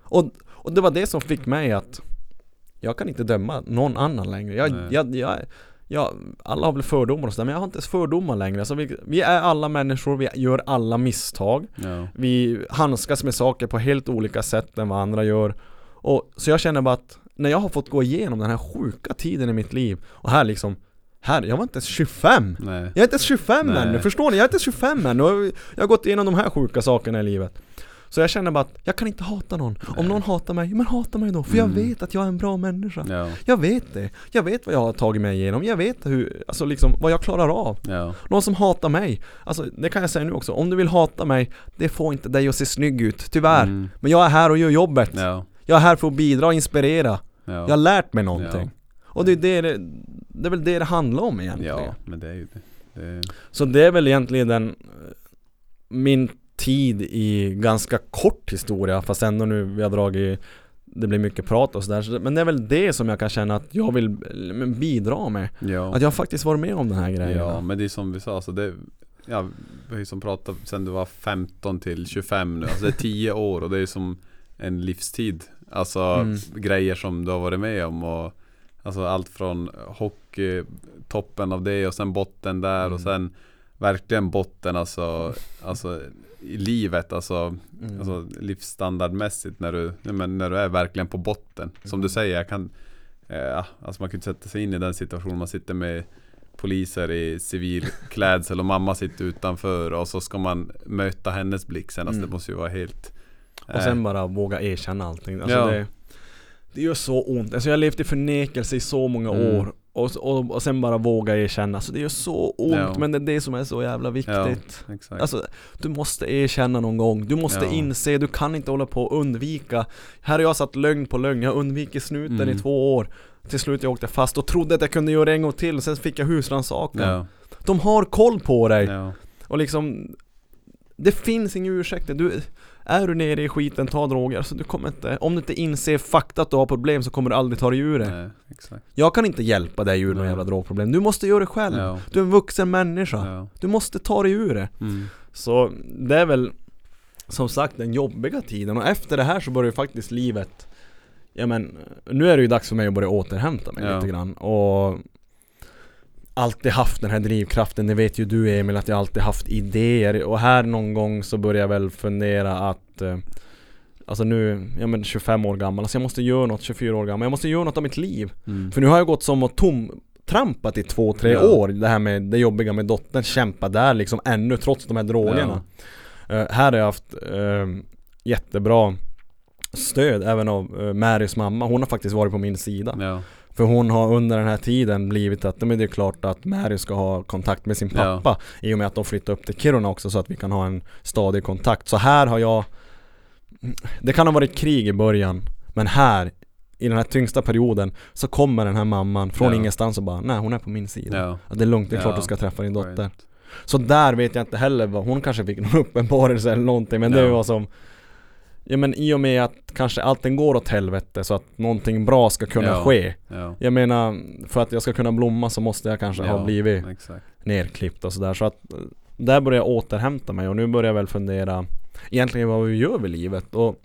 Och, och det var det som fick mig att Jag kan inte döma någon annan längre. Jag, Nej. jag, jag, jag, alla har väl fördomar och sådär, men jag har inte ens fördomar längre. Alltså vi, vi är alla människor, vi gör alla misstag. ja, Vi handskas med saker på helt olika sätt än vad andra gör. Och, så jag känner bara att när jag har fått gå igenom den här sjuka tiden i mitt liv och här liksom här, jag var inte ens 25! nej, Jag är inte ens 25 Nej. ännu, förstår ni? Jag är inte ens 25 ännu och jag har gått igenom de här sjuka sakerna i livet. Så jag känner bara att jag kan inte hata någon. Om Nej. någon hatar mig, men hata mig då, för Mm. jag vet att jag är en bra människa. Ja, Jag vet det, jag vet vad jag har tagit mig igenom, jag vet hur, alltså liksom vad jag klarar av. Ja, Någon som hatar mig, alltså det kan jag säga nu också, om du vill hata mig Det får inte dig att se snygg ut, tyvärr. Mm, Men jag är här och gör jobbet. Ja, Jag är här för att bidra och inspirera. Ja, Jag har lärt mig någonting. Och det är, det, det, är väl det det handlar om egentligen. Ja, men det är ju det, det Så det är väl egentligen den eh, Min tid i ganska kort historia fast ändå nu vi har dragit Det blir mycket prat och sådär. Så- Men det är väl det som jag kan känna att jag vill bidra med. Ja, Att jag faktiskt varit med om den här grejen. Ja men det är som vi sa, alltså det Ja, vi har ju som pratat sen du var 15 till 25 nu, alltså det är 10 år och det är som en livstid. Alltså Mm. grejer som du har varit med om och Alltså allt från hockey, toppen av det och sen botten där och Mm. sen Verkligen botten alltså, alltså i livet alltså, Mm. alltså livsstandardmässigt när du, men när du är verkligen på botten Som du säger, jag kan eh, ja, Alltså man kan inte sätta sig in i den situationen man sitter med Poliser i civil klädsel och mamma sitter utanför och så ska man möta hennes blick sen alltså Mm. det måste ju vara helt Och sen bara våga erkänna allting alltså Ja. det, det gör så ont, alltså jag har levt i förnekelse i så många Mm. år. Och, och, och sen bara våga erkänna, alltså det gör så ont. Ja. men det är det som är så jävla viktigt. Ja, exakt. Alltså, du måste erkänna någon gång, du måste Ja. inse, du kan inte hålla på och undvika. Här har jag satt lögn på lögn, jag har undvikit snuten Mm. i två år. Till slut jag åkte fast och trodde att jag kunde göra det en gång till, och sen fick jag husrannsakan. Ja, De har koll på dig, och liksom Det finns inga ursäkter, du Är du nere i skiten, ta droger, alltså du kommer inte Om du inte inser fakta att du har problem så kommer du aldrig ta dig ur det. Nej, exakt. Jag kan inte hjälpa dig ur Nej. jävla drogproblem, du måste göra det själv. Ja, Du är en vuxen människa, ja, du måste ta dig ur det. Mm, så det är väl som sagt den jobbiga tiden. Och efter det här så börjar ju faktiskt livet Ja men nu är det ju dags för mig att börja återhämta mig Ja. lite grann. Och Alltid haft den här drivkraften, det vet ju du Emil att jag alltid haft idéer. Och här någon gång så börjar jag väl fundera att eh, Alltså nu, ja men 25 år gammal, alltså jag måste göra något 24 år gammal, jag måste göra något av mitt liv. Mm. För nu har jag gått som och tom trampat i två, tre Ja. år Det här med det jobbiga med dottern, kämpa där liksom ännu trots de här drogerna. Eh, Här har jag haft eh, jättebra stöd även av uh, Marys mamma, hon har faktiskt varit på min sida. Ja, För hon har under den här tiden blivit att, men det är klart att Mary ska ha kontakt med sin pappa I och med att de flyttar upp till Kiruna också så att vi kan ha en stadig kontakt Så här har jag Det kan ha varit krig i början Men här i den här tyngsta perioden så kommer den här mamman från Ja. ingenstans och bara Nej hon är på min sida Ja. Att Det är lugnt, det är klart Ja. du ska träffa din dotter Right. Så där vet jag inte heller vad, hon kanske fick någon uppenbarelse eller någonting men det Ja. var som Ja men i och med att kanske allting går åt helvete så att någonting bra ska kunna Ja. ske Ja. Jag menar, för att jag ska kunna blomma så måste jag kanske ha Ja, blivit Exakt. nerklippt och sådär så att eh, Där börjar jag återhämta mig och nu börjar jag väl fundera Egentligen vad vi gör i livet och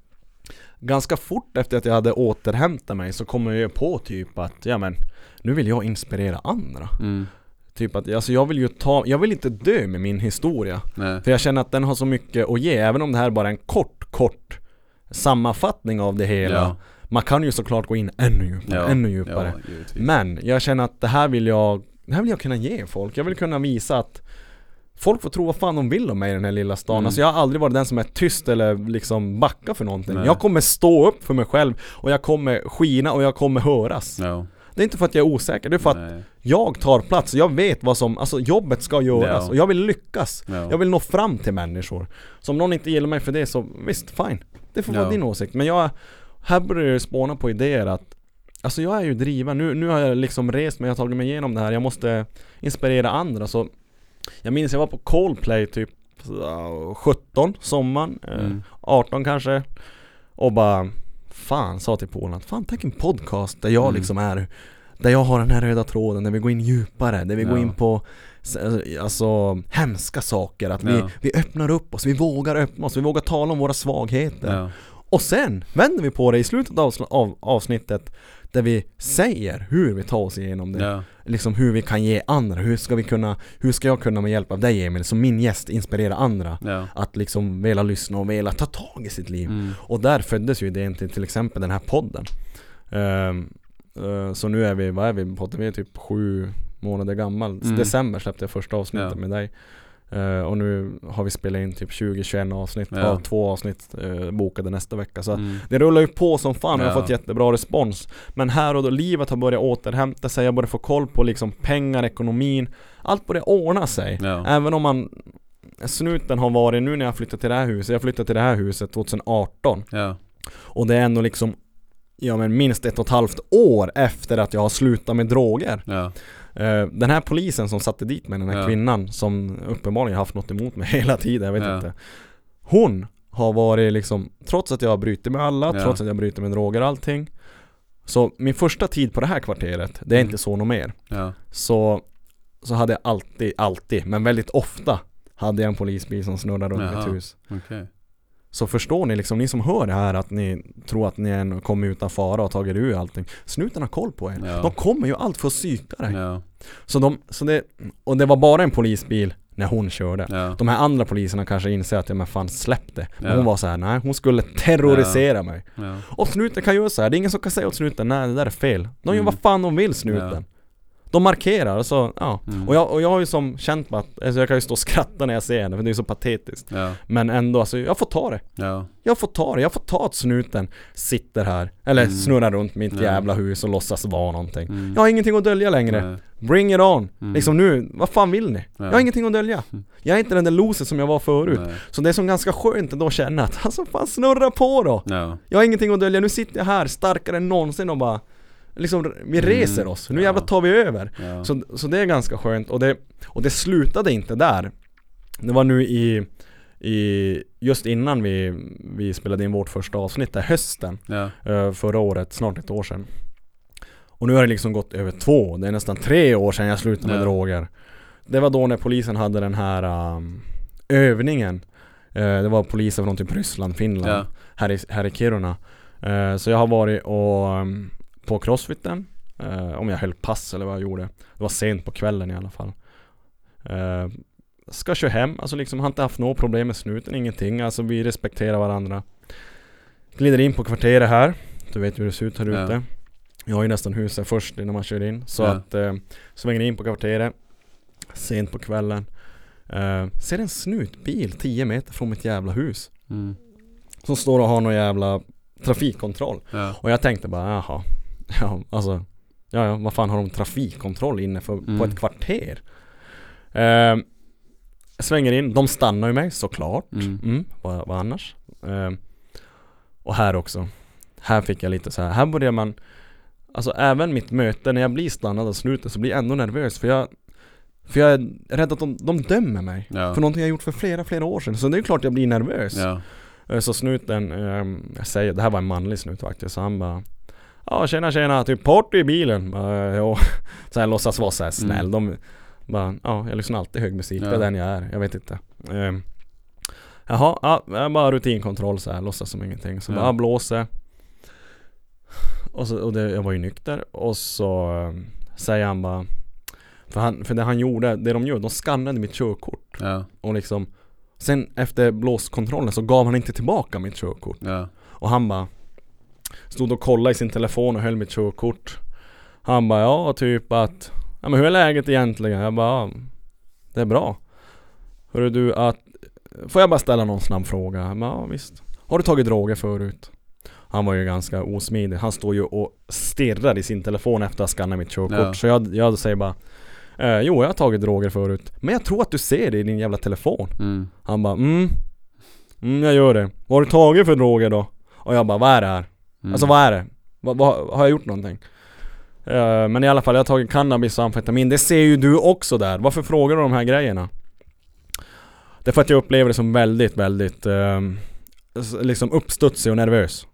Ganska fort efter att jag hade återhämtat mig så kommer jag på typ att ja men Nu vill jag inspirera andra Mm. Typ att, alltså jag vill ju ta, jag vill inte dö med min historia Nej. För jag känner att den har så mycket att ge, även om det här bara är en kort, kort Sammanfattning av det hela Ja. Man kan ju såklart gå in ännu djupare, Ja. ännu djupare Ja. Men jag känner att det här vill jag Det här vill jag kunna ge folk, jag vill kunna visa att Folk får tro vad fan de vill om mig i den här lilla stan Mm. Alltså jag har aldrig varit den som är tyst eller liksom backa för någonting Nej. Jag kommer stå upp för mig själv och jag kommer skina och jag kommer höras Ja. Det är inte för att jag är osäker, det är för att Nej. jag tar plats, jag vet vad som, alltså jobbet ska göras Ja. och jag vill lyckas Ja. Jag vill nå fram till människor Så om någon inte gillar mig för det så visst, fine Det får vara Ja. din åsikt, men jag Här börjar det spåna på idéer att Alltså jag är ju driven, nu, nu har jag liksom rest mig, jag har tagit mig igenom det här, jag måste inspirera andra så Jag minns jag var på Coldplay typ uh, 17, sommaren, eh, Mm. 18 kanske Och bara Fan, sa till Polen att fan tänk en podcast där jag Mm. liksom är Där jag har den här röda tråden, där vi går in djupare, där vi går Ja. in på Alltså hemska saker, att vi, Ja. vi öppnar upp oss, vi vågar öppna oss, vi vågar tala om våra svagheter Ja. Och sen vänder vi på det i slutet av avsnittet Där vi säger hur vi tar oss igenom det Ja. Liksom hur vi kan ge andra, hur ska vi kunna Hur ska jag kunna med hjälp av dig Emil, som min gäst inspirera andra Ja. Att liksom vilja lyssna och vilja ta tag i sitt liv Mm. Och där föddes ju idén till till exempel den här podden eh, Så nu är vi, vad är vi på? Vi är typ sju månader gammal. Mm. December släppte jag första avsnittet Ja. med dig. Eh, Och nu har vi spelat in typ 20-21 avsnitt, Ja. har två avsnitt eh, bokade nästa vecka. Så Mm. det rullar ju på som fan. Och jag har fått jättebra respons. Men här och då, livet har börjat återhämta sig, jag börjar få koll på liksom pengar, ekonomin. Allt börjar ordna sig. Ja. Även om man Snuten har varit, nu när jag flyttat till det här huset, jag flyttade till det här huset 2018 Ja. Och det är ändå liksom Ja men minst ett och ett halvt år efter att jag har slutat med droger Den här polisen som satte dit mig, den här Ja. kvinnan som uppenbarligen haft något emot mig hela tiden, jag vet Ja. inte Hon har varit liksom, trots att jag har brutit med alla, Ja. trots att jag har brutit med droger och allting Så min första tid på det här kvarteret, det är Mm. inte så något mer. Så, så hade jag alltid, alltid, men väldigt ofta Hade jag en polisbil som snurrade runt Jaha. mitt hus Okej. Så förstår ni liksom, ni som hör det här att ni tror att ni än kommer utan fara och tagit ur allting Snuten har koll på er, Ja. de kommer ju allt för att psyka dig Ja. Så de, så det, och det var bara en polisbil när hon körde Ja. De här andra poliserna kanske inser att, ja men fan släpp det Men hon var så här: nej hon skulle terrorisera mig. Och snuten kan göra så här. det är ingen som kan säga åt snuten, nej det där är fel De gör Mm. vad fan de vill snuten. De markerar och så, ja Mm. och, jag, och jag har ju som känt på att, alltså jag kan ju stå och skratta när jag ser henne för det är så patetiskt Ja. Men ändå, alltså jag får ta det Ja. Jag får ta det, jag får ta att snuten sitter här Eller Mm. snurrar runt mitt Ja. jävla hus och låtsas vara någonting Mm. Jag har ingenting att dölja längre Nej. Bring it on! Mm. Liksom nu, vad fan vill ni? Ja. Jag har ingenting att dölja Mm. Jag är inte den där loser som jag var förut Nej. Så det är som ganska skönt ändå att känna att alltså fan snurra på då! Ja. Jag har ingenting att dölja, nu sitter jag här starkare än någonsin och bara Liksom, vi Mm. reser oss, nu jävlar tar vi över. Så, så det är ganska skönt. Och det, och det slutade inte där. Det var nu i, i just innan vi, vi spelade in vårt första avsnitt där hösten Ja. eh, Förra året, snart ett år sedan. Och nu har det liksom gått över två, det är nästan tre år sedan jag slutade med Ja. droger. Det var då när polisen hade den här um, övningen. Eh, Det var poliser från typ Ryssland, Finland Ja. här, i, här i Kiruna. Eh, Så jag har varit och um, på crossfiten eh, Om jag höll pass eller vad jag gjorde. Det var sent på kvällen i alla fall. Eh, Ska köra hem, alltså liksom har inte haft något problem med snuten, ingenting. Alltså vi respekterar varandra. Glider in på kvarteret här. Du vet hur det ser ut här Ja. ute. Jag har ju nästan huset först innan man kör in. Så Ja. att eh, Svänger in på kvarteret. Sent på kvällen. Eh, Ser en snutbil 10 meter från mitt jävla hus. Mm. Som står och har någon jävla trafikkontroll. Ja. Och jag tänkte bara jaha Ja alltså Ja, ja, vad fan har de trafikkontroll inne för, på Mm. ett kvarter? Eh, svänger in, de stannar ju mig såklart. Mm. Mm, vad, vad annars? Eh, och här också. Här fick jag lite så här. här börjar man Alltså även mitt möte, när jag blir stannad av snuten så blir jag ändå nervös för jag För jag är rädd att de, de dömer mig Ja. För någonting jag gjort för flera, flera år sedan Så det är klart jag blir nervös Ja. Eh, Så snuten, ehm, jag säger, det här var en manlig snut faktiskt, så han bara Ja tjena tjena, typ party i bilen. Bara, ja. Så här låtsas vara så här snäll. De bara, ja jag lyssnar alltid hög musik, det är den jag är, jag vet inte. Um, jaha, ja, bara rutinkontroll så här, låtsas som ingenting. Så Ja. bara blåser. Och, så, och det, jag var ju nykter och så ehm, säger han bara för, han, för det han gjorde, det de gör, de skannade mitt körkort Ja. och liksom Sen efter blåskontrollen så gav han inte tillbaka mitt körkort Ja. och han bara Stod och kollade i sin telefon och höll mitt körkort Han bara ja typ att Ja men hur är läget egentligen? Jag bara ja, Det är bra Hörru du att Får jag bara ställa någon snabb fråga? Jag bara, ja visst Har du tagit droger förut? Han var ju ganska osmidig Han står ju och stirrar i sin telefon efter att ha skannat mitt körkort Ja. Så jag, jag säger bara eh, Jo jag har tagit droger förut Men jag tror att du ser det i din jävla telefon Mm. han bara mm, mm jag gör det. Vad har du tagit för droger då? Och jag bara vad är det här? Mm. Alltså vad är det? Va, va, har jag gjort någonting? Uh, men i alla fall, jag har tagit cannabis och amfetamin. Det ser ju du också där. Varför frågar du de här grejerna? Det är för att jag upplever det som väldigt, väldigt ehm, liksom uppstudsig och nervös.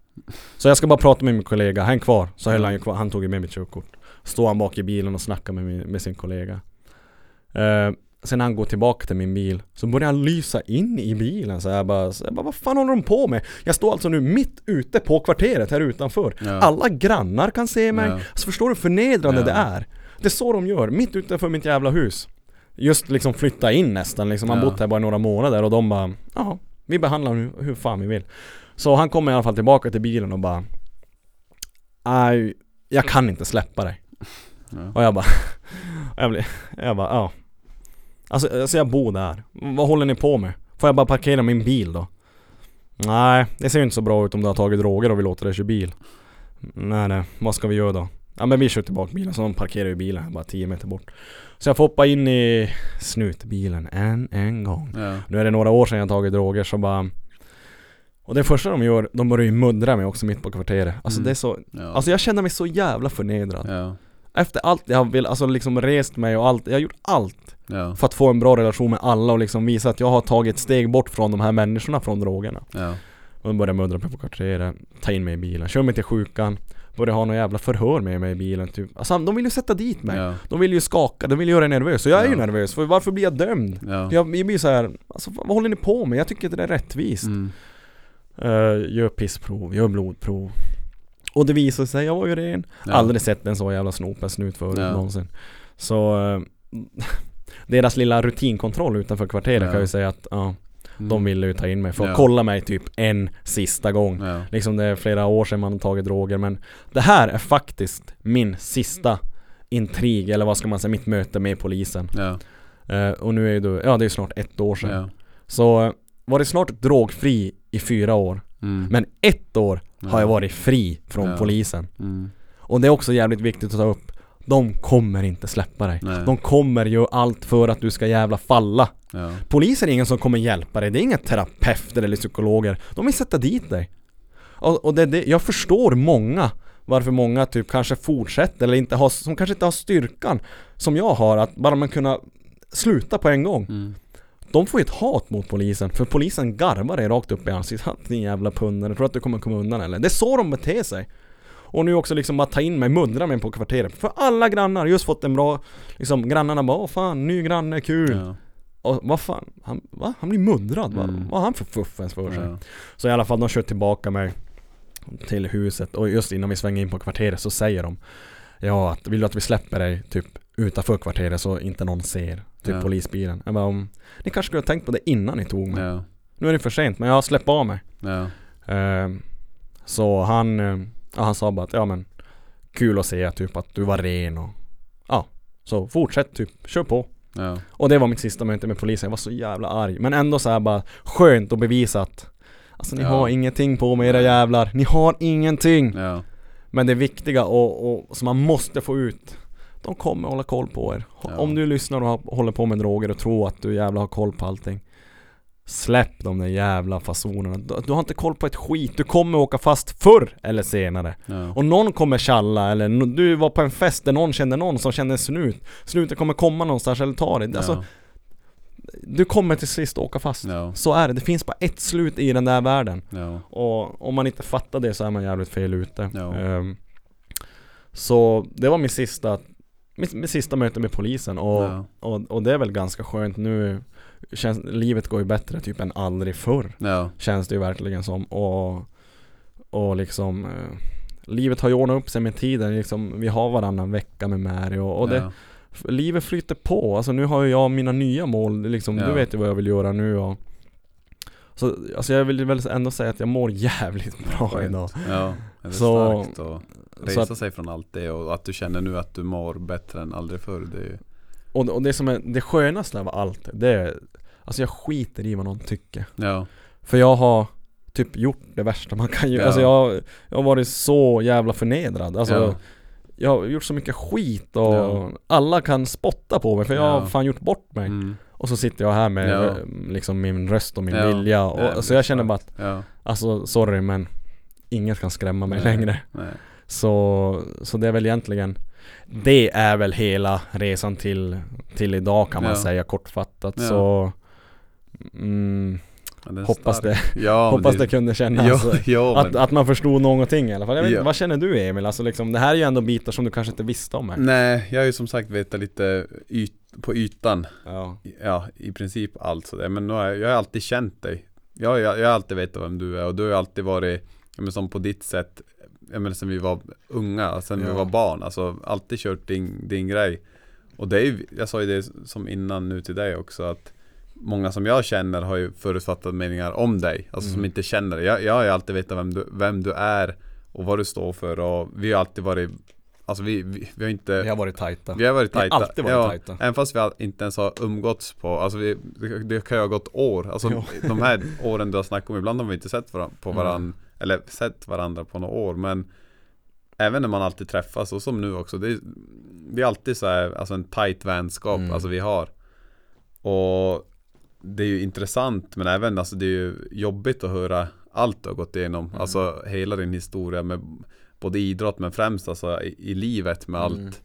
Så jag ska bara prata med min kollega, han är kvar. Så höll han ju kvar, han tog ju med mitt körkort. Står han bak i bilen och snackar med, min, med sin kollega. Uh, sen när han går tillbaka till min bil så börjar han lysa in i bilen så jag bara, så jag bara vad fan håller de på med? Jag står alltså nu mitt ute på kvarteret här utanför. Ja. Alla grannar kan se mig. Ja. Alltså förstår du hur förnedrande Ja. det är? Det är så de gör, mitt utanför mitt jävla hus. Just liksom flytta in nästan liksom, man Ja. bott här bara några månader och de bara Ja, vi behandlar hur, hur fan vi vill. Så han kommer i alla fall tillbaka till bilen och bara Nej, jag kan inte släppa dig. Och jag bara Jag, blir, jag bara ja alltså, alltså jag bor där, vad håller ni på med? Får jag bara parkera min bil då? Nej, det ser ju inte så bra ut om du har tagit droger och vill låta dig köra bil Nej nej, vad ska vi göra då? Ja men vi kör tillbaka bilen, så de parkerar ju bilen bara 10 meter bort Så jag får hoppa in i snutbilen än en gång Ja. Nu är det några år sedan jag tagit droger så bara Och det första de gör, de börjar ju muddra mig också mitt på kvarteret Alltså Mm. det är så Ja. Alltså jag känner mig så jävla förnedrad ja. Efter allt jag vill, alltså liksom rest mig och allt, jag har gjort allt Ja. för att få en bra relation med alla och liksom visa att jag har tagit steg bort från de här människorna från drogerna. Ja. Och de började muddra på kvarteret, ta in mig i bilen, kör mig till sjukan, började ha någon jävla förhör med mig i bilen typ. Alltså de vill ju sätta dit mig. Ja. De vill ju skaka, de vill göra mig nervös. Och jag är ju nervös, för varför blir jag dömd? Ja. Jag, jag blir så här, alltså vad håller ni på med? Jag tycker inte det är rättvist. Mm. Uh, gör pissprov, gör blodprov. Och det visar sig, jag var ju ren. Ja. Aldrig sett en så jävla snopen snut förut Ja. någonsin. Så eh, deras lilla rutinkontroll utanför kvarteret Ja. kan jag ju säga att ja, Mm. de ville ju ta in mig för att Ja. kolla mig typ en sista gång. Ja. Liksom det är flera år sedan man har tagit droger men det här är faktiskt min sista intrig eller vad ska man säga, mitt möte med polisen. Eh, och nu är ju då, ja det är ju snart ett år sedan. Så eh, var det snart drogfri i fyra år. Mm. Men ett år har Ja. jag varit fri från Ja. polisen. Mm. Och det är också jävligt viktigt att ta upp De kommer inte släppa dig. Nej. De kommer göra allt för att du ska jävla falla. Ja. Polisen är ingen som kommer hjälpa dig, det är inga terapeuter eller psykologer. De vill sätta dit dig. Och, och det, det, jag förstår många varför många typ kanske fortsätter eller inte har, som kanske inte har styrkan som jag har att bara man kunna sluta på en gång. Mm. De får ju ett hat mot polisen, för polisen garvar dig rakt upp i ansiktet. "Ha, Din jävla pundare, tror att du kommer komma undan eller? Det är så de beter sig. Och nu också liksom att ta in mig, muddra mig på kvarteret. För alla grannar, just fått en bra, liksom grannarna bara åh fan, ny granne, kul. Ja. Och vad fan, han, va? Han blir muddrad? Mm. vad har han för fuffens för sig? Ja. Så i alla fall, de kör tillbaka mig till huset och just innan vi svänger in på kvarteret så säger de Ja, att vill du att vi släpper dig typ utanför kvarteret så inte någon ser Typ Ja. polisbilen. Jag bara, om, ni kanske skulle ha tänkt på det innan ni tog mig. Ja. Nu är det för sent, men jag har släppt av mig. Ja. Ehm, så han, ja, han sa bara att ja men Kul att se typ att du var ren och Ja, så fortsätt typ, kör på. Ja. Och det var mitt sista möte med polisen, jag var så jävla arg. Men ändå så här bara skönt att bevisa att Alltså ni Ja. har ingenting på mig era jävlar, ni har ingenting! Ja. Men det viktiga och, och som man måste få ut De kommer hålla koll på er. Ja. Om du lyssnar och håller på med droger och tror att du jävla har koll på allting Släpp de där jävla fasonerna. Du, du har inte koll på ett skit, du kommer åka fast förr eller senare. Ja. Och någon kommer tjalla eller no- du var på en fest där någon kände någon som kände en snut. Snuten kommer komma någonstans eller ta dig alltså, Du kommer till sist åka fast. Ja. Så är det, det finns bara ett slut i den där världen. Ja. och om man inte fattar det så är man jävligt fel ute. Ja. Ehm, Så det var min sista mitt, mitt sista möte med polisen och, Ja. och, och det är väl ganska skönt nu känns, Livet går ju bättre typ än aldrig förr Ja. Känns det ju verkligen som och Och liksom eh, Livet har ju ordnat upp sig med tiden liksom, Vi har varannan vecka med Mary och, och det, ja. Livet flyter på, alltså nu har ju jag mina nya mål liksom. Du vet ju vad jag vill göra nu och Så alltså jag vill väl ändå säga att jag mår jävligt bra idag Ja, det är Så- starkt så resa att- sig från allt det och att du känner nu att du mår bättre än aldrig förr. Det är ju, och, och det som är det skönaste av allt, det är Alltså jag skiter i vad någon tycker. Ja, För jag har typ gjort det värsta man kan göra, Ja. alltså jag, jag har varit så jävla förnedrad. Alltså ja, jag har gjort så mycket skit och Ja. alla kan spotta på mig för jag har fan gjort bort mig. Mm, Och så sitter jag här med liksom min röst och min Ja. vilja och, Så jag känner bara att Alltså sorry men Inget kan skrämma mig Nej. längre. Nej, Så, så det är väl egentligen Det är väl hela resan till, till idag kan man Ja. säga kortfattat Ja. så mm, Ja, det Hoppas det, hoppas det kunde kännas ja, att, att man förstod någonting i alla fall. Vet. Vad känner du Emil? Alltså liksom, det här är ju ändå bitar som du kanske inte visste om här. nej, jag har ju som sagt vetat lite yt, på ytan Ja, i princip allt sådär. Men nu har jag, jag har alltid känt dig. Jag, jag, jag har alltid vetat vem du är och du har alltid varit, men som på ditt sätt, ja, men sen vi var unga, sen vi Ja. var barn. Alltså alltid kört din, din grej. Och det är ju, jag sa ju det som innan nu till dig också att Många som jag känner har ju förutfattade meningar om dig, alltså som Mm. inte känner dig. Jag, jag har ju alltid vetat vem du, vem du är och vad du står för och vi har alltid varit Alltså vi, vi, vi har inte vi har varit tajta. vi har varit Vi har tajta. alltid varit tajta. Även fast vi inte ens har umgåtts på, alltså vi, det, det kan ju ha gått år. Alltså Jo. de här åren du har snackat om, ibland har vi inte sett på Mm. Eller sett varandra på några år. Men även när man alltid träffas, och som nu också, det är, det är alltid så här, alltså en tight vänskap, Mm. alltså vi har. Och det är ju intressant, men även alltså det är ju jobbigt att höra allt du har gått igenom. Mm. Alltså hela din historia med både idrott men främst alltså i, i livet med Mm. allt.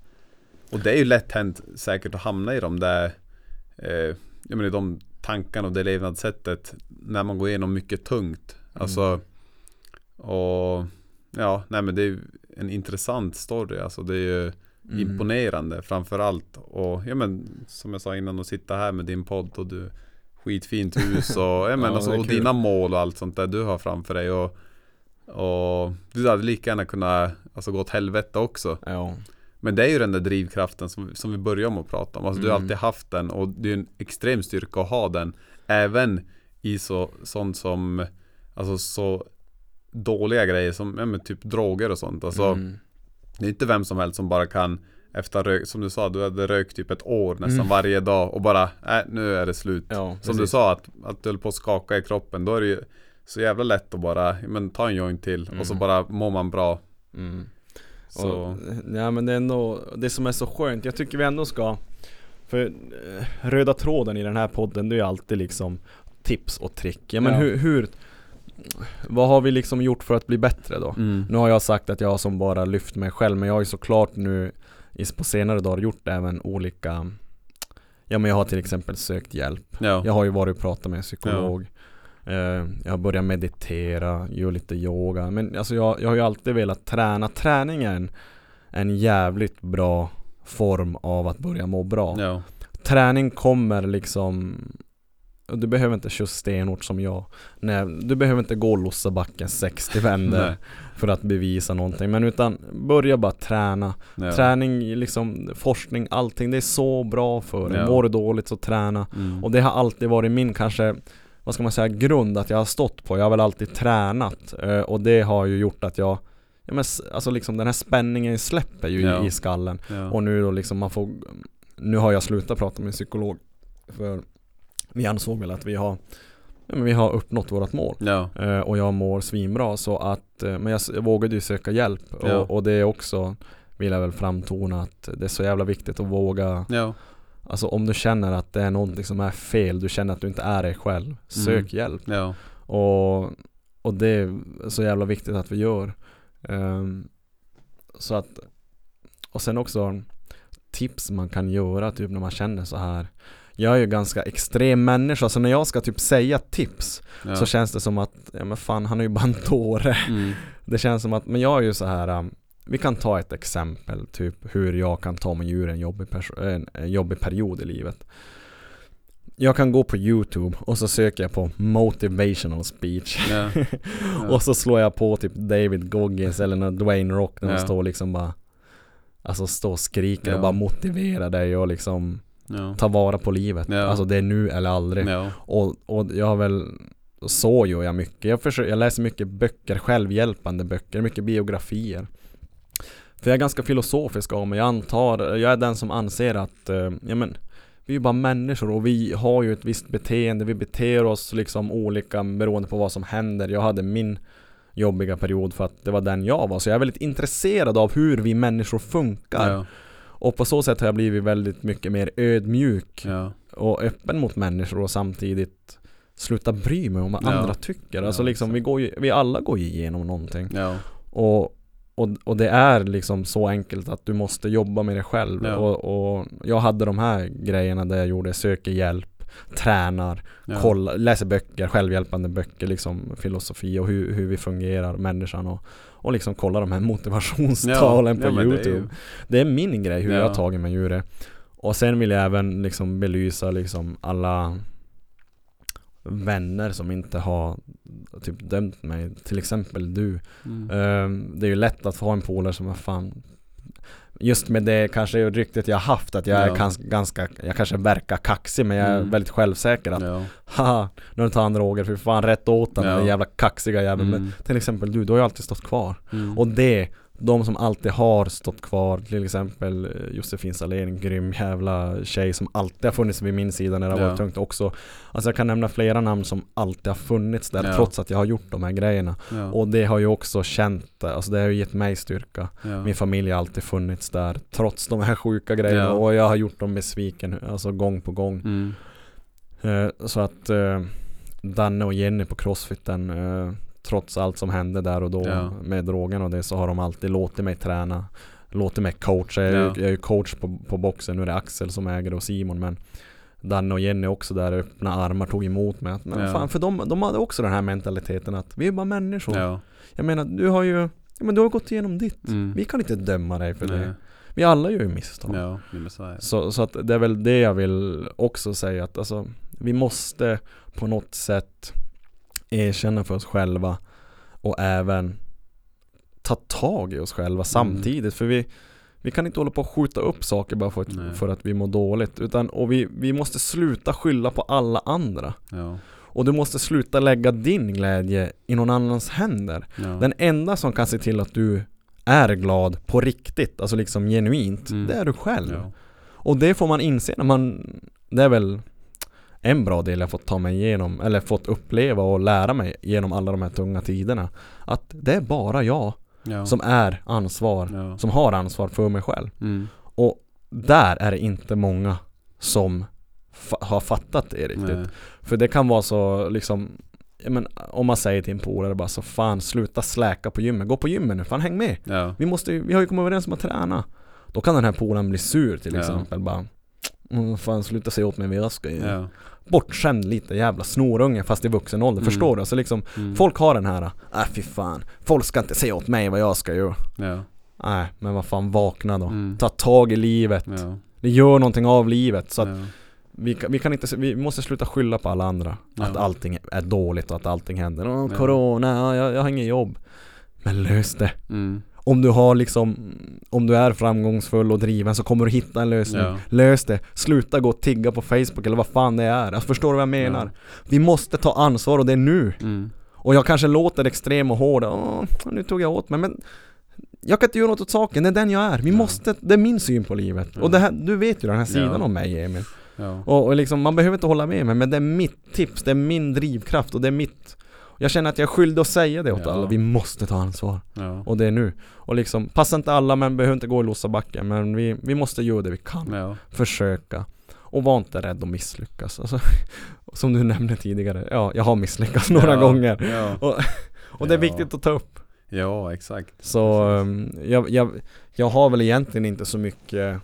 Och det är ju lätt hänt säkert att hamna i de där eh, Jag menar de tankarna och det levnadssättet När man går igenom mycket tungt Alltså Och Ja, nej men det är en intressant story alltså det är ju Mm. imponerande framförallt Och ja men Som jag sa innan att sitta här med din podd och du Skitfint hus och, ja, men Ja, alltså, och dina mål och allt sånt där du har framför dig och Och du hade lika gärna kunnat Alltså gå åt helvete också Ja. men det är ju den där drivkraften som, som vi började om att prata om. Alltså du har Mm. alltid haft den och det är en extrem styrka att ha den. Även i så, sånt som, alltså så dåliga grejer som, ja men typ droger och sånt. Alltså Mm. det är inte vem som helst som bara kan efter som du sa, du hade rökt typ ett år nästan Mm. varje dag och bara, äh, nu är det slut. Ja, som du sa, att, att du höll på att skaka i kroppen, då är det ju så jävla lätt att bara, men ta en joint till och så Mm. bara mår man bra. Mm. Så, Och, ja men det är ändå, det som är så skönt, jag tycker vi ändå ska För eh, röda tråden i den här podden det är ju alltid liksom tips och trick. Ja men Ja. hur, hur Vad har vi liksom gjort för att bli bättre då? mm. Nu har jag sagt att jag har som bara lyft mig själv men jag har ju såklart nu på senare dagar gjort även olika Ja men jag har till exempel sökt hjälp ja. Jag har ju varit och pratat med en psykolog eh, Jag har börjat meditera, gör lite yoga Men alltså jag, jag har ju alltid velat träna Träning är en, en jävligt bra form av att börja må bra ja. Träning kommer liksom du behöver inte köra stenhårt som jag Nej, Du behöver inte gå Lossabacken 60 vändor för att bevisa någonting Men utan börja bara träna Ja. Träning, liksom forskning, allting Det är så bra för dig Ja. Mår du dåligt så träna Mm. och det har alltid varit min kanske Vad ska man säga, grund att jag har stått på Jag har väl alltid tränat eh, Och det har ju gjort att jag ja, men, Alltså liksom den här spänningen släpper ju Ja. i, i skallen. Och nu då liksom man får Nu har jag slutat prata med en psykolog För vi ansåg väl att vi har ja, vi har uppnått vårt mål. Ja. Eh, och jag mår svinbra så att, eh, men jag, vågade ju söka hjälp Ja. och, och det är också, vill jag väl framtona att det är så jävla viktigt att våga. Alltså om du känner att det är någonting som är fel, du känner att du inte är dig själv, sök hjälp. Ja. Och, och det är så jävla viktigt att vi gör. Ehm, så att, och sen också tips man kan göra typ när man känner så här. Jag är ju ganska extrem människa, så när jag ska typ säga tips Ja. så känns det som att, ja men fan han är ju bara en dåre. Mm. Det känns som att, men jag är ju så här um, vi kan ta ett exempel, typ hur jag kan ta mig ur en jobbig, perso- en, en jobbig period i livet. Jag kan gå på YouTube och så söker jag på motivational speech Ja. Ja. och så slår jag på typ David Goggins eller Dwayne Rock när de står liksom bara Alltså står och skriker Ja. och bara motiverar dig och liksom Ja. ta vara på livet. Ja. Alltså det är nu eller aldrig. Ja. Och, och jag har väl så gör jag mycket. Jag, försöker, jag läser mycket böcker, självhjälpande böcker, mycket biografier. För jag är ganska filosofisk av mig. Jag antar, jag är den som anser att, eh, ja men vi är ju bara människor och vi har ju ett visst beteende. Vi beter oss liksom olika beroende på vad som händer. Jag hade min jobbiga period för att det var den jag var. Så jag är väldigt intresserad av hur vi människor funkar. Ja. Och på så sätt har jag blivit väldigt mycket mer ödmjuk Ja. och öppen mot människor och samtidigt sluta bry mig om vad Ja. andra tycker. Alltså Ja, liksom, vi, går ju, vi alla går ju igenom någonting. Och, och, och det är liksom så enkelt att du måste jobba med det själv. Och, och jag hade de här grejerna där jag gjorde, söker hjälp, tränar, Ja. kolla, läser böcker, självhjälpande böcker, liksom filosofi och hur, hur vi fungerar, människan och, och liksom kolla de här motivationstalen på Ja, men det är Youtube. Det är min grej hur Ja. jag har tagit mig ur det. Och sen vill jag även liksom belysa liksom alla vänner som inte har typ dömt mig. Till exempel du. Mm. Ehm, det är ju lätt att få ha en polare som är fan Just med det kanske ryktet jag haft att jag är Ja. kans, ganska, jag kanske verkar kaxig men jag är Mm. väldigt självsäker att Ja. Haha, nu tar han droger, för fan rätt åt honom Ja. den jävla kaxiga jäveln Mm. Men till exempel du, du har ju alltid stått kvar Mm. Och det, de som alltid har stått kvar Till exempel eh, Josefin Salén, en grym jävla tjej som alltid har funnits vid min sida när det har Ja. varit tungt också Alltså jag kan nämna flera namn som alltid har funnits där Ja. trots att jag har gjort de här grejerna ja. Och det har ju också känt, alltså det har ju gett mig styrka. Min familj har alltid funnits där trots de här sjuka grejerna och jag har gjort dem besviken, alltså gång på gång Mm. Eh, Så att eh, Danne och Jenny på crossfiten eh, Trots allt som hände där och då Ja. med drogen och det så har de alltid låtit mig träna Låtit mig coacha, jag Ja. jag är ju coach på, på boxen, nu är det Axel som äger och Simon men Danne och Jenny också där öppna armar tog emot mig Men Ja. fan för de, de hade också den här mentaliteten att vi är bara människor Ja. Jag menar du har ju men du har gått igenom ditt Mm. Vi kan inte döma dig för Nej. det Vi alla gör ju misstag Ja, så, så att det är väl det jag vill också säga att alltså, vi måste på något sätt erkänna för oss själva och även ta tag i oss Mm. själva samtidigt för vi vi kan inte hålla på och skjuta upp saker bara för Nej. att, för att vi mår dåligt utan och vi, vi måste sluta skylla på alla andra Ja. och du måste sluta lägga din glädje i någon annans händer Ja. den enda som kan se till att du är glad på riktigt, alltså liksom genuint, Mm. det är du själv ja. och det får man inse när man Det är väl en bra del jag fått ta mig igenom Eller fått uppleva och lära mig genom alla de här tunga tiderna Att det är bara jag Ja. som är ansvar Ja. Som har ansvar för mig själv Mm. Och där är det inte många som fa- har fattat det riktigt Nej. För det kan vara så liksom men, Om man säger till en polare bara så fan sluta släka på gymmet Gå på gymmet nu, fan häng med Ja. vi, måste, vi har ju kommit överens om att träna Då kan den här polaren bli sur till exempel bara mm, Fan sluta säga åt mig vad jag ska göra Ja. Bortskämd lite jävla snorunge fast i vuxen ålder, Mm. förstår du? Alltså liksom Mm. Folk har den här Äh fy fan, folk ska inte säga åt mig vad jag ska göra Ja. Nej men vad fan vakna då Mm. Ta tag i livet Ja. Det gör någonting av livet så att ja. vi, kan, vi kan inte, vi måste sluta skylla på alla andra. Att allting är dåligt och att allting händer Åh, corona, ja, jag, jag har inget jobb Men lös det Mm. Om du har liksom Om du är framgångsfull och driven så kommer du hitta en lösning Ja. Lös det, sluta gå och tigga på Facebook eller vad fan det är alltså, Förstår du vad jag menar? Vi måste ta ansvar och det är nu Mm. Och jag kanske låter extrem och hård Åh, nu tog jag åt mig men Jag kan inte göra något åt saken, det är den jag är Vi Ja. måste, det är min syn på livet Ja. Och det här, du vet ju den här sidan Ja. om mig Emil Ja. Och, och liksom, man behöver inte hålla med mig men det är mitt tips, det är min drivkraft och det är mitt Jag känner att jag är skyldig att säga det åt Ja. alla, vi måste ta ansvar Ja. Och det är nu Och liksom, passar inte alla men behöver inte gå i Lossabacken Men vi, vi måste göra det vi kan Ja. Försöka Och var inte rädd att misslyckas alltså, Som du nämnde tidigare, ja jag har misslyckats några Ja. gånger Ja. Och, och det är Ja. viktigt att ta upp ja, exakt. Så um, jag, jag, jag har väl egentligen inte så mycket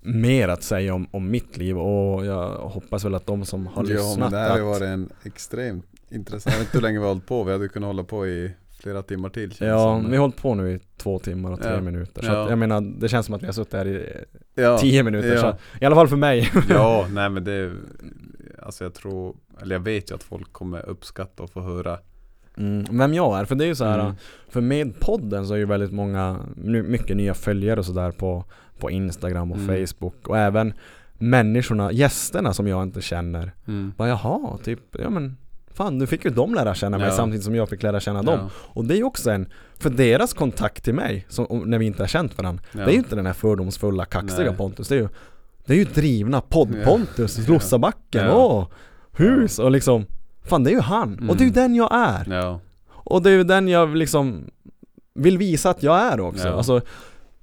mer att säga om, om mitt liv och jag hoppas väl att de som har Ja, men lyssnat det här har varit en extremt intressant, jag vet inte hur länge vi har hållit på, vi hade kunnat hålla på i flera timmar till Ja, vi har hållit på nu i två timmar och tre Ja. minuter Så Ja. att, jag menar, det känns som att vi har suttit här i ja. tio minuter så, I alla fall för mig Ja, nej men det Alltså jag tror, eller jag vet ju att folk kommer uppskatta och få höra mm, Vem jag är, för det är ju så här Mm. För med podden så är ju väldigt många, mycket nya följare och sådär på, på Instagram och Mm. Facebook och även människorna, gästerna som jag inte känner mm. Bara jaha, typ, ja men Fan nu fick ju de lära känna mig Ja. samtidigt som jag fick lära känna dem Ja, Och det är ju också en, för deras kontakt till mig, som, om- när vi inte har känt varandra ja. Det är ju inte den här fördomsfulla, kaxiga Nej. Pontus Det är ju, det är ju drivna podd-Pontus, Ja. Lossabacken, åh! Hus och liksom Fan det är ju han, och det är ju Mm. den jag är! Och det är ju den jag liksom vill visa att jag är också. Ja. Alltså,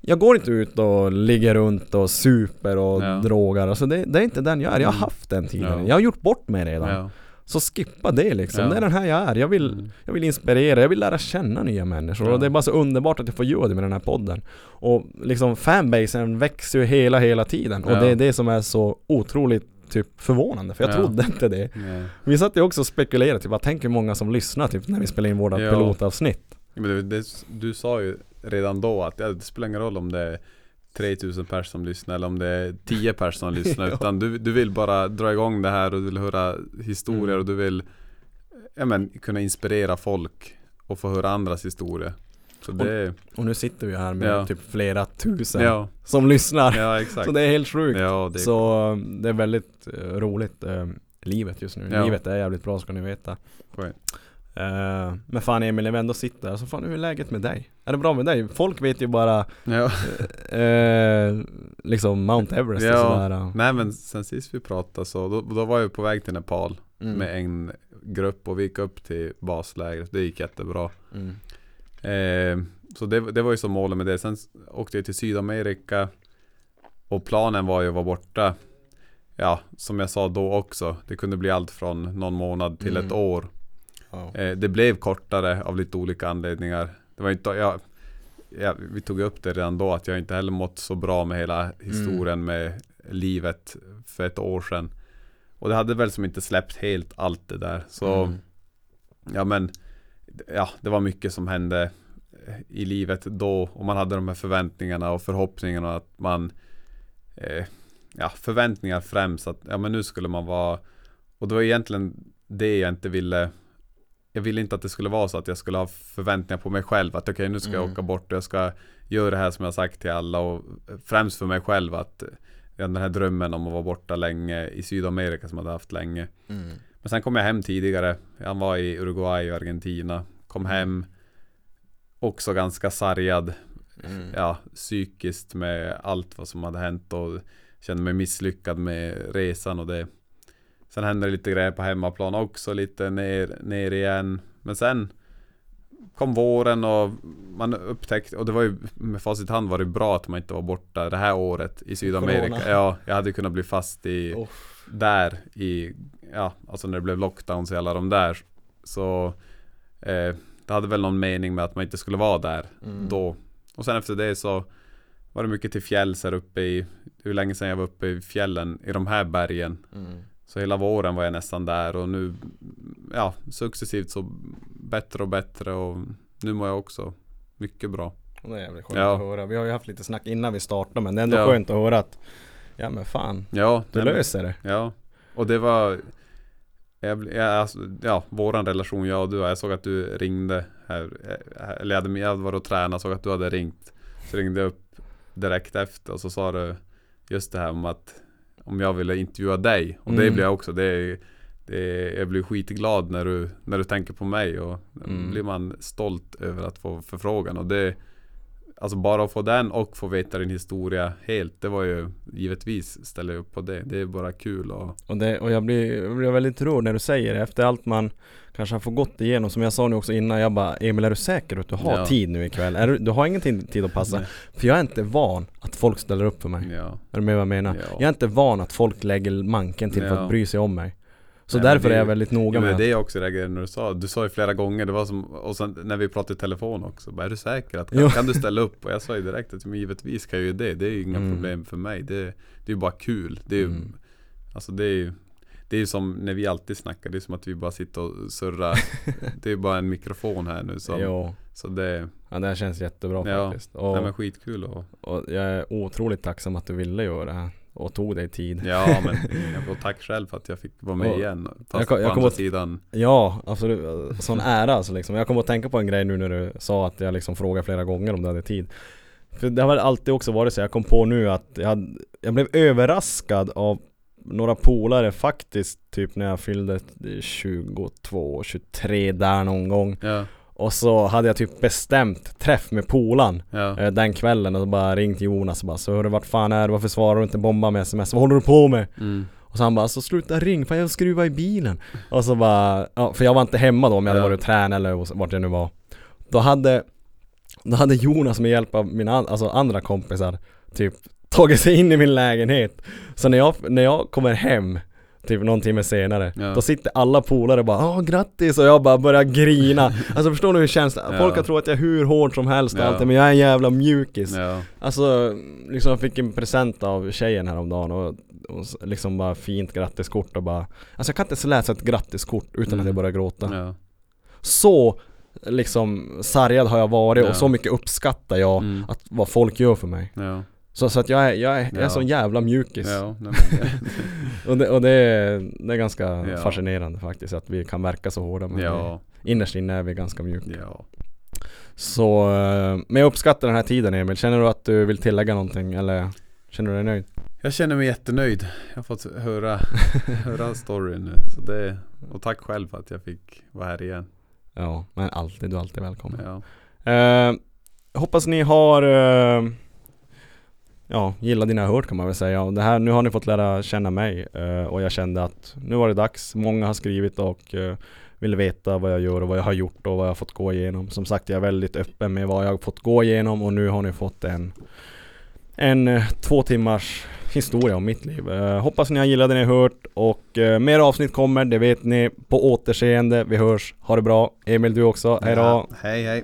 jag går inte ut och ligger runt och super och Ja. drogar. Alltså det, det är inte den jag är. Jag har Mm. haft den tiden. Ja. Jag har gjort bort mig redan. ja. Så skippa det liksom. Ja. Det är den här jag är. Jag vill, Mm. jag vill inspirera, jag vill lära känna nya människor. Ja. Och det är bara så underbart att jag får göra det med den här podden. Och liksom fanbasen växer ju hela, hela tiden. Och Ja. det är det som är så otroligt typ förvånande. För jag Ja. trodde inte det. Nej. Vi satt ju också och spekulerade, typ, vad tänker många som lyssnar typ när vi spelar in våra pilotavsnitt? Men det, det, du sa ju redan då att ja, det spelar ingen roll om det är 3000 personer som lyssnar eller om det är 10 personer som lyssnar Ja. Utan du, du vill bara dra igång det här och du vill höra historier Mm. och du vill ja, men, kunna inspirera folk och få höra andras historier Så det Och nu sitter vi här med Ja. typ flera tusen Ja, som lyssnar. ja Så det är helt sjukt. Det är Så um, det är väldigt eh, roligt, eh, livet just nu. Livet är jävligt bra ska ni veta. skönt. Eh, men fan Emil, när vi ändå sitter här, så fan hur är läget med dig? Är det bra med dig? Folk vet ju bara Ja. eh, liksom Mount Everest och Ja. sådär. eh. Nej men sen sist vi pratade så då, då var jag på väg till Nepal Mm. med en grupp och vi gick upp till baslägret. Det gick jättebra. Mm. Eh, så det, det var ju som målet med det. Sen åkte jag till Sydamerika och planen var ju att vara borta. Ja, som jag sa då också. Det kunde bli allt från någon månad till Mm. ett år. Eh, det blev kortare av lite olika anledningar. Det var inte, jag, ja, vi tog upp det redan då att jag inte heller mått så bra med hela historien med livet för ett år sedan. Och det hade väl som inte släppt helt allt det där. Så Mm. ja men Ja det var mycket som hände eh, i livet då och man hade de här förväntningarna och förhoppningarna att man eh, Ja förväntningar främst att ja men nu skulle man vara Och det var egentligen det jag inte ville Jag ville inte att det skulle vara så att jag skulle ha förväntningar på mig själv att okej nu ska jag Mm. åka bort och jag ska göra det här som jag sagt till alla och främst för mig själv att den här drömmen om att vara borta länge i Sydamerika som jag hade haft länge Mm. men sen kom jag hem tidigare. Han var i Uruguay och Argentina. Kom hem. Också ganska sargad. Mm. Ja, psykiskt med allt vad som hade hänt och kände mig misslyckad med resan och det. Sen hände det lite grejer på hemmaplan också, lite ner, ner igen. Men sen kom våren och man upptäckte, och det var ju med facit hand var det bra att man inte var borta det här året i Sydamerika. Corona. Ja, jag hade kunnat bli fast i Oh. där i, ja, alltså när det blev lockdowns i alla de där Så eh, Det hade väl någon mening med att man inte skulle vara där Mm. då Och sen efter det så Var det mycket till fjälls här uppe i Hur länge sedan jag var uppe i fjällen i de här bergen Mm. Så hela våren var jag nästan där och nu Ja, successivt så bättre och bättre och nu mår jag också mycket bra Det är jävligt skönt Ja. att höra. Vi har ju haft lite snack innan vi startade men det är ändå Ja. skönt att höra att Ja men fan, Ja, du men- löser det. Ja, och det var jag, jag, alltså, Ja, våran relation jag och du Jag såg att du ringde här, eh, Eller jag hade, jag varit och tränat Såg att du hade ringt Så ringde jag upp direkt efter och så sa du Just det här om att Om jag ville intervjua dig Och det Mm. blir jag också det är, det är, Jag blir skitglad när du När du tänker på mig och Mm. blir man stolt över att få förfrågan och det Alltså bara att få den och få veta din historia helt. Det var ju givetvis ställer jag upp på det. Det är bara kul och Och, det, och jag, blir, jag blir väldigt rörd när du säger det efter allt man kanske har fått gått igenom Som jag sa nu också innan, jag bara Emil är du säker att du har Ja. tid nu ikväll? Är du, du har ingen tid, att passa? Nej. För jag är inte van att folk ställer upp för mig ja. Är du med vad jag menar? Ja. Jag är inte van att folk lägger manken till för att bry sig om mig Så Nej, därför det- är jag väldigt noga Ja, med att- det är också reagerade när du sa, du sa ju flera gånger, det var som, och sen när vi pratade i telefon också, bara, är du säker? Att, kan, kan du ställa upp? Och jag sa ju direkt att men givetvis kan jag ju det, det är ju inga Mm. problem för mig. Det, det är ju bara kul. Det är ju, Mm. alltså det är ju det är ju som när vi alltid snackar, det är som att vi bara sitter och surrar Det är bara en mikrofon här nu som, Jo, Så det, ja, det här känns jättebra Ja. faktiskt och, nej men skitkul och och jag är otroligt tacksam att du ville göra det här Och tog dig tid Ja men jag får tack själv för att jag fick vara med Och- igen jag Fast kom- jag på kom andra att- sidan Ja, absolut. Sån ära alltså liksom. Jag kommer att tänka på en grej nu när du sa att jag liksom frågade flera gånger om du hade tid. För det har väl alltid också varit så, jag kom på nu att jag, jag blev överraskad av några polare faktiskt, typ när jag fyllde 22, 23 där någon gång. Ja, Och så hade jag typ bestämt träff med polan ja, eh, den kvällen och bara ringt Jonas och bara så hörru vart fan är du? Varför svarar du inte bomba med sms? Vad håller du på med? mm, Och så han bara, så sluta ring för jag skruvar i bilen Och så bara, ja, för jag var inte hemma då om jag hade Ja. varit och tränat eller vart jag nu var Då hade, då hade Jonas med hjälp av mina alltså andra kompisar Typ tagit sig in i min lägenhet Så när jag, när jag kommer hem Typ någon timme senare Ja. Då sitter alla polare bara Åh grattis och jag bara börjar grina Alltså förstår du hur det känns? Folk Ja. har trott att jag är hur hård som helst och Ja. allt men jag är en jävla mjukis ja, Alltså, liksom jag fick en present av tjejen häromdagen och, och liksom bara fint grattiskort och bara Alltså jag kan inte ens läsa ett grattiskort utan Mm. att jag börjar gråta ja, Så liksom sargad har jag varit Ja. och så mycket uppskattar jag mm, att vad folk gör för mig ja, Så, så att jag är, jag är, jag är Ja. sån jävla mjukis ja, nej, Och, det, och det, är, det är ganska Ja. fascinerande faktiskt att vi kan verka så hårda men ja, vi, innerst inne är vi ganska mjuka ja. Så, eh, men jag uppskattar den här tiden Emil, känner du att du vill tillägga någonting eller känner du dig nöjd? Jag känner mig jättenöjd. Jag har fått höra, höra storyn nu. Så det, och tack själv för att jag fick vara här igen. Ja, men alltid, du är alltid välkommen. Ja, Eh, hoppas ni har eh, Ja, ni har hört kan man väl säga. Och det här, nu har ni fått lära känna mig eh, och jag kände att nu var det dags. Många har skrivit och eh, ville veta vad jag gör och vad jag har gjort och vad jag har fått gå igenom. Som sagt, jag är väldigt öppen med vad jag har fått gå igenom och nu har ni fått en en eh, två timmars historia om mitt liv. Eh, hoppas ni har gillat det ni har hört och eh, mer avsnitt kommer, det vet ni. På återseende, vi hörs. Ha det bra. Emil du också, hejdå. Ja, hej hej.